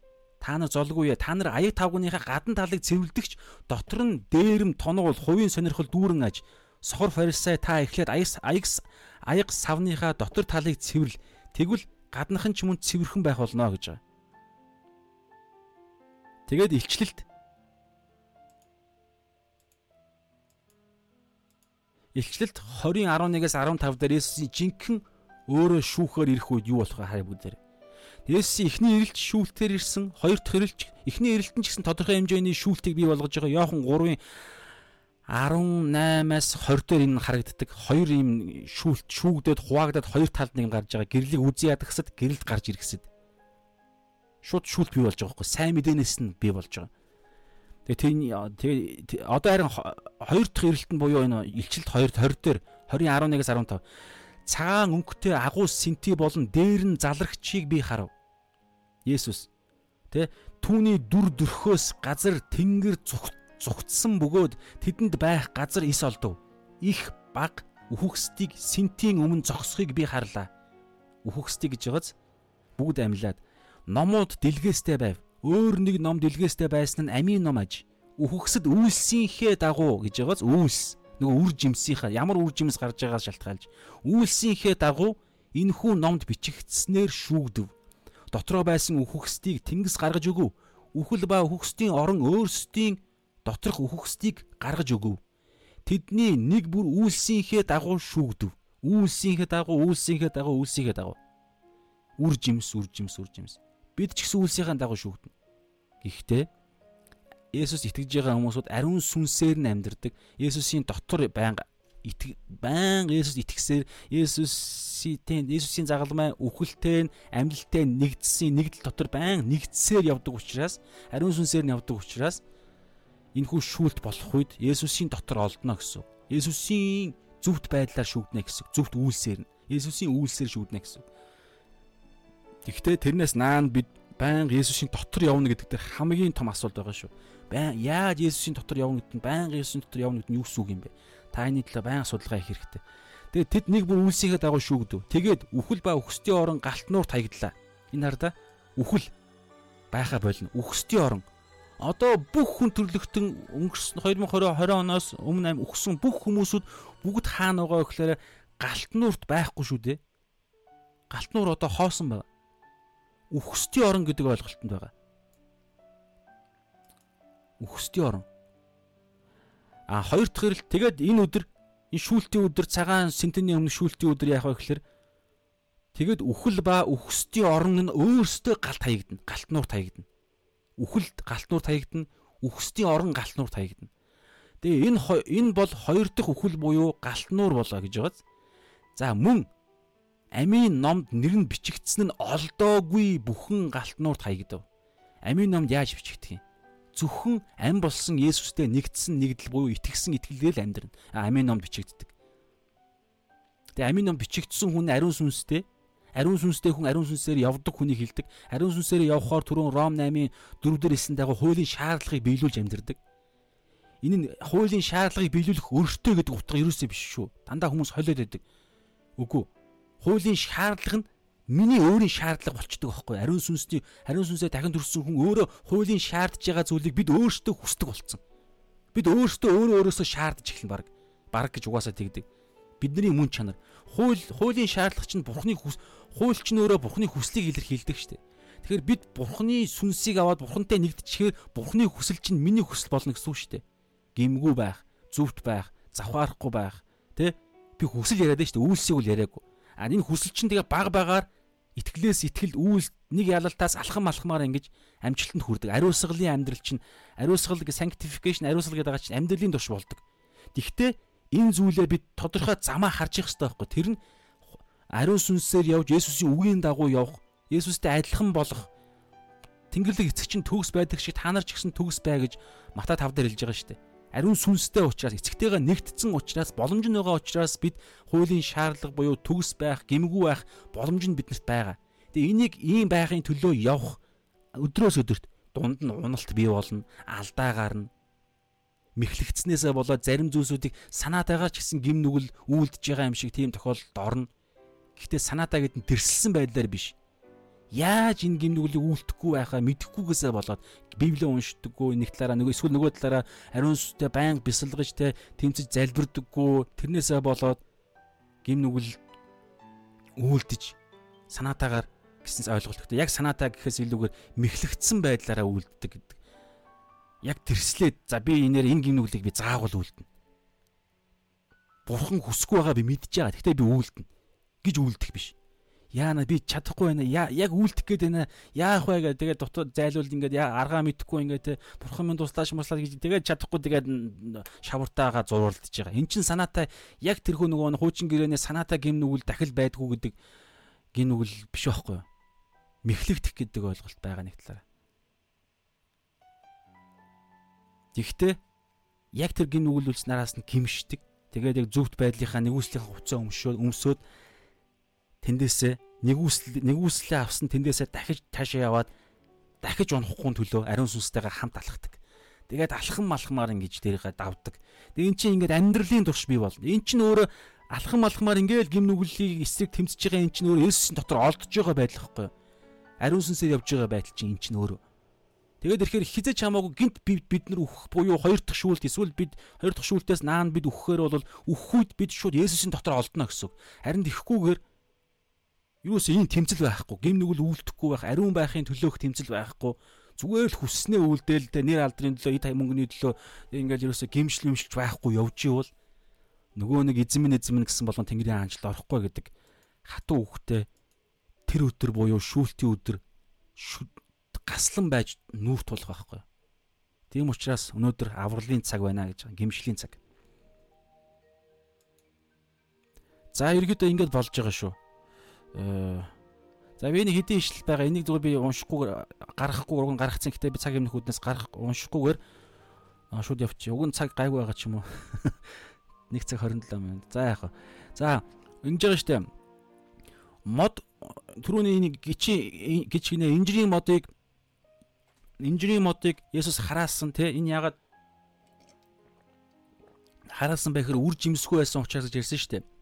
та нар золгүй та нар аяг тавгныхаа гадна талыг цэвэрлдэгч дотор нь дээрэм тоног бол хувийн сонирхол дүүрэн аж. Сохор фарисей та эхлээд аяг аяг аяг савныхаа дотор талыг цэвэрл тэгвэл гаднах нь ч мөн цэвэрхэн байх болно гэж. Байгаа. Тэгээд илчлэлт. Илчлэлт 20:11-ээс 15 дээр Есүсийн жинхэнэ өөрөө шүүхээр ирэх үед юу болох вэ хай бүгдээр. Есүсийн эхний ирэлт шүүлтээр ирсэн, хоёр дахь ирэлт эхний ирэлт нь ч гэсэн тодорхой хэмжээний шүүлтийг бий болгож байгаа. Йохан 3-ын 18-аас 20 дээр энэ харагддаг. Хоёр юм шүүлт шүүгдээд хуваагдаад хоёр талд нэг гарч байгаа. Гэрлийг үзий ядахсад гэрэлд гарч ирэхсэд. Шууд шүүлт бий болж байгаа байхгүй. Сайн мэдээнээс нь бий болж байгаа. Тэгээ тэгээ одоо харин хоёр дахь эрэлт нь буюу энэ илчилт 2 20 дээр 20-11-ээс 15 цагаан өнгөтэй агуу синти болон дээр нь залрагчийг би харав. Есүс тэ түүний дүр төрхөөс газар тэнгэр зүгтсэн бөгөөд тэдэнд байх газар ис олдов. Их баг үхгсдийг синтийн өмнө зогсохыг би харлаа. Үхгсдийг гэж байгааз бүгд амьлаад номууд дэлгээстэй байв өөр нэг ном дэлгээстэй байсан нь амийн ном аж. Үхгсэд үйлсийнхээ дагуу гэж байгааз үйлс нөгөө үр жимсийнхаа ямар үр жимс гарч байгаас шалтгаалж үйлсийнхээ дагуу энэ хүн номд бичигдснээр шүүгдэв. Дотроо байсан үхгсдийг тэнгис гаргаж өгөв. Үхэл ба үхгсдийн орон өөрсдийн доторх үхгсдийг гаргаж өгөв. Тэдний нэг бүр үйлсийнхээ дагуу шүүгдэв. Үйлсийнхээ дагуу үйлсийнхээ дагуу үйлсийнхээ дагуу. Үр жимс үр жимс үр жимс. Бид ч гэсэн үйлсийнхээ дагуу шүүгдэнэ. Гэхдээ Есүс итгэж байгаа хүмүүсүүд ариун сүнсээр нь амьдардаг. Есүсийн дотор байнга итг байнга Есүс итгэсээр Есүсийн Есүсийн загалмай үхэлтэй амьдлтай нэгдсэн нэгдэл дотор байнга нэгдсээр явдаг учраас ариун сүнсээр нь явдаг учраас энэхүү шүүлт болох үед Есүсийн дотор олдно гэсэн. Есүсийн зөвхт байдлаар шүүгднэ гэсэн. Зөвхт үйлсээр нь. Есүсийн үйлсээр шүүгднэ гэсэн. Гэхдээ тэрнээс наан бид байнга Есүсийн дотор явна гэдэг дээр хамгийн том асуулт байгаа шүү. Байн яаж Есүсийн дотор явна гэдэг нь байнга Есүсийн дотор явна гэдэг нь юу гэсэн үг юм бэ? Та энэ талаар байнга судалгаа хийх хэрэгтэй. Тэгээд тэд нэг бүр үйлсийнхээ дагуу шүүгдэв. Тэгээд үхэл ба үхсдийн орон галтнуур таягдлаа. Энэ хардаа үхэл байха болно. Үхсдийн орон одоо бүх хүн төрлөختөн өнгөрсөн 2020 20 оноос өмнө ам өгсөн бүх хүмүүсүүд бүгд хаана байгаа гэхээр галтнуурт байхгүй шүү дээ. Галтнуур одоо хоосон байна үхсдийн орон гэдэг ойлголтод байгаа. Үхсдийн орон. А хоёр дахь хэрэл тэгээд энэ өдөр энэ шүүлтийн өдөр цагаан сентений өмнө шүүлтийн өдөр яах вэ гэхээр тэгэд үхэл ба үхсдийн орон нь өөрсдөө галт хаягдана. Галтнуур таягдана. Үхэлд галтнуур таягдана. Үхсдийн орон галтнуур таягдана. Тэгээ энэ энэ бол хоёр дахь үхэл буюу галтнуур болоо гэж байгааз. За мөн амийн номд нэр нь бичигдсэн нь олдоогүй бүхэн галтнуурт хаягдав. Амийн номд яаж бичигдэх юм? Зөвхөн ам болсон Есүстэй нэгдсэн нэгдэл буюу итгэсэн итгэлээр л амьдрна. Амийн номд бичигддэг. Тэгээ амийн ном бичигдсэн хүн ариун сүнстэй ариун сүнстэй хүн ариун сүнсээр явдаг хүнийг хилдэг. Ариун сүнсээр явхаар түрүүн Ром 8-ын 4-дөр 9 дагуу хуулийн шаардлагыг биелүүлж амьдэрдэг. Энэ нь хуулийн шаардлагыг биелүүлэх өртөө гэдэг утга ерөөсөө биш шүү. Дандаа хүмүүс холиод байдаг. Үгүй. Хуулийн шаардлага нь миний өөрийн шаардлага болчдөг байхгүй. Ариун сүнсний ариун сүнсээ дахин төрсөн хүн өөрөө хуулийн шаардж байгаа зүйлийг бид өөрсдөө хүсдэг болсон. Бид өөрсдөө өөрөө өөрөөсөө шаардж эхэлнэ баг. Баг гэж угаасаа тэгдэг. Бидний мөн чанар. Хууль хуулийн шаардлага чинь бурхны хууль чинь өөрөө бурхны хүслийг илэрхийлдэг шүү дээ. Тэгэхээр бид бурхны сүнсийг аваад бурхантай нэгдчихээр бурхны хүсэл чинь миний хүсэл болно гэсэн үг шүү дээ. Гимгүү байх, зүвт байх, завхаарахгүй байх, тэ? Би хүсэл яриад шүү дээ. Үйлсийг үл яриаггүй. А энэ хүсэл чинь тэгээ баг багаар итгэлээс итгэл үүс нэг ялалтаас алхам алхмаар ингэж амжилтанд хүрдэг. Ариусгалын амьдрал чинь ариусгал гэ sanctification ариусгал гэдэг чинь амьдралын турш болдог. Тэгвэл энэ зүйлээ бид тодорхой замаа харж явах хэрэгтэй байхгүй. Тэр нь ариун сүнсээр явж Есүсийн үгийн дагуу явах Есүстэй адилхан болох Тэнгэрлэг эцэг чинь төгс байдаг шиг та нар ч гэсэн төгс бай гэж Матай 5 дээр хэлж байгаа шүү дээ. Ариун сүнстэй учраас эцэгтэйгээ нэгтцэн учраас боломж нь байгаа учраас бид хуулийн шаардлага буюу төгс байх, гимгүү байх боломж нь биднэрт байгаа. Тэгээ энийг ийм байхын төлөө явах өдрөөс өдөрт дунд нь уналт бий болно, алдаа гарна. Мэхлэгдснээсээ болоод зарим зүйлсүүдийг санаатайгаар ч гэсэн гим нүгэл үйлдэж байгаа юм шиг тийм тохиолдолд орно. Гэхдээ санаатаа гэдэг нь тэрсэлсэн байдлаар биш яаж энэ гимнүглийг үйлдэхгүй байхаа мэдэхгүйгээсээ болоод Библийг уншдаггүй нэг талаараа нөгөө эсвэл нөгөө талаараа ариун сүнстэй байнга бясалгаж те тэмцэж залбирдаггүй тэрнээсээ болоод гимнүгэл үйлдэж санаатаагаар гэсэн ойлголттой. Яг санаатаа гэхээс илүүгээр мэхлэгдсэн байдлаараа үйлддэг гэдэг. Яг тэрслээд за би энээр энэ гимнүглийг би заавал үйлдэнэ. Бурхан хүсэхгүй байгаа би мэдж байгаа. Гэхдээ би үйлдэнэ гэж үйлдэх биш яана би чадахгүй байна. Яг үлдэх гээд байна. Яах вэ гэдэг тэгээд дотор зайлуул ингээд аргаа мэдхгүй ингээд те бурхан минь туслаач маслаа гэж тэгээд чадахгүй тэгээд шавартаага зурвалдж байгаа. Эн чин санаатай яг тэрхүү нөгөө хуучин гэрээнээ санаатай гим нүгэл дахил байдгүй гэдэг гин нүгэл биш байхгүй мэхлэгдэх гэдэг ойлголт байгаа нэг талаараа. Тэгэхдээ яг тэр гин нүгэл үлс нараас нь гимшдэг. Тэгээд яг зөвхт байдлынхаа нэгүслийнхаа хувцас өмшөө өмсөөд тэндээсээ нэгүсэл нэгүслээ авсан тэндээсээ дахиж таашаа яваад дахиж унахгүй төлөө ариун сүнстэйгээ хамт алхдаг. Тэгээд алхам малхмаар ингэж дээрээ давдаг. Тэгээд эн чинь ингээд амьдралын турш бий болно. Эн чинь өөрөө алхам малхмаар ингээд гим нүглийг эсрэг тэмцэж байгаа эн чинь өөрөө Есүсийн дотор олдож байгаа байдал хэвгүй. Ариун сүнсээр явж байгаа байдал чинь эн чинь өөрөө. Тэгээд ирэхээр хизэж хамаагүй гинт бид нар үхэх буюу хоёр дахь шүүлт эсвэл бид хоёр дахь шүүлтээс наан бид үхэхээр бол үхэх үед бид шууд Есүсийн дотор олдно гэсэн. Харин тэгэхгүйгээр юус ийм тэмцэл байхгүй гим нүгэл үйлдэхгүй байх ариун байхын төлөөх тэмцэл байхгүй зүгээр л хүснээ үйлдээл дэ нэр алдрын төлөө эд мөнгөний төлөө ингээл ерөөсө гимшил юмшилж байхгүй явж ивэл нөгөө нэг эзэн минь гэсэн болгон тэнгэрийн хаанчлал орохгүй гэдэг хатуу үхтэй тэр өдөр буюу шүүлтийн өдөр гаслан байж нүүр тулах байхгүй. Тийм учраас өнөөдөр авралын цаг байна гэж гимшлийн цаг. За ерөөдөө ингэж болж байгаа шүү. Э, за би нэг хэдийн ишлэл байгаа. Энийг зүгээр би уншихгүй гаргахгүй урган гаргацсан гэхдээ би цаг юмны хүднээс гарах уншихгүйгээр шууд явчих. Уг нь цаг гайгүй байгаа ч юм уу. 1 цаг 27 минут. За яах вэ? За ингэж байгаа штэ. Мод түрүүний нэг гिचи гिच гинэ инжирийн модыг инжирийн модыг Есүс хараасан те энэ ягаад хараасан байхэр үр жимсгүй байсан учраас гэж ярьсан штэ.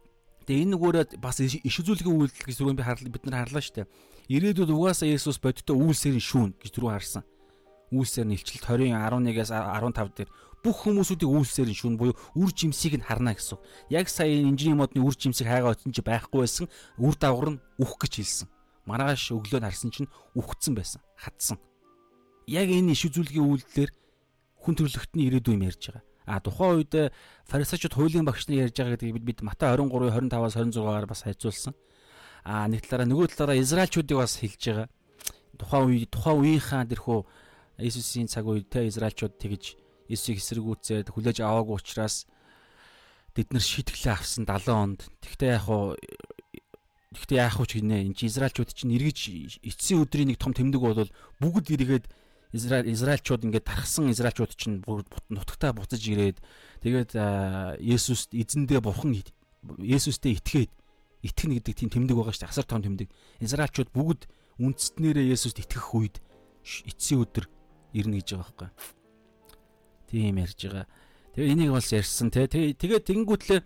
Тэгээ энэ нүгээрээ бас иш үзүүлгийн үйлдэл гэж түрүүн би харлаа бид нар харлаа дээ. Ирээдүйд угаасаа Есүс бодиттой үйлсээр нь шүүн гэж түрүү харсан. Үйлсээр нь илчилт 20 11-ээс 15 дээр бүх хүмүүсүүдийг үйлсээр нь шүүн буюу үр жимсийг нь харна гэсэн. Яг сая инженерийн модны үр жимсийг хайгаа очсон чи байхгүй байсан. Үр дагавар нь үхэх гэж хэлсэн. Маргааш өглөө харсан чинь үхсэн байсан. Хатсан. Яг энэ иш үзүүлгийн үйлдэлээр хүн төрлөختний ирээдүй юм ярьж байгаа. А тухайн үед фарисеучуд хуулийн багш нар ярьж байгаа гэдгийг бид Матай 23-25-аас 26-аар бас хайцуулсан. А нэг талаараа нөгөө талаараа Израильчуудыг бас хэлж байгаа. Тухайн үе тухайн үеийнхаа тэрхүү Иесусийн цаг үед те Израильчууд тэгж Иесусийг эсэргүүцээд хүлээж аваагүй учраас бид нар шийтгэлээ авсан 70 онд. Тэгтээ яг уу Тэгтээ яах вэ гинэ энэ чи Израильчууд чинь эргэж эцсийн өдрийн нэг том тэмдэг бол бүгд эргээд Израиль Израильчууд ингээд тархсан Израильчууд чинь нутагтаа буцаж ирээд тэгээд Есүст эзэндээ бурхан Есүстэй итгээд итгэнэ гэдэг тийм тэмдэг байгаа шүү дээ. Асар том тэмдэг. Израильчууд бүгд үндэстнэрээ Есүст итгэх үед эцсийн өдөр ирнэ гэж байгаа байхгүй. Тийм ярьж байгаа. Тэгээ энийг бас ярьсан те. Тэгээ тэгэнгүүтлээ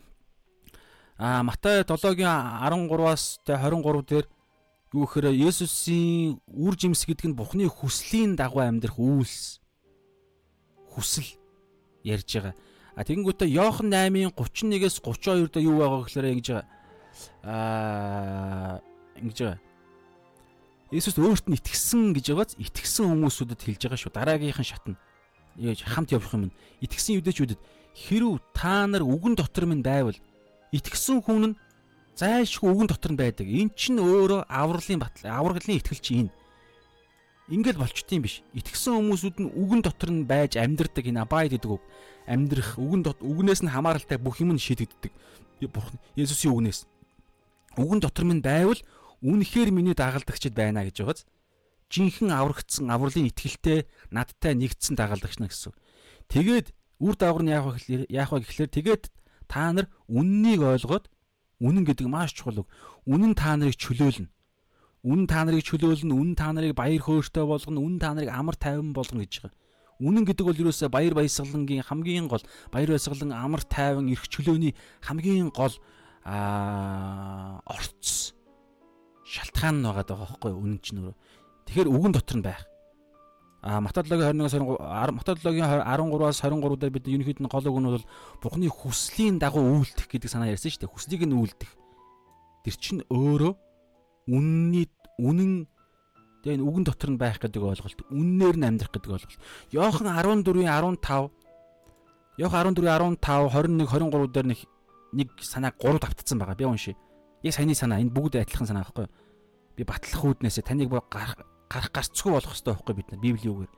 а Матай 7-гийн 13-аас те 23 дээр юу гэхээр Есүсийн үр жимс гэдэг нь Бурхны хүслийн дагуу амьдрах үйлс хүсэл ярьж байгаа. А тэгэнгүүтээ Иохан 8-ын 31-ээс 32 дээр юу байгаа гэхээр ингэж байгаа. Аа ингэж байгаа. Есүс өөрт нь итгэсэн гэж байгааз итгэсэн хүмүүсүүдэд хэлж байгаа шүү. Дараагийнхан шатна. Яаж хамт явах юм. Итгэсэн юдэчүүдэд хэрв та нар үгэн дотор минь байвал итгэсэн хүн нь зайлшгүй үгэн дотор нь байдаг. Эн чинь өөрөө авралын батал, авраглын итгэлч энэ. Ингээд болчт юм биш. Итгэсэн хүмүүсүүд нь үгэн дотор нь байж амьдрдаг энэ абайд гэдэг үг. Амьдрах үгэн дот үгнээс нь хамааралтай бүх юм нь шийдэгддэг. Бурхан Есүсийн үгнээс. Үгэн дотор минь байвал үнэхээр миний дагалдагчд байна гэж байгааз жинхэнэ аврагдсан авралын итгэлтэй надтай нэгдсэн дагалдагч на гэсэн. Тэгээд үр дагавар нь яах вэ яах вэ гэхлээр тэгээд та нар үннийг ойлгоод үнэн гэдэг маш чухал үг. Үнэн та нарыг чөлөөлнө. Үнэн та нарыг чөлөөлнө, үнэн та нарыг баяр хөөртэй болгоно, үнэн та нарыг амар тайван болгоно гэж байгаа. Үнэн гэдэг бол ерөөсөө баяр баясгалангийн хамгийн гол баяр баясгалан амар тайван эрх чөлөөний хамгийн гол аа орц шалтгаан нь байгаа даа байхгүй үнэн чинь өөрөө. Тэгэхээр үгэн дотор нь байх. А Матадлогийн 21-аас 23 Матадлогийн 13-аас 23 дээр бид ерөнхийд нь гол үг нь бол Бурхны хүслийн дагуу үйлдэх гэдэг санаа ярьсан шүү дээ. Хүслийг нь үйлдэх. Тэр чинь өөрөө үнний үнэн тэгээ үгэн дотор нь байх гэдэг ойлголт. Үннээр нь амьдрах гэдэг ойлголт. Йохан 14-ийн 15 Йохан 14-ийн 15 21 23 дээр нэг нэг санаа гурав давтцсан байгаа. Би уншия. Яг саяны санаа энэ бүгд адилхан санаа байхгүй юу? Би батлах үүднээс таныг гарах гарах гарцгүй болох хэрэгтэй байхгүй бид нар Библийн үгээр.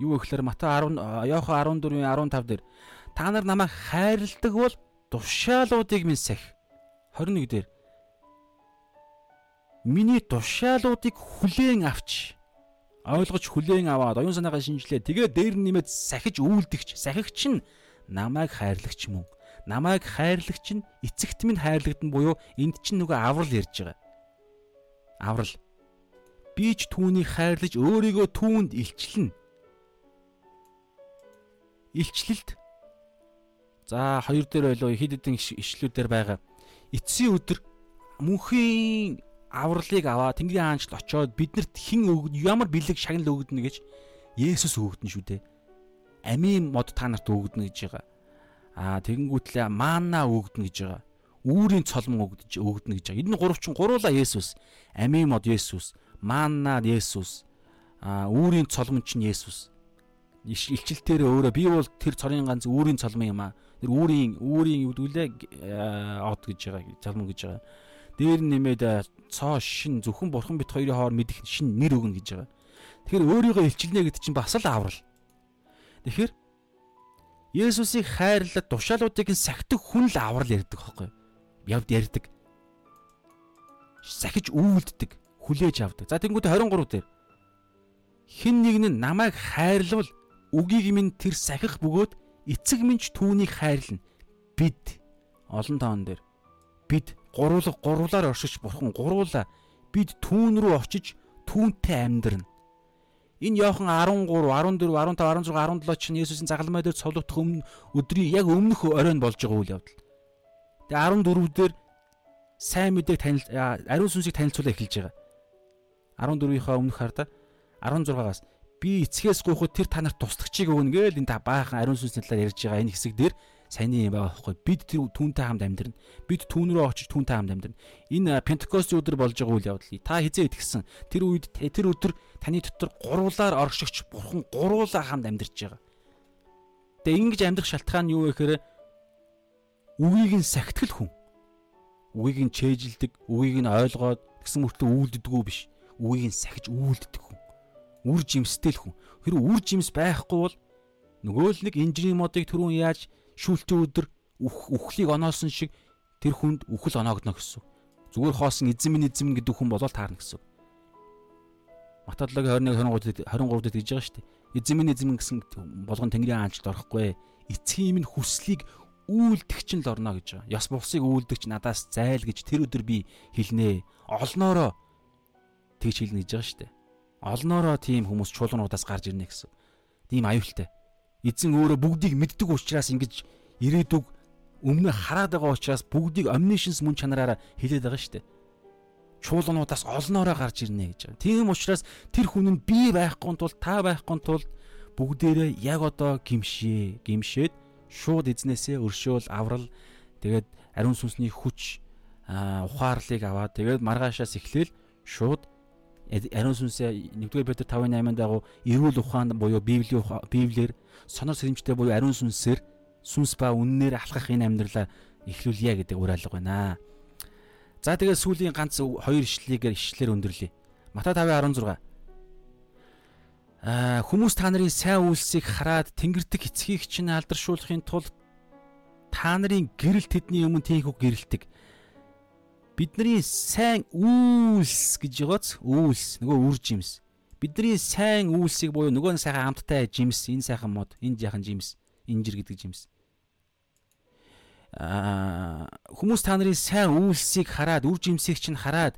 Юу гэхээр Матай 10 Иохан 14-ийн 15 дээр та нар намайг хайрладаг бол тушаалуудыг минь сах. 21 дээр Миний тушаалуудыг хүлээн авч ойлгож хүлээн аваад оюун санаагаа шинжилээ. Тэгээ дээр нэмээд сахиж үйлдэгч, сахигч нь намайг хайрлагч мөн намайг хайрлагч нь эцэгт минь хайрлагдана буюу энд чинь нөгөө аврал ярьж байгаа. Аврал. Би ч түүнийг хайрлаж өөрийгөө түүнд илчлэнэ. Илчлэлт. За хоёр дээр байлоо хэд хэдэн ишлүүдээр байгаа. Эцсийн өдөр мөнхийн авралыг аваа Тэнгэрийн хаанчлал очоод биднэрт хэн ямар бэлэг шагнал өгдөнө гэж Есүс өгдөн шүү дээ. Амийн мод та нарт өгдөнө гэж байгаа. Аа тэгэнгүүтлээ маана өгдөн гэж байгаа. Үүрийн цолмон өгдөн гэж байгаа. Энэ гурав чинь гуруула Есүс. Амийн мод Есүс, маана Есүс. Аа үүрийн цолмон чинь Есүс. Илчилтээр өөрөө би бол тэр цорын ганц үүрийн цолмон юм аа. Тэр үүрийн үүрийн юу гэдгүүлээ од гэж байгаа. Цолмон гэж байгаа. Дээр нэмээд цоо шин зөвхөн бурхан бит хоёрын хоор мэдих шин нэр өгнө гэж байгаа. Тэгэхээр өөрийгөө илчилнэ гэдэг чинь бас л аврал. Тэгэхээр Есүсийг хайрлаад тушаалуудыг нь сахидаг хүн л аврал ярьдаг хөөхгүй. Явд ярьдаг. Сахиж үйлддэг, хүлээж авдаг. За тэнгуүтэ 23 дээр хин нэг нь намайг хайрлавал үгийг минь тэр сахих бөгөөд эцэг минь ч түүнийг хайрлна. Бид олон тоон дээр бид гуруулга гуруулаар оршиж бурхан гуруула бид түүн рүү очиж түүнтэй амьдрна. Энэ Иохан 13, 14, 15, 16, 17 чинь Есүсийн загалмай дээр цовлогдох өмнө өдрийн яг өмнөх оройн болж байгаа үйл явдал. Тэгээ 14 дээр сайн мэдээг танил ариун сүнсийг танилцуулаа эхэлж байгаа. 14-ийнхаа өмнөх хараа 16-аас би эцгээс гуйхад тэр та нарт туслагчийг өгнө гээл энэ та баахан ариун сүнсний талаар ярьж байгаа энэ хэсэг дээр саяны юм байгаа байхгүй. Бид тэр түүнтэй хамт амьдрна. Бид түүн рүү очиж түүнтэй хамт амьдрна. Энэ пентекост өдөр болж байгаа үйл явдал та хизээ итгэсэн. Тэр үед тэр өдөр таны дотор гуруулаар оршигч бурхан гуруулаа хамт амьдарч байгаа. Тэгээ ингэж амьдрах шалтгаан юу вэ гэхээр үгийг нь сахитгэл хүн. Үгийг нь чэйжилдэг үгийг нь ойлгоод тэгсэн мөртөө үйлддэггүй биш үгийг нь сахиж үйлддэг хүн үр жимстэй л хүн хэрэг үр жимс байхгүй бол нөгөө л нэг инженерийн модыг түрүүн яаж шүүлтийн өдөр үхлийг оноосон шиг тэр хүнд үхэл оноогдно гэсэн. Зүгээр хоосон эзэн минь гэдэг хүн болол таарна гэсэн. Матадлогийн 21 23 23 дэд гэж байгаа шүү дээ. Эзэн минь гэсэн болгон Тэнгэрийн хаанчлалд орохгүй. Эцгийн минь хүслийг үйлдэгч нь л орно гэж байгаа. Яс бусыг үйлдэгч надаас зайл гэж тэр өдөр би хэлнэ. Олноороо тэгж хэлнэ гэж байгаа шүү дээ. Олноороо тийм хүмүүс чуулгануудаас гарч ирнэ гэсэн. Тийм аюултай. Эзэн өөрөө бүгдийг мэддэг учраас ингэж ирээдүг өмнө хараад байгаа учраас бүгдийг omniscience мөн чанараараа хилээд байгаа шүү дээ. Чуулгануудаас олноороо гарч ирнэ гэж байгаа. Тийм учраас тэр хүн нь би байхгүй тул та байхгүй тул бүгдээрээ яг одоо гимшээ. Гимшээд шууд эзнээсээ өршөөл аврал тэгээд ариун сүнсний хүч ухаарлыг аваад тэгээд маргаашаас эхлээл шууд ариун сүнсээ 1-р Петр 5:8-ын дагуу эрүүл ухаанд буюу библийн библиэр сонор сэрэмжтэй буюу ариун сүнсээр сүнс ба үннээр алхах энэ амьдралаа эхлүүлье гэдэг уриалга байна. За тэгээд сүүлийн ганц хоёр ишлэлийг ишлэлээр өндөрлөе. Матай 5:16. Аа хүмүүс та нарын сайн үйлсийг хараад тэнгэрдэг эцгийг чинь алдаршуулахын тулд та нарын гэрэл тэдний өмнө тийхүү гэрэлтэг бидний сайн үйлс гэж байгааз үйлс. Нөгөө үр жимс. Бидний сайн үйлсийг буюу нөгөө сайхан амттай жимс. Энэ сайхан мод. Энэ яхан жимс. Инжир гэдэг жимс. Аа хүмүүс та нарын сайн үйлсийг хараад үр жимсийг чинь хараад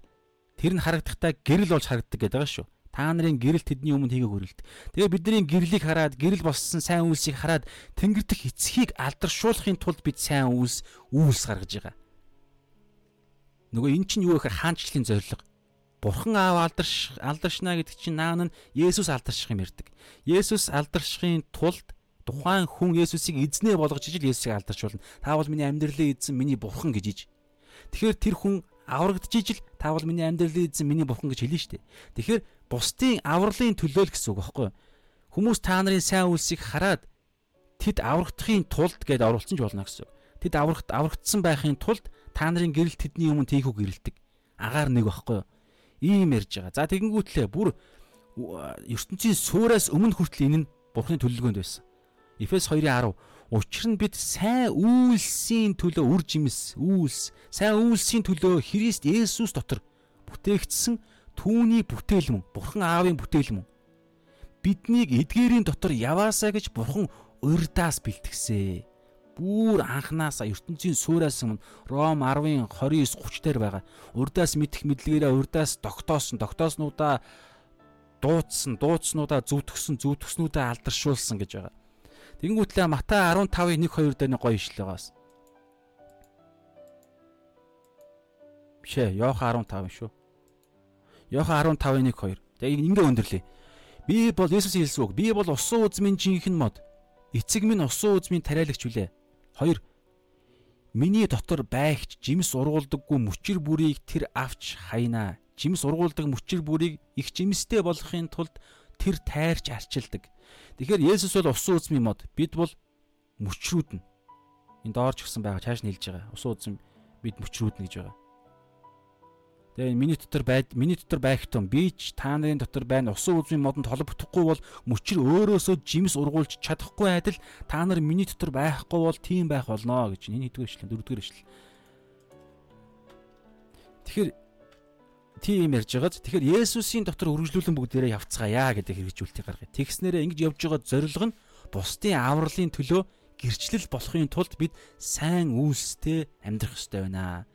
тэр нь харагдахдаа гэрэл болж харагддаг гэдэг байгаа шүү. Та нарын гэрэл тэдний өмнө хийгээ хөрөлт. Тэгээ бидний гэрлийг хараад гэрэл болсон сайн үйлсийг хараад тэнгэр дэх эцгийг алдаршуулахын тулд бид сайн үйлс үйлс гаргаж байгаа. Нөгөө эн чинь юу гэхээр хаанчлалын зорилго. Бурхан аав алдарш алдаршна гэдэг чинь наан нь Есүс алдарших юм ярддаг. Есүс алдаршихын тулд тухайн хүн Есүсийг эзнээ болгож ижил Есүсийг алдаршуулна. Та бол миний амьдралын эзэн, миний бурхан гэж иж. Тэгэхээр тэр хүн аврагдж ижил та бол миний амьдралын эзэн, миний бурхан гэж хэлнэ шүү дээ. Тэгэхээр бусдын авралын төлөө л гэсэн үг байхгүй юу? Хүмүүс та нарын сайн үйлсийг хараад тэд аврагдахын тулд гэд оруулсан ч болно гэсэн. Тэд аврагт аврагдсан байхын тулд та нарын гэрэл тэдний өмнө тийхүү гэрэлдэг. Агаар нэг байхгүй юу? Ийм ярьж байгаа. За тэгэнгүүтлээ бүр ертөнцийн суураас өмнө хүртэл энэ нь Бурхны төлөвлөгөөнд байсан. Эфес 2:10 Учир нь бид сайн үйлсийн төлөө үр жимс, үйлс, сайн үйлсийн төлөө Христ Есүс дотор бүтээгдсэн түүний бүтээл мөн. Бурхан аавын бүтээл мөн. Биднийг эдгээрийн дотор яваасаа гэж Бурхан урдаас бэлтгэсэн бүр анханасаа ертөнцийн суураас өмнө Ром 10-ын 29 30 дээр байгаа. Урдаас мэдэх мэдлэгээрээ урдаас тогтоосон, тогтооснуудаа дуудсан, дуудснуудаа зүвтгсэн, зүвтгснүүдээ алдаршуулсан гэж байгаа. Тэнгүүтлээ Матай 15-ын 1 2 дээр нэг гоё ишлэл байгаас. Бишээ, Йохан 15 шүү. Йохан 15-ын 1 2. Тэгээ ингээ өндөрлөе. Би бол Есүсийн хэлсэн үг. Би бол усан үзмийн жинхэнэ мод. Эцэг минь усан үзмийн тариалагч үлээ. 2. Миний дотор байгч жимс ургуулдаггүй мөчр бүрийг тэр авч хайнаа. Жимс ургуулдаг мөчр бүрийг их жимстэй болгохын тулд тэр тайрч арчилдаг. Тэгэхээр Есүс бол усан үзмийн мод. Бид бол мөчрүүд нь. Энд доорч гисэн байгаа чааш нь хэлж байгаа. Усан үзм бид мөчрүүд нь гэж байгаа. Тэгээ миний дотор байд миний дотор байх тун би ч та нарын дотор байна. Усан үзмийн модонд холбогдохгүй бол мөчр өөрөөсөө жимс ургуулж чадахгүй адил та нар миний дотор байхгүй бол тийм байх болно гэж энэ хэдвэр ишлэн дөрөвдүгээр ишлэл. Тэгэхээр тийм ярьж байгааз тэгэхээр Есүсийн дотор үргэлжлүүлэн бүгдээрээ явцгаая гэдэг хэрэгжүүлэлтийг гаргая. Тэгснээрээ ингэж явж байгаа зорилго нь бусдын авралын төлөө гэрчлэл болохын тулд бид сайн үйлстэй амьдрах ёстой байна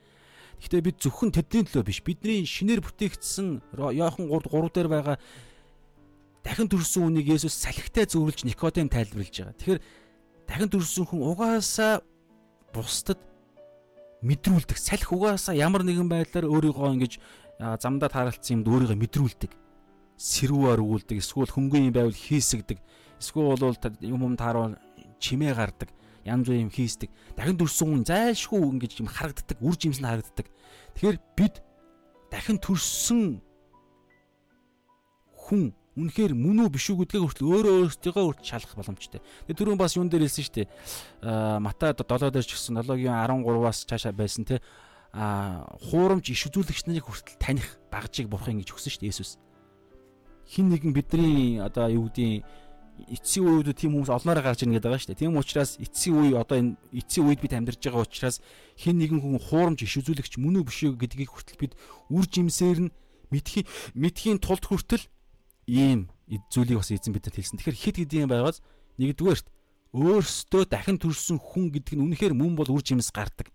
Гэхдээ бид зөвхөн тэдний төлөө биш. Бидний шинээр бүтээгдсэн Иохан 3 3 дээр байгаа дахин төрсөн үнийг Есүс салхитай зөвөрлж Никодем тайлбарлаж байгаа. Тэгэхээр дахин төрсөн хүн угаасаа бусдад мэдрүүлдэг. Салхи угаасаа ямар нэгэн байдлаар өөрийгөө ингэж замдаа тааралцсан юмд өөрийгөө мэдрүүлдэг. Сэрүүээр өгүүлдэг. Эсвэл хөнгөн юм байвал хийсгдэг. Эсвэл бол юм юм таарвал чимээ гардаг янз бүрийн юм хийсдэг. Дахин төрсөн хүн зайлшгүй ингэж юм харагддаг, үр жимс нь харагддаг. Тэгэхээр бид дахин төрсөн хүн үнэхээр мөн үү биш үү гэдгээ хүртэл өөрөө өөртөө хүртэл шалах боломжтой. Тэгээ түрүүн бас юун дээр хэлсэн шүү дээ. Аа Матай 7 дээр ч гэсэн 7-гийн 13-аас цаашаа байсан те а хуурамч иш үзүүлэгч нарыг хүртэл таних багжийг бурхан гэж өгсөн шүү дээ Есүс. Хин нэгэн бидний одоо юу гэдгийг эцсийн үед тийм хүмүүс олноороо гарч ирнэ гэдэг байгаа шүү дээ. Тийм учраас эцсийн үе одоо энэ эцсийн үед бид амьдарч байгаа учраас хэн нэгэн хүн хуурамч иш үзүүлэгч мөн үү биш үү гэдгийг хүртэл бид үр жимсээр нь мэдхийн мэдхийн тулд хүртэл ийм зүйлийг бас эзэн бидэнд хэлсэн. Тэгэхээр хит гэдэг юм байгаас нэгдүгээрт өөрсдөө дахин төрсэн хүн гэдэг нь үнэхээр мөн бол үр жимс гардаг.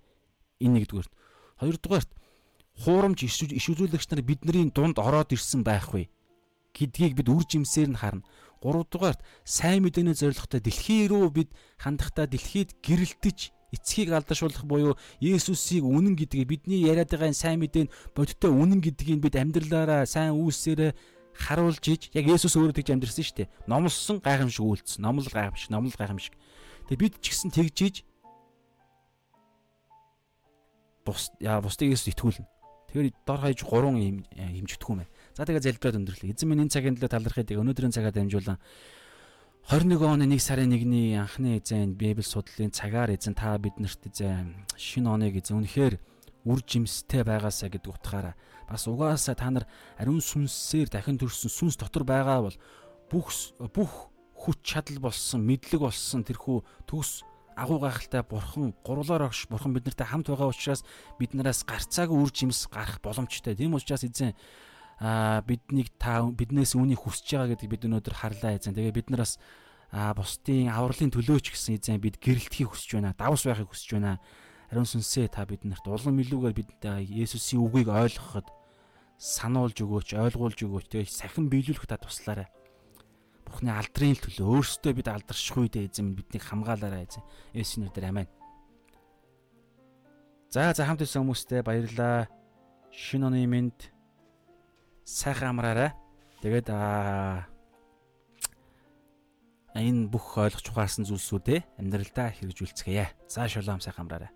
Энэ нэгдүгээрт. Хоёрдугаарт хуурамч иш үзүүлэгч нар бидний дунд ороод ирсэн байхгүй гэдгийг бид үр жимсээр нь харна. Гуравдугаарт сайн мэдээний зорилготой дэлхий рүү бид хандахдаа дэлхийд гэрэлтэж эцгийг алдашуулах буюу Есүсийг үнэн гэдгийг бидний яриад байгаа сайн мэдээ нь бодиттой үнэн гэдгийг бид амьдралаараа сайн үйлсээрээ харуулж иж яг Есүс өөрөө тэгж амьдрсан шүү дээ. Номлосон гайхамшиг үйлдэл, номлол гайхамшиг, номлол гайхамшиг. Тэгээ бид ч гэсэн тэгж иж бус яа бусдыг Есүс итгүүлнэ. Тэгэхээр дор хаяж гурван юм хэмжигдэхгүй мэн. За тэгээ залбираад өндөрлөө. Эзэн минь энэ цагийн төлөө талархыг өнөөдрийн цагаар дамжуулан 21 оны 1 сарын 1-ний анхны эзэн Библи судлалын цагаар эзэн та биднэрт эзэн шинэ оныг эзэн үнэхээр үр жимстэй байгаасаа гэдэг утгаараа бас угаасаа та нар ариун сүнсээр дахин төрсөн сүнс дотор байгаа бол бүх бүх хүч чадал болсон мэдлэг болсон тэрхүү төгс агуу гайхалтай бурхан гурлаар огш бурхан биднэртэй хамт байгаа учраас биднээс гарцаагүй үр жимс гарах боломжтой. Тийм учраас эзэн а биднийг та биднээс үүнийг хүсэж байгаа гэдэг бид өнөөдөр харлаа эзэн. Тэгээ бид нараас а бусдын авралын төлөөч гэсэн эзэн бид гэрэлтхийг хүсэж байна. Давс байхыг хүсэж байна. Ариун сүнсээ та биднэрт улам илүүгээр бид Есүсийн үгийг ойлгоход сануулж өгөөч, ойлгуулж өгөөч. Тэгээ сахин биелүүлэх та туслаарай. Бурхны алдрын төлөө өөрсдөө бид алдарших үедээ эзэн биднийг хамгаалаарай эзэн. Есүсийн нэрээр аминь. За за хамт ирсэн хүмүүстээ баярлалаа. Шинэ оны мэнд сайхан амраарай. Тэгээд аа энэ бүх ойлгож ухаарсан зүйлсүүдээ амьдралдаа хэрэгжүүлцгээе. За шалом сайхан амраарай.